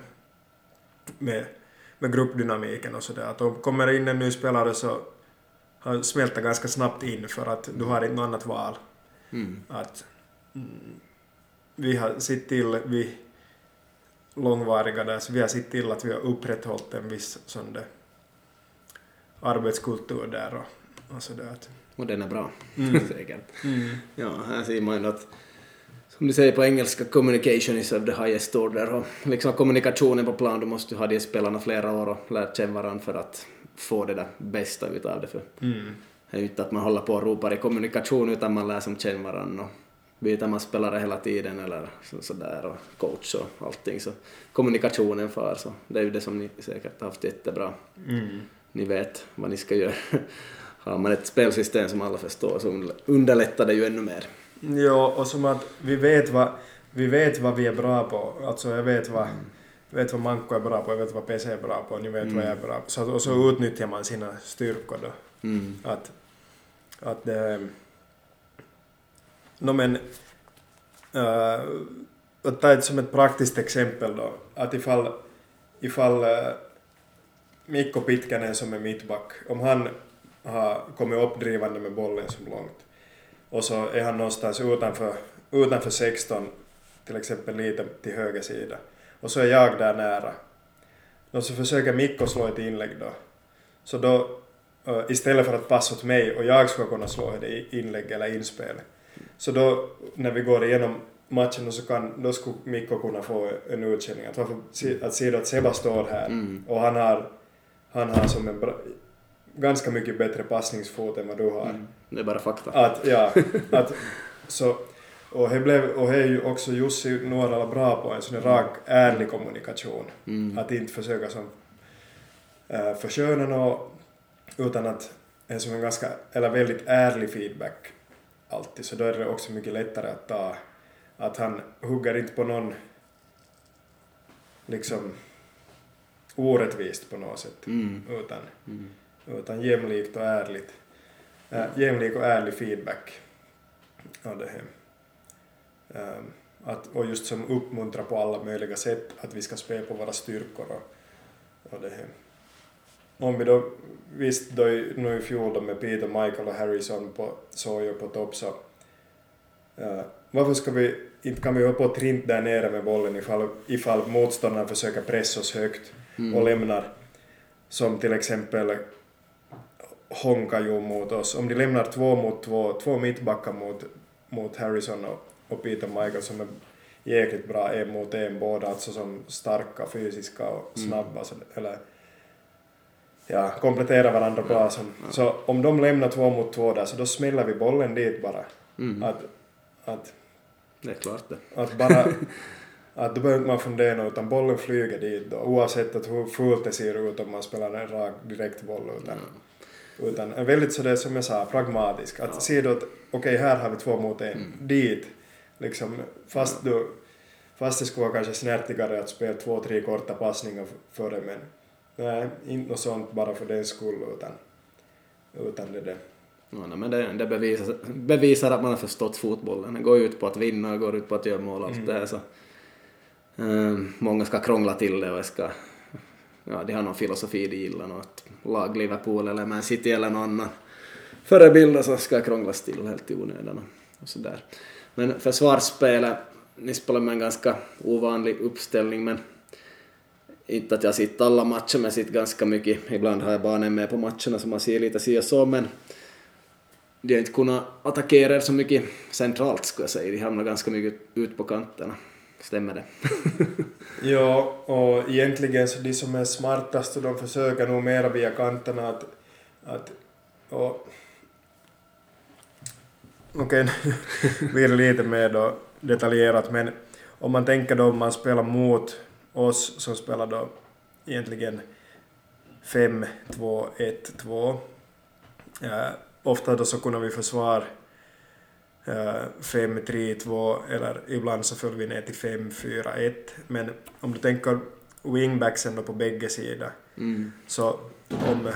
S3: med, med gruppdynamiken och sådär. Att om kommer in en ny spelare så han smälter ganska snabbt in för att du har inte något annat val. Mm. Att, mm, vi har sett till, vi långvariga där, så vi har sett till att vi har upprätthållit en viss sån där arbetskultur där och, och sådär.
S1: Och den är bra, mm. säkert. Mm. Ja, här ser man ju att som du säger på engelska, communication is of the highest order. Och liksom kommunikationen på plan, du måste ha de spelarna flera år och lärt känna varandra för att få det där bästa utav det. För mm. Det är ju inte att man håller på och ropar i kommunikation utan man lär som känna varandra. Och byter man spelare hela tiden eller sådär så och coach och allting så kommunikationen far så det är ju det som ni säkert har haft jättebra. Mm. Ni vet vad ni ska göra. Har man ett spelsystem som alla förstår så underlättar det ju ännu mer.
S3: Ja, och som att vi vet vad vi, vet vad vi är bra på. Alltså jag vet vad, mm. vet vad Manko är bra på, jag vet vad PC är bra på, ni vet mm. vad jag är bra på. Så, och så utnyttjar man sina styrkor då. Mm. Att, att det No men, äh, att ta ett som ett praktiskt exempel då, att ifall, ifall äh, Mikko Pitkänen som är mittback, om han har kommit uppdrivande med bollen som långt och så är han någonstans utanför, utanför 16, till exempel lite till höger sida, och så är jag där nära. Och så försöker Mikko slå ett inlägg då. Så då, äh, istället för att passa åt mig och jag ska kunna slå ett inlägg eller inspel, så då när vi går igenom matchen så kan, då skulle Mikko kunna få en utkänning att, varför, att se att Seba står här mm. och han har, han har som en bra, ganska mycket bättre passningsfot än vad du har. Mm.
S1: Det är bara fakta.
S3: Att, ja, att, så, och det blev, och det är ju också Jussi Nuorala bra på en sån rak, ärlig kommunikation. Mm. Att inte försöka som äh, försköna något, utan att en som en ganska, eller väldigt ärlig feedback alltid, så då är det också mycket lättare att ta, att han hugger inte på någon liksom orättvist på något sätt, mm. utan, mm. utan jämlikt och ärligt, äh, jämlik och ärlig feedback av det här. Um, att, och just som uppmuntrar på alla möjliga sätt att vi ska spela på våra styrkor och, och det här om vi då visst då nu i fjol då med Peter, Michael och Harrison på Sawyer på topp så uh, varför ska vi inte kan vi hålla på och trint där nere med bollen ifall, ifall motståndaren försöker pressa oss högt mm. och lämnar som till exempel honkar ju mot oss. Om de lämnar två mot två, två mittbackar mot, mot Harrison och, och Peter Michael som är jäkligt bra en mot en båda, alltså som starka, fysiska och snabba. Så, eller ja, kompletterar varandra bra. Som, Så om de lämnar två mot två där så då smäller vi bollen dit bara.
S1: Mm.
S3: Att, att,
S1: Det är klart det.
S3: att bara att då behöver inte man fundera utan bollen flyger dit då, oavsett att hur fult det ser ut om man spelar en rak direktboll utan, utan är väldigt sådär som jag sa pragmatisk. Att se då att okej här har vi två mot en, dit liksom fast du fast det skulle vara kanske snärtigare att spela två, tre korta passningar före men nej, inte något sånt bara för den skull utan utan det där.
S1: Ja, men det, det bevisar, bevisar att man har förstått fotbollen. Det går ut på att vinna och går ut på att göra mål och allt det här. Så, eh, många ska krångla till det och ska, ja, de har någon filosofi de gillar, något lag Liverpool eller Man City eller någon annan förebild så ska krånglas till helt i onödan och sådär. Men försvarsspelet, ni spelar med en ganska ovanlig uppställning men inte att jag sitter alla matcher men sitter ganska mycket. Ibland har jag barnen med på matcherna så man ser lite si och så men de har inte kunnat attackera er så mycket centralt skulle jag säga. De hamnar ganska mycket ut på kanterna. Stämmer det?
S3: Ja, och egentligen så de som är smartast och de försöker nog mera via kanterna att, att och Okej, nu blir det lite mer då detaljerat men om man tänker då om man spelar mot oss som spelar då egentligen 5-2-1-2 eh, ofta då så kunde vi försvara eh, 5-3-2 eller ibland så föll vi ner till 5-4-1 men om du tänker wingbacksen då på bägge sidor
S1: Mm.
S3: så om,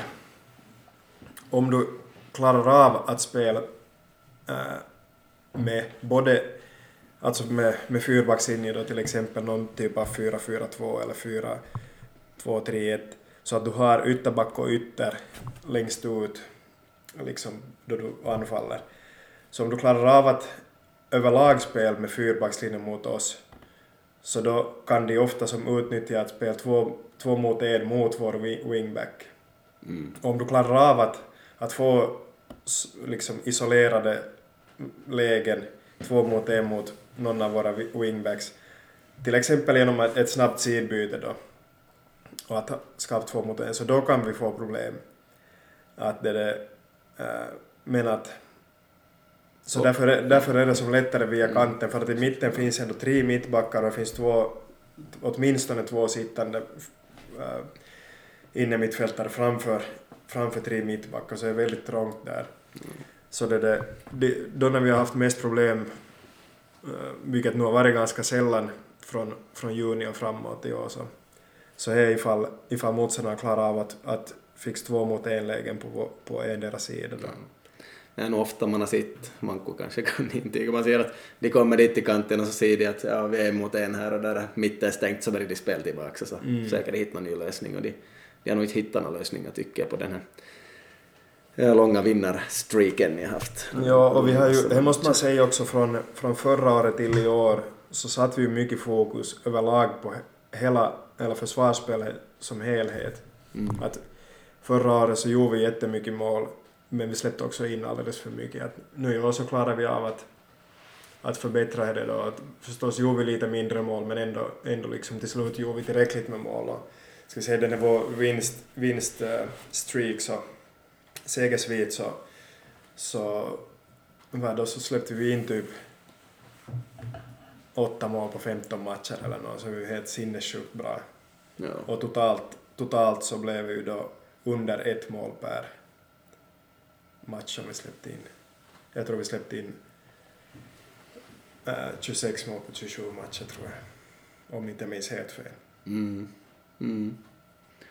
S3: om du klarar av att spela äh, med både alltså med, med fyrbackslinje då till exempel någon typ av 4-4-2 eller 4-2-3-1 så att du har ytterback och ytter längst ut liksom då du anfaller. Så om du klarar av att överlag spela med fyrbackslinje mot oss så då kan de ofta som utnyttja att spela två, två mot en mot vår wi- wingback.
S1: Mm.
S3: Om du klarar av att, att få liksom isolerade lägen två mot en mot någon av våra wi- wingbacks, till exempel genom ett, snabbt sidbyte då, och att skapa två mot en, så då kan vi få problem. Att det är, äh, men att så därför, är- därför är det som lättare via kanten, för att i mitten finns ändå tre mittbackar och det finns två, åtminstone två sittande äh, innermittfältare framför, framför tre mittbackar, så det är väldigt trångt där. Så det, det, det, då när vi har haft mest problem, vilket nu har varit ganska sällan från, från juni och framåt i år, så, så är ifall, ifall motståndarna klarar av att, att fixa två mot en lägen på, på endera sida. Då.
S1: Nog ofta man har sett, Manko kanske kan intyga, man ser att de kommer dit till kanten och så ser de att ja, vi är mot en här och där är mitten är stängt så börjar de spela tillbaka så
S3: Mm.
S1: säkert hitta någon ny lösning och de, de har nog inte hittat några lösningar tycker jag på den här långa vinnarstreaken ni har haft.
S3: Ja, och vi har ju, det måste man säga också från, från förra året till i år, så satte vi mycket fokus överlag på he- hela, hela försvarsspelet som helhet.
S1: Mm.
S3: Att förra året så gjorde vi jättemycket mål, men vi släppte också in alldeles för mycket. Att nu i år så klarar vi av att, att förbättra det då. Att förstås gjorde vi lite mindre mål, men ändå, ändå liksom till slut gjorde vi tillräckligt med mål. Och, ska vi säga, den är vår vinst, vinst streak så segersvit så, så vad då så släppte vi in typ åtta mål på 15 matcher eller något, så vi var helt sinnessjukt bra.
S1: Ja.
S3: Och totalt, totalt så blev vi då under ett mål per match som vi släppte in. Jag tror vi släppte in eh, 26 mål på 27 matcher tror jag. Om inte jag minns helt fel.
S1: Mm. Mm.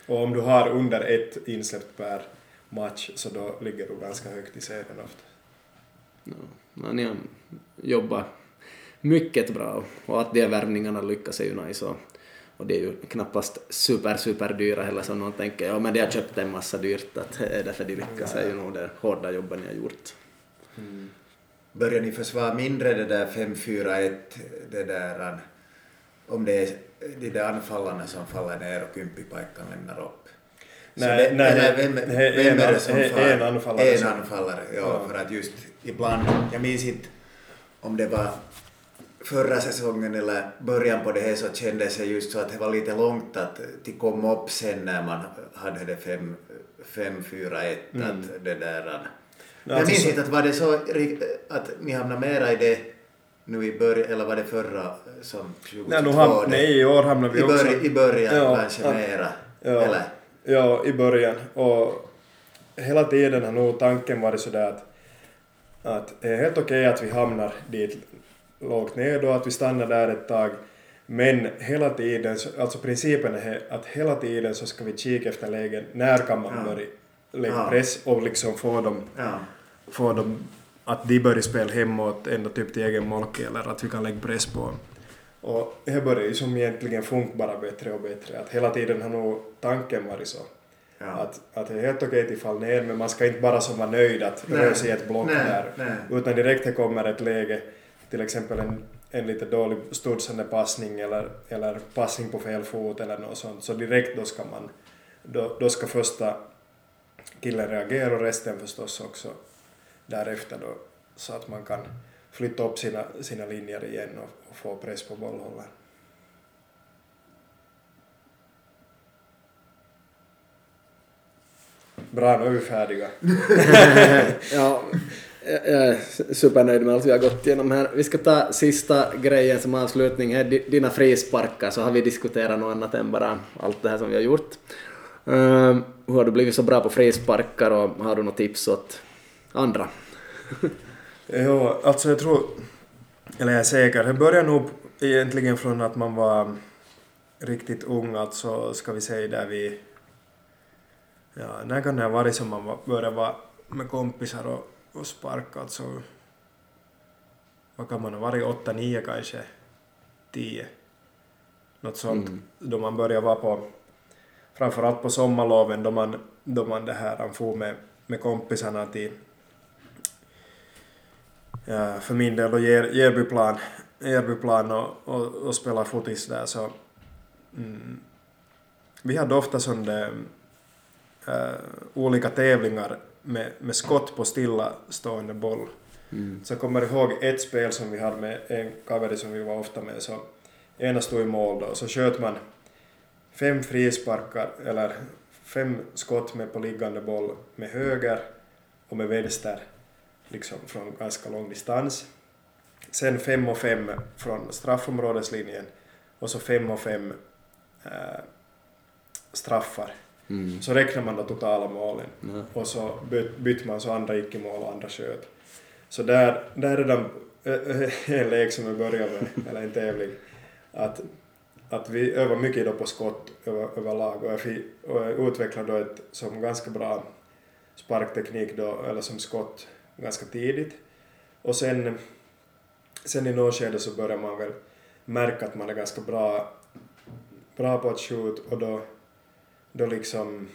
S3: Och om du har under ett insläppt per match så då ligger du ganska högt i serien ofta.
S1: Ja. Men ni har jobbat mycket bra och att de värvningarna lyckas är ju nice och, och det är ju knappast super super dyra heller som någon tänker ja men de har köpt en massa dyrt att är därför de lyckas är ju nog det hårda jobbet ni har gjort.
S2: Börjar ni försvara mindre det där 5-4-1, det där, äh, om det är de där anfallarna som faller ner och Kympipaikan lämnar upp?
S3: Nej,
S2: det,
S3: nej,
S2: eller vem, vem
S3: en
S2: är det som far?
S3: en anfallare
S2: En anfallare, ja,
S3: Ja.
S2: För att just ibland, jag minns inte om det var förra säsongen eller början på det här så kändes det just så att det var lite långt att det kom upp sen när man hade det 5-4-1 att det där...
S3: Ja,
S2: jag
S3: alltså
S2: minns
S3: så-
S2: inte att var det så att ni hamnade mera i det nu i början, eller var det förra som 2022?
S3: Nej, nu ham- nej, i år hamnar vi
S2: I,
S3: också...
S2: I början
S3: Ja,
S2: kanske mera,
S3: Ja.
S2: eller?
S3: Ja, i början. Och hela tiden har nog tanken varit sådär att, att det är helt okej att vi hamnar dit lågt ner då, att vi stannar där ett tag. Men hela tiden, så- alltså principen är att hela tiden så ska vi kika efter lägen, när kan man
S2: Ja.
S3: börja lägga
S2: Ja.
S3: press och liksom få dem,
S2: Ja.
S3: få dem att de börjar spela hemåt ända typ till egen målke eller att vi kan lägga press på dem. Och det börjar ju som egentligen funka bara bättre och bättre. Att hela tiden har nog tanken varit så.
S2: Ja.
S3: Att, att det är helt okej att fall ner, men man ska inte bara som vara nöjd att
S2: Nej.
S3: röra sig i ett block
S2: Nej,
S3: där.
S2: nej.
S3: Utan direkt det kommer ett läge, till exempel en, en lite dålig studsande passning eller, eller passning på fel fot eller något sånt, så direkt då ska man, då, då ska första killen reagera och resten förstås också därefter då, så att man kan flytta upp sina, sina linjer igen och, och få press på bollhållaren. Bra, nu är vi färdiga.
S1: ja, jag är supernöjd med allt vi har gått igenom här. Vi ska ta sista grejen som avslutning. Här, dina frisparkar, så har vi diskuterat något annat än bara allt det här som vi har gjort. Ehm, hur har du blivit så bra på frisparkar och har du något tips åt andra?
S3: Ja, alltså jag tror, eller jag är säker, det börjar nog egentligen från att man var riktigt ung, alltså ska vi säga där vi... Ja, när kan det ha varit som man var, började vara med kompisar och, och sparka, alltså... Vad kan man ha varit, åtta, nio kanske? Tio? Något sånt.
S1: Mm.
S3: Då man började vara på... Framförallt på sommarloven då man, då man det här, han for med, med kompisarna till för min del då Järbyplan, Järbyplan och, och, och spela fotis där så mm, vi hade ofta sådana äh, olika tävlingar med, med skott på stillastående boll.
S1: Mm.
S3: Så jag kommer ihåg ett spel som vi hade med en kaveri som vi var ofta med så ena stod i mål då så sköt man fem frisparkar eller fem skott med på liggande boll med höger och med vänster liksom från ganska lång distans. Sen fem och fem från straffområdeslinjen och så fem och fem äh, straffar.
S1: Mm.
S3: Så räknar man då totala målen
S1: Ja.
S3: och så byt, bytte man så andra gick i mål och andra sköt. Så där, där är det en, en lek som vi började med, eller en tävling, att, att vi övar mycket då på skott över, överlag och jag, fick, och jag utvecklade då ett som ganska bra sparkteknik då, eller som skott ganska tidigt. Och sen, sen i något skede så börjar man väl märka att man är ganska bra, bra på att skjuta och då, då liksom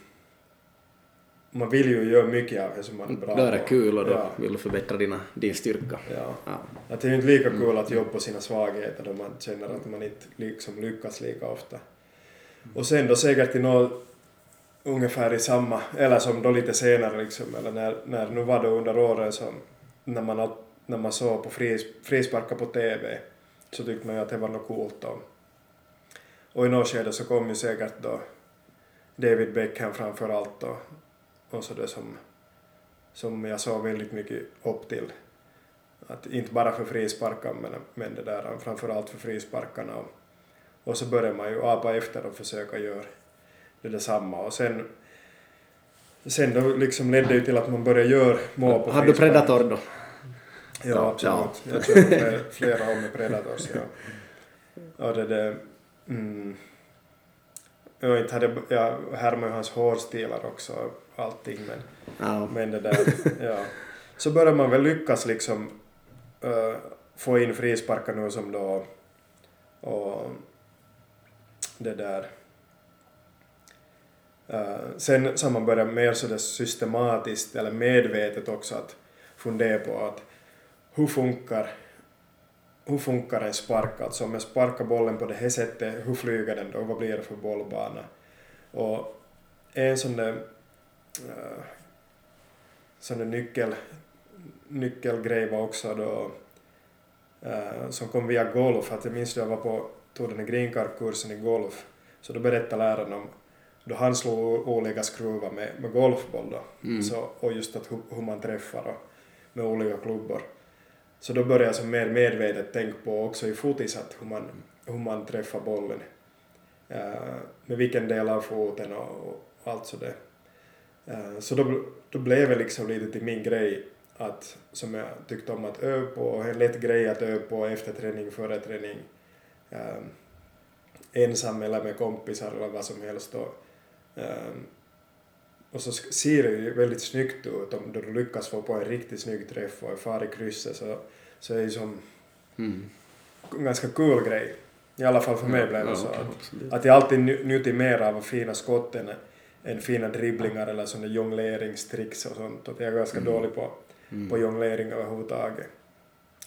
S3: man vill ju göra mycket av det som man är bra
S1: Då är det
S3: på.
S1: kul och då
S3: Ja,
S1: vill du förbättra dina, din styrka.
S3: ja.
S1: Ja.
S3: Att det är ju inte lika kul att jobba på sina svagheter då man känner att man inte liksom lyckas lika ofta. Och sen då säkert i något ungefär i samma, eller som då lite senare liksom, eller när, när nu var det under åren som när man, när man såg på fris, frisparkar på TV så tyckte man ju att det var något coolt då. Och i något skede så kom ju säkert då David Beckham framför allt då och så det som, som jag såg väldigt mycket upp till. Att inte bara för frisparkar men, men det där, framförallt för frisparkarna. Och, och så började man ju apa efter och försöka göra det detsamma. Och sen, sen då liksom ledde det ju till att man började göra mål på
S1: Har du. Predator då?
S3: Ja,
S1: Ja,
S3: absolut. Jag tror flera, år med Predators, ja. Och det där... Mm, jag inte hade, jag härmade ju hans hårstilar också och allting men
S1: Ja.
S3: men det där, ja. Så börjar man väl lyckas liksom äh, få in frisparkar nu som då och det där. Eh, sen så har man börjat mer sådär systematiskt eller medvetet också att fundera på att hur funkar hur funkar en spark? Alltså om jag sparkar bollen på det här sättet, hur flyger den då? Vad blir det för bollbana? Och en sån där, uh, sån där nyckel, nyckelgrej var också då uh, som kom via golf, att jag minns då jag var på, tog den här green card-kursen i golf, så då berättade läraren om då han slog olika skruvar med, med golfboll då,
S1: Mm.
S3: så, och just att hur, hur man träffar och med olika klubbor. Så då började jag som mer medvetet tänka på också i fotis att hur man, hur man träffar bollen. Uh, med vilken del av foten och, och allt sådär. Uh, så då, då blev det liksom lite till min grej att, som jag tyckte om att öva på, en lätt grej att öva på efter träning, före träning. Uh, ensam eller med kompisar eller vad som helst. Och, um, och så ser det ju väldigt snyggt ut om du lyckas få på en riktigt snygg träff och far i krysset så, så är det som
S1: Mm.
S3: en ganska cool grej. I alla fall för mig
S1: Ja,
S3: blev det
S1: ja,
S3: så. Att,
S1: absolut.
S3: att jag alltid njutit mer av fina skott än, fina dribblingar eller sådana jongleringstricks och sånt. Att jag är ganska
S1: Mm.
S3: dålig på,
S1: Mm.
S3: på jonglering överhuvudtaget.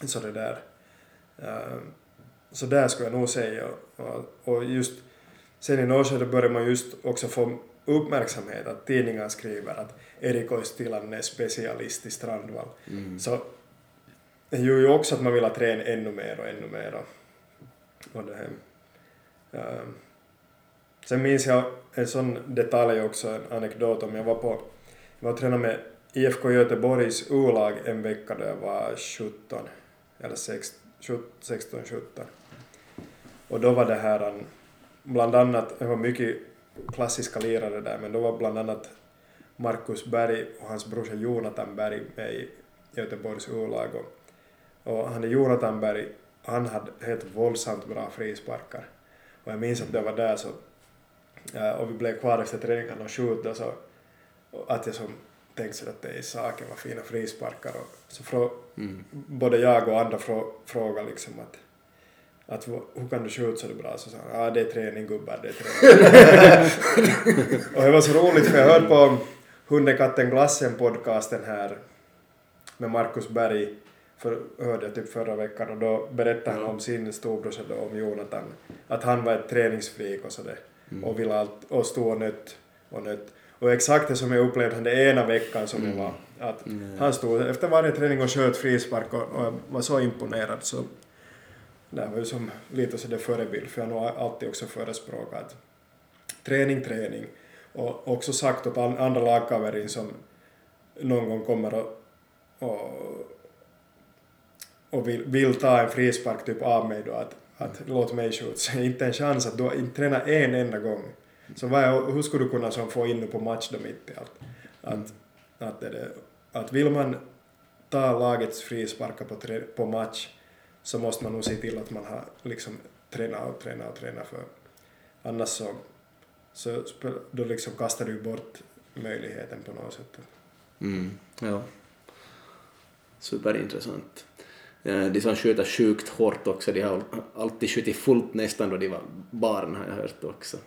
S3: Så det där. Uh, så där skulle jag nog säga. Och, och just sen i något skede börjar man just också få uppmärksamhet att tidningar skriver att Erik Oistilanen är specialist i Strandvall.
S1: Mm.
S3: Så det gör ju också att man vill träna ännu mer och ännu mer. Och, och det här. Ehm, sen minns jag en sån detalj också, en anekdot om jag var på, jag var och tränade med IFK Göteborgs U-lag en vecka då jag var 17, eller 16, 17. Och då var det här, en- bland annat, det var mycket klassiska lirare där, men då var bland annat Marcus Berg och hans brorsa Jonathan Berg med i Göteborgs U-lag. Och, och han är Jonathan Berg, han hade helt våldsamt bra frisparkar. Och jag minns att jag var där så, och vi blev kvar efter träningen och skjuta så, att jag som tänkte så att det är saken vad fina frisparkar och så frå,
S1: Mm.
S3: både jag och andra frå, frågade liksom att att hur kan du skjuta så bra? Så sa han, ja det är träning gubbar, det är träning. och det var så roligt för jag hörde på Hunden, katten, glassen podcasten här med Marcus Berg, för, hörde jag typ förra veckan och då berättade han om sin storbrorsa då, om Jonathan, att han var ett träningsfreak och sådär och ville allt, och stå och nött och nött. Och exakt det som jag upplevde den ena veckan som jag var, att han stod efter varje träning och sköt frispark och, och jag var så imponerad så det var ju som lite sådär förebild för jag har nog alltid också förespråkat träning, träning och också sagt åt andra lagkaverin som någon gång kommer och, och, och vill, vill ta en frispark typ av mig då att, att låt mig skjuta. Inte en chans att du har inte tränat en enda gång. Så vad är, hur skulle du kunna som få in på match då mitt i allt? Att, att, det, att vill man ta lagets frisparkar på, på match så måste man nog se till att man har liksom tränat och tränat och tränat för annars så, så då liksom kastar du bort möjligheten på något sätt.
S1: Mm. Ja. Superintressant. Eh, De som skjuter sjukt hårt också, de har alltid skjutit fullt nästan då de var barn har jag hört också.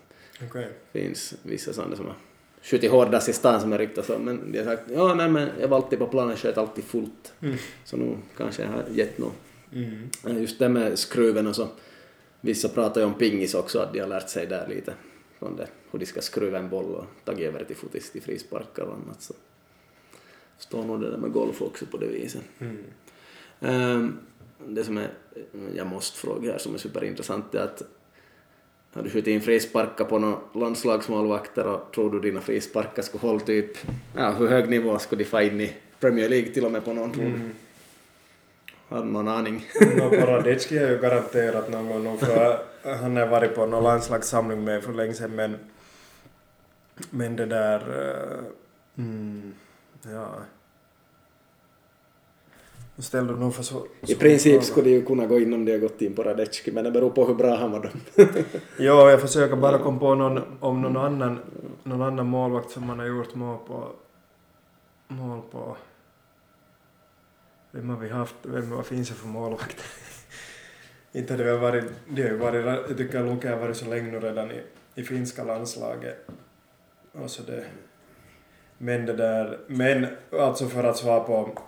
S3: Okej.
S1: finns vissa sådana som har skjutit hårdast i stan som är riktigt så, men de har sagt ja nej men jag var alltid på planen, sköt alltid fullt.
S3: Mm.
S1: Så nu kanske jag har gett nog.
S3: Mm.
S1: Just det med skruven och så, vissa pratar ju om pingis också, att de har lärt sig där lite från det, hur de ska skruva en boll och tagit över till fotis till frisparkar och annat så står nog det där med golf också på det viset.
S3: Mm.
S1: Ehm, Det som är, jag måste fråga här som är superintressant är att har du skjutit in frisparkar på några landslagsmålvakter och tror du dina frisparkar skulle hålla typ, ja hur hög nivå skulle de få in i Premier League till och med på någon?
S3: Mm.
S1: Har du någon aning?
S3: No, Paradecki har ju garanterat någon gång för han har varit på någon landslagssamling med för länge sedan men men det där eh, mm, ja nu ställde du nog för så...
S1: I princip skulle de ju kunna gå in om de har gått in på Radecki men det beror på hur bra han var då.
S3: Jo, jag försöker bara komma på någon, om någon annan, någon annan målvakt som man har gjort mål på. Mål på. Vem har vi haft? Vem, vad finns det för målvakter? Inte det väl varit, det har ju varit, jag tycker Luke har varit så länge nu redan i, i finska landslaget. Och så det. Men det där, men alltså för att svara på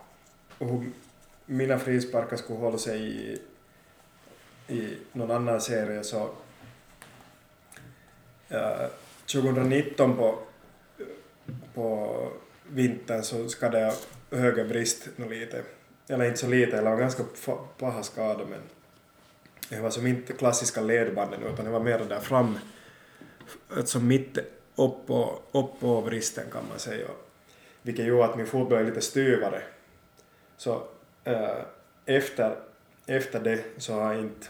S3: hur mina frisparkar skulle hålla sig i, i någon annan serie så uh, 2019 på på vintern så skadade jag högerbrist nå lite. Eller inte så lite, eller var ganska paha skada men det var som inte klassiska ledbanden utan det var mer där fram, alltså mitt upp på, upp på vristen kan man säga. Vilket gjorde att min fot blev lite styvare. Så äh, efter, efter det så har jag inte,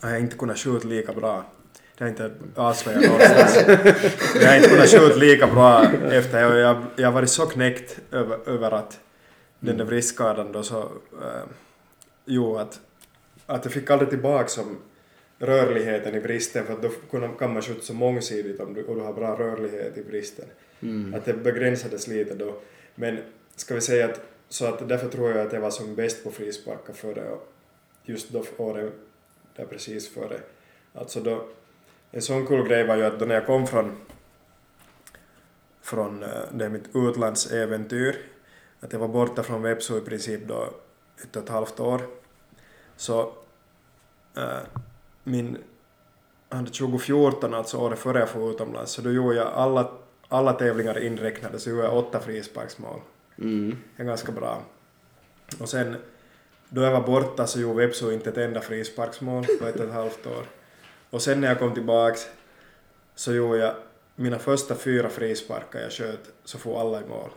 S3: har jag inte kunnat skjuta lika bra. Det har inte avslöjat någonstans. Jag har inte kunnat skjuta lika bra efter. Jag, jag, jag har varit så knäckt över, över att den där vristskadan då så äh, gjorde att, att jag fick aldrig tillbaka som rörligheten i bristen för att då kan man skjuta så mångsidigt om du, och du har bra rörlighet i bristen. Att det begränsades lite då. Men ska vi säga att så att därför tror jag att jag var som bäst på frisparkar före och just då året där precis före. Alltså då, en sån kul grej var ju att då när jag kom från från eh, det mitt utlandsäventyr, att jag var borta från Vepsu i princip då ett och ett halvt år, så äh, min, hade 2014, alltså året före jag for utomlands, så då gjorde jag alla, alla tävlingar inräknade, så gjorde jag åtta frisparksmål.
S1: Mm.
S3: Det är ganska bra. Och sen, då jag var borta så gjorde Vepsu inte ett enda frisparksmål på ett och ett halvt år. Och sen när jag kom tillbaks så gjorde jag mina första fyra frisparkar jag sköt så får alla i mål.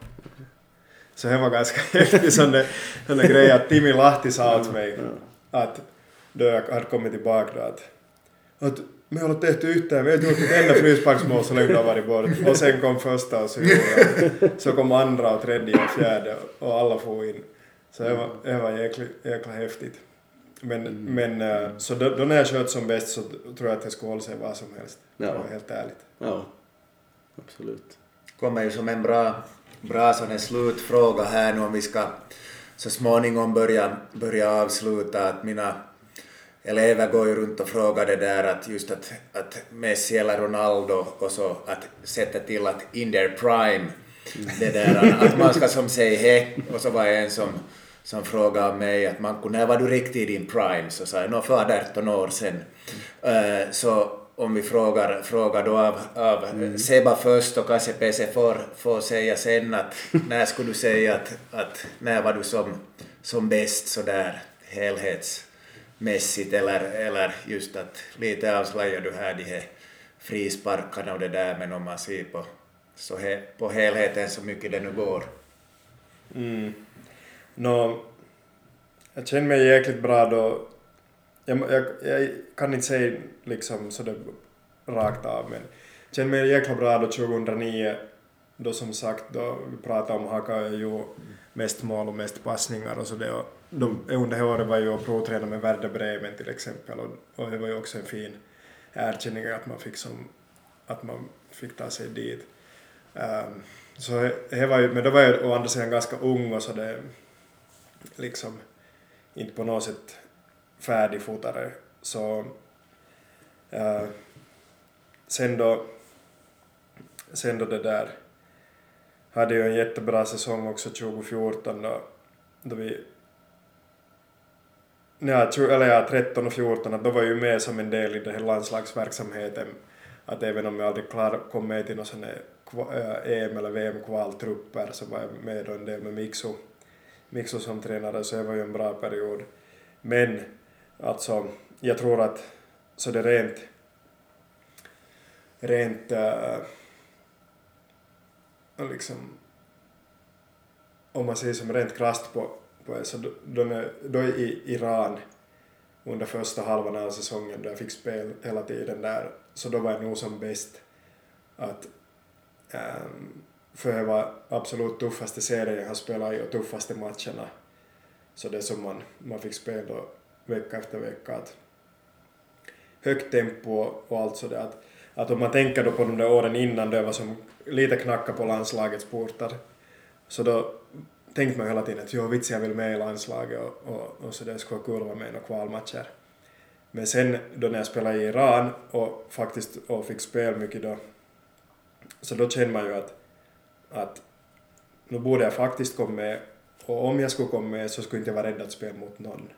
S3: Så det var ganska häftigt sån där, sån där grej att Timi Lahti sa åt mig att då jag hade kommit tillbaka då att, att me har tehty yhtään, vi har inte gjort ett enda frisparksmål så länge du har varit bort. Och sen kom första och så, kom andra och tredje och fjärde och alla får in. Så det var, det var jäkla, jäkla häftigt. Men, men eh, så då, då när jag sköt som bäst så tror jag att jag skulle hålla sig vad som helst.
S1: Ja.
S3: Det var helt ärligt.
S1: Ja, absolut.
S2: kommer ju som en bra, bra sån här slutfråga här nu om vi ska så småningom börja, börja avsluta att mina elever går ju runt och frågar det där att just att, att Messi eller Ronaldo och så att sätta till att in their prime det där att man ska som säga he och så var det en som som frågade mig att Manko, när var du riktigt i din prime? Så sa jag, nå för 18 år sedan. Eh, så om vi frågar, frågar då av, av Seba först och kanske PC får, får säga sen att när skulle du säga att, att när var du som, som bäst sådär helhetsmässigt eller, eller just att lite avslöjar du här de här frisparkarna och det där men om man ser på, så he, på helheten så mycket det nu går.
S3: Mm. Nå, jag känner mig jäkligt bra då. Jag, jag, jag kan inte säga liksom sådär rakt av men känner mig jäkla bra då 2009 då som sagt då vi pratade om Haka är ju mest mål och mest passningar och sådär. och de, under det året var jag och provtränade med Werder Bremen till exempel och, och det var ju också en fin erkänning att man fick som att man fick ta sig dit. Um, så det var ju, men då var jag å andra sidan ganska ung och så det liksom inte på något sätt färdigfotade. Så eh, sen då sen då det där hade jag en jättebra säsong också 2014 då, då vi Ja, eller ja, 13 och 14, att då var jag ju med som en del i den här landslagsverksamheten. Att även om jag aldrig klar, kom med till någon sån här eh, EM eller VM-kvaltrupper så var jag med då en del med Mixo, Mixo som tränare, så det var ju en bra period. Men alltså, jag tror att så det rent, rent äh, liksom om man säger som rent krasst på, på så då, då, då i Iran under första halvan av säsongen då jag fick spel hela tiden där, så då var jag nog som bäst att ehm, för det var absolut tuffaste serien jag har spelat i och tuffaste matcherna. Så det som man, man fick spela vecka efter vecka. Att högt tempo och allt sådär. Att, att om man tänker då på de där åren innan då jag var som lite knacka på landslagets portar så då tänkte man hela tiden att jo vits jag vill med i landslaget och, och, och sådär, det skulle vara kul att vara med i några kvalmatcher. Men sen då när jag spelade i Iran och faktiskt och fick spel mycket då så då kände man ju att, att nu borde jag faktiskt komma med och om jag skulle komma med så skulle jag inte vara rädd att spela mot någon.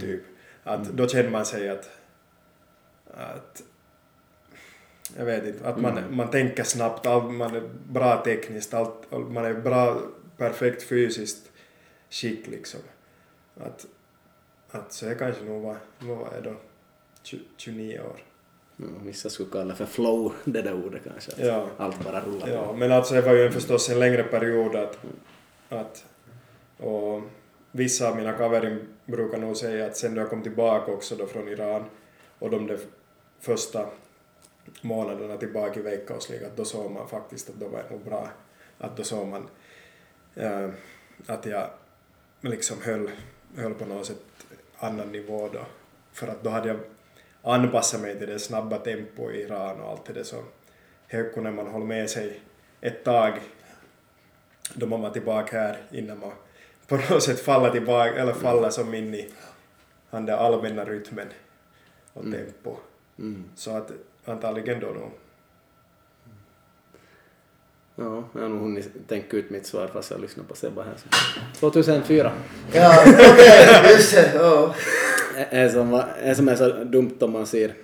S3: Typ. Att Då kände man sig att, att jag vet inte, att man, man tänker snabbt, man är bra tekniskt, allt, all- man är bra, perfekt fysiskt skick liksom. Att, att så är kanske nog vad, vad var jag då, 20, 29 år.
S1: Vissa skulle kalla för flow, det där ordet kanske.
S3: Ja.
S1: Allt bara rullar
S3: Ja, men alltså det var ju en förstås en längre period att, att och vissa av mina kaverin brukar nog säga att sen då jag kom tillbaka också då från Iran och de där första månaderna tillbaka i Veikkausligan, att då såg man faktiskt att då var nog bra. Att då såg man eh, att jag liksom höll, höll på något sätt annan nivå då. För att då hade jag anpassat mig till det snabba tempo i Iran och allt det där så här kunde man hålla med sig ett tag då man var tillbaka här innan man på något sätt faller tillbaka eller faller som in i den där allmänna rytmen och tempo.
S1: Mm.
S3: Så att antagligen då nog.
S1: Ja, jag har nog hunnit tänka ut mitt svar fast jag lyssnar på Sebba här. Så. 2004.
S2: Ja, okej, just det. Ja.
S1: är som, som är så dumt om man ser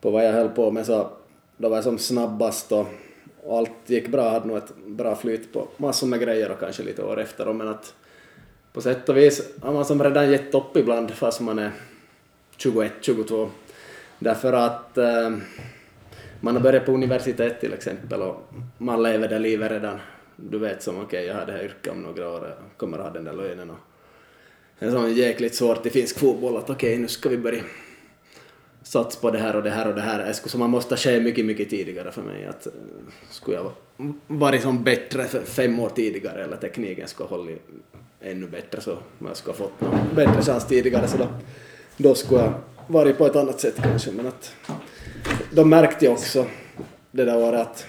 S1: på vad jag höll på med så då var jag som snabbast och, och allt gick bra, hade nog ett bra flyt på massor med grejer och kanske lite år efter då, men att på sätt och vis har man som redan gett upp ibland fast man är 21, 22. Därför att eh, man har börjat på universitet till exempel och man lever det livet redan. Du vet som okej, jag har det här yrket om några år, jag kommer att ha den där lönen och det är så jäkligt svårt i finsk fotboll att okej, nu ska vi börja satsa på det här och det här och det här. Det skulle- Så man måste ske mycket, mycket tidigare för mig. Att, eh, skulle jag varit som bättre fem år tidigare eller tekniken skulle ha hållit ännu bättre så jag skulle ha fått någon bättre chans tidigare så då, då skulle jag varit på ett annat sätt kanske. Men att de märkte ju också det där året att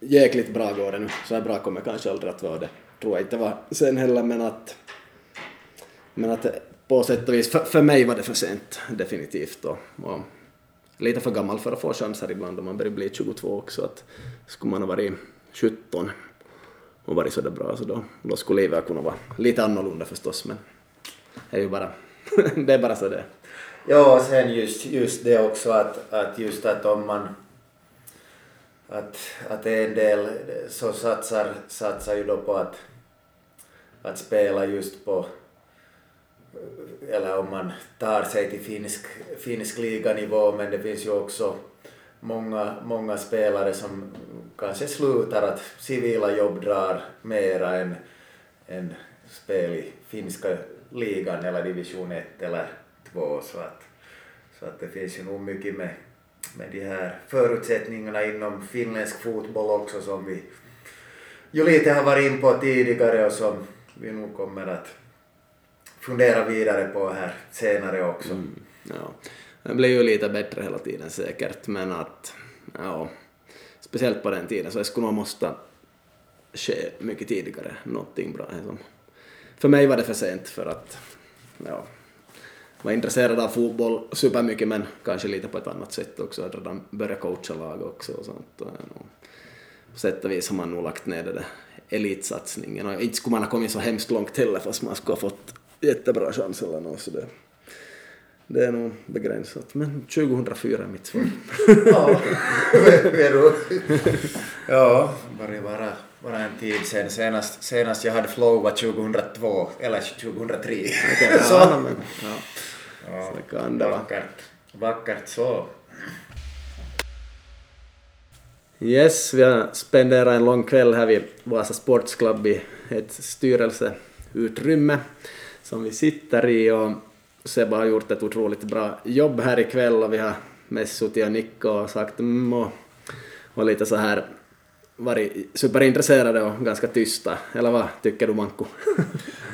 S1: jäkligt bra går det nu. Så här bra kommer kanske aldrig att vara det. Tror jag inte var sen heller men att men att på sätt och vis, för, för mig var det för sent definitivt och, och lite för gammal för att få chanser ibland om man börjar bli 22 också att skulle man ha varit 17 och varit sådär bra så då, då skulle livet kunna vara lite annorlunda förstås men det är ju bara, det är bara så det är.
S2: Ja, och sen just, just det också att, att just att om man att, att en del så satsar, satsar ju då på att, att spela just på eller om man tar sig till finsk, finsk liganivå men det finns ju också många, många spelare som kanske slutar att civila jobb drar mera än, än spel i finska ligan eller division 1 eller 2 så att, så att det finns ju nog mycket med, med de här förutsättningarna inom finländsk fotboll också som vi ju lite har varit in på tidigare och som vi nog kommer att fundera vidare på här senare också.
S1: Mm, ja. Det blir ju lite bättre hela tiden säkert, men att ja, speciellt på den tiden så det skulle nog måste ske mycket tidigare, någonting bra. För mig var det för sent för att ja, var intresserad av fotboll supermycket men kanske lite på ett annat sätt också, att redan börjat coacha lag också och sånt. Och, på sätt och vis har man nog lagt ner den där elitsatsningen och inte skulle man ha kommit så hemskt långt heller fast man skulle ha fått jättebra chans eller något sådär det, är nog begränsat. Men 2004 är mitt svar.
S2: Ja, ja, börjar vara, vara en tid sen. Senast, senast jag hade flow var 2002 eller 2003.
S1: Okej,
S2: så,
S1: ja, men, ja.
S2: ja,
S1: Så kan det vara.
S2: vackert, vackert så.
S1: Yes, vi har spenderat en lång kväll här vid Vasa Sports Club i ett styrelseutrymme som vi sitter i och Sebba har gjort ett otroligt bra jobb här ikväll och vi har mest suttit och nickat och sagt mm och, och lite så här varit superintresserade och ganska tysta. Eller vad tycker du Manko?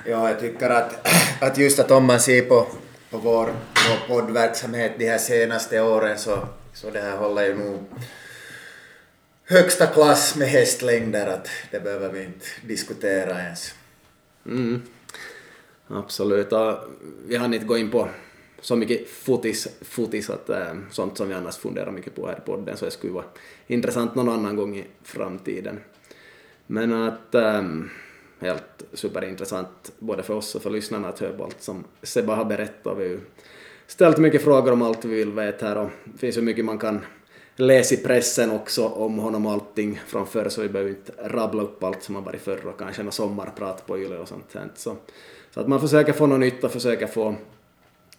S2: Ja, jag tycker att, att just att om man ser på, på vår, vår poddverksamhet de här senaste åren så, så det här håller ju nog högsta klass med hästlängder att det behöver vi inte diskutera ens.
S1: Mm. Absolut. Vi hann inte gå in på så mycket fotis, fotis att äh, sånt som vi annars funderar mycket på här i podden så det skulle vara intressant någon annan gång i framtiden. Men att äh, helt superintressant både för oss och för lyssnarna att höra på allt som Seba har berättat. Vi har ju ställt mycket frågor om allt vi vill veta här och det finns ju mycket man kan läsa i pressen också om honom och allting från förr så vi behöver inte rabbla upp allt som har varit förr och kanske något sommarprat på Yle och sånt. Så, så att man försöker få något nytt och försöker få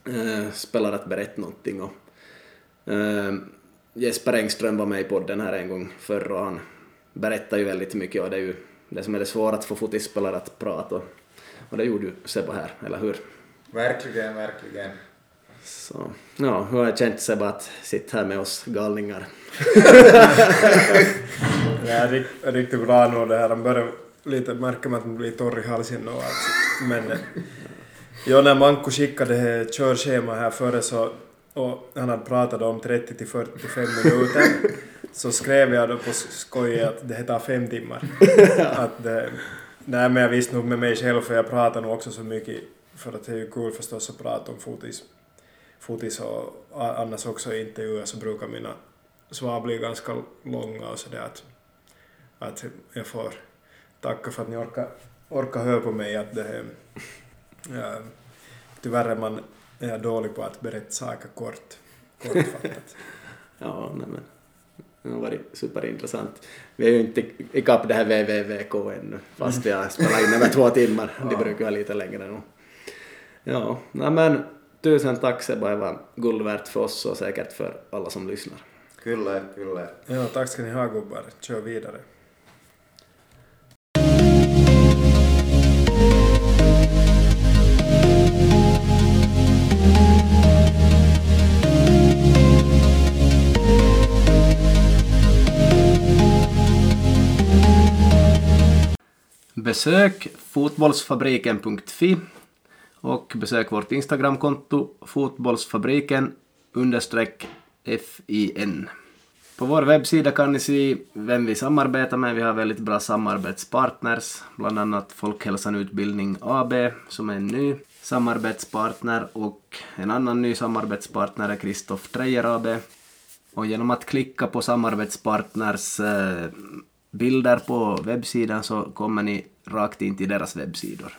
S1: äh, spelare att berätta någonting. Och, äh, Jesper Engström var med i podden här en gång förr och han berättar ju väldigt mycket och det är ju det som är det svåra att få fotbollsspelare att prata och, och det gjorde ju Sebba här, eller hur?
S2: Verkligen, verkligen.
S1: Så, ja, hur har det känts Sebba att sitta här med oss galningar?
S3: det är riktigt bra nu det här. Han lite märka att man blir torr i halsen nu alltså. Men ja, när Manko skickade körschema här före så och han hade pratat om 30 till 45 minuter så skrev jag då på skoj att det tar fem timmar. att det, nej men jag visste nog med mig själv för jag pratar nog också så mycket för att det är ju kul förstås att prata om fotis, fotis och annars också i intervjuer så brukar mina svar bli ganska långa och sådär att, att jag får tacka för att ni orkar, orkar höra på mig att det ja, tyvärr är man är dålig på att berätta saker kort, kortfattat.
S1: ja, nej men det har varit superintressant. Vi är ju inte ikapp det här VVVK ännu, fast vi har spelat in över två timmar. Det brukar vara lite längre nu. Ja, nej men tusen tack Sebba, det var guld värt för oss och säkert för alla som lyssnar.
S2: Kyllä, kyllä.
S3: Ja, tack ska ni ha gubbar. Kör vidare.
S1: Besök fotbollsfabriken.fi och besök vårt Instagramkonto fotbollsfabriken understreck FIN. På vår webbsida kan ni se vem vi samarbetar med. Vi har väldigt bra samarbetspartners, bland annat Folkhälsan Utbildning AB som är en ny samarbetspartner och en annan ny samarbetspartner är Kristoff Trejer AB. Och genom att klicka på samarbetspartners eh, bilder på webbsidan så kommer ni rakt in till deras webbsidor.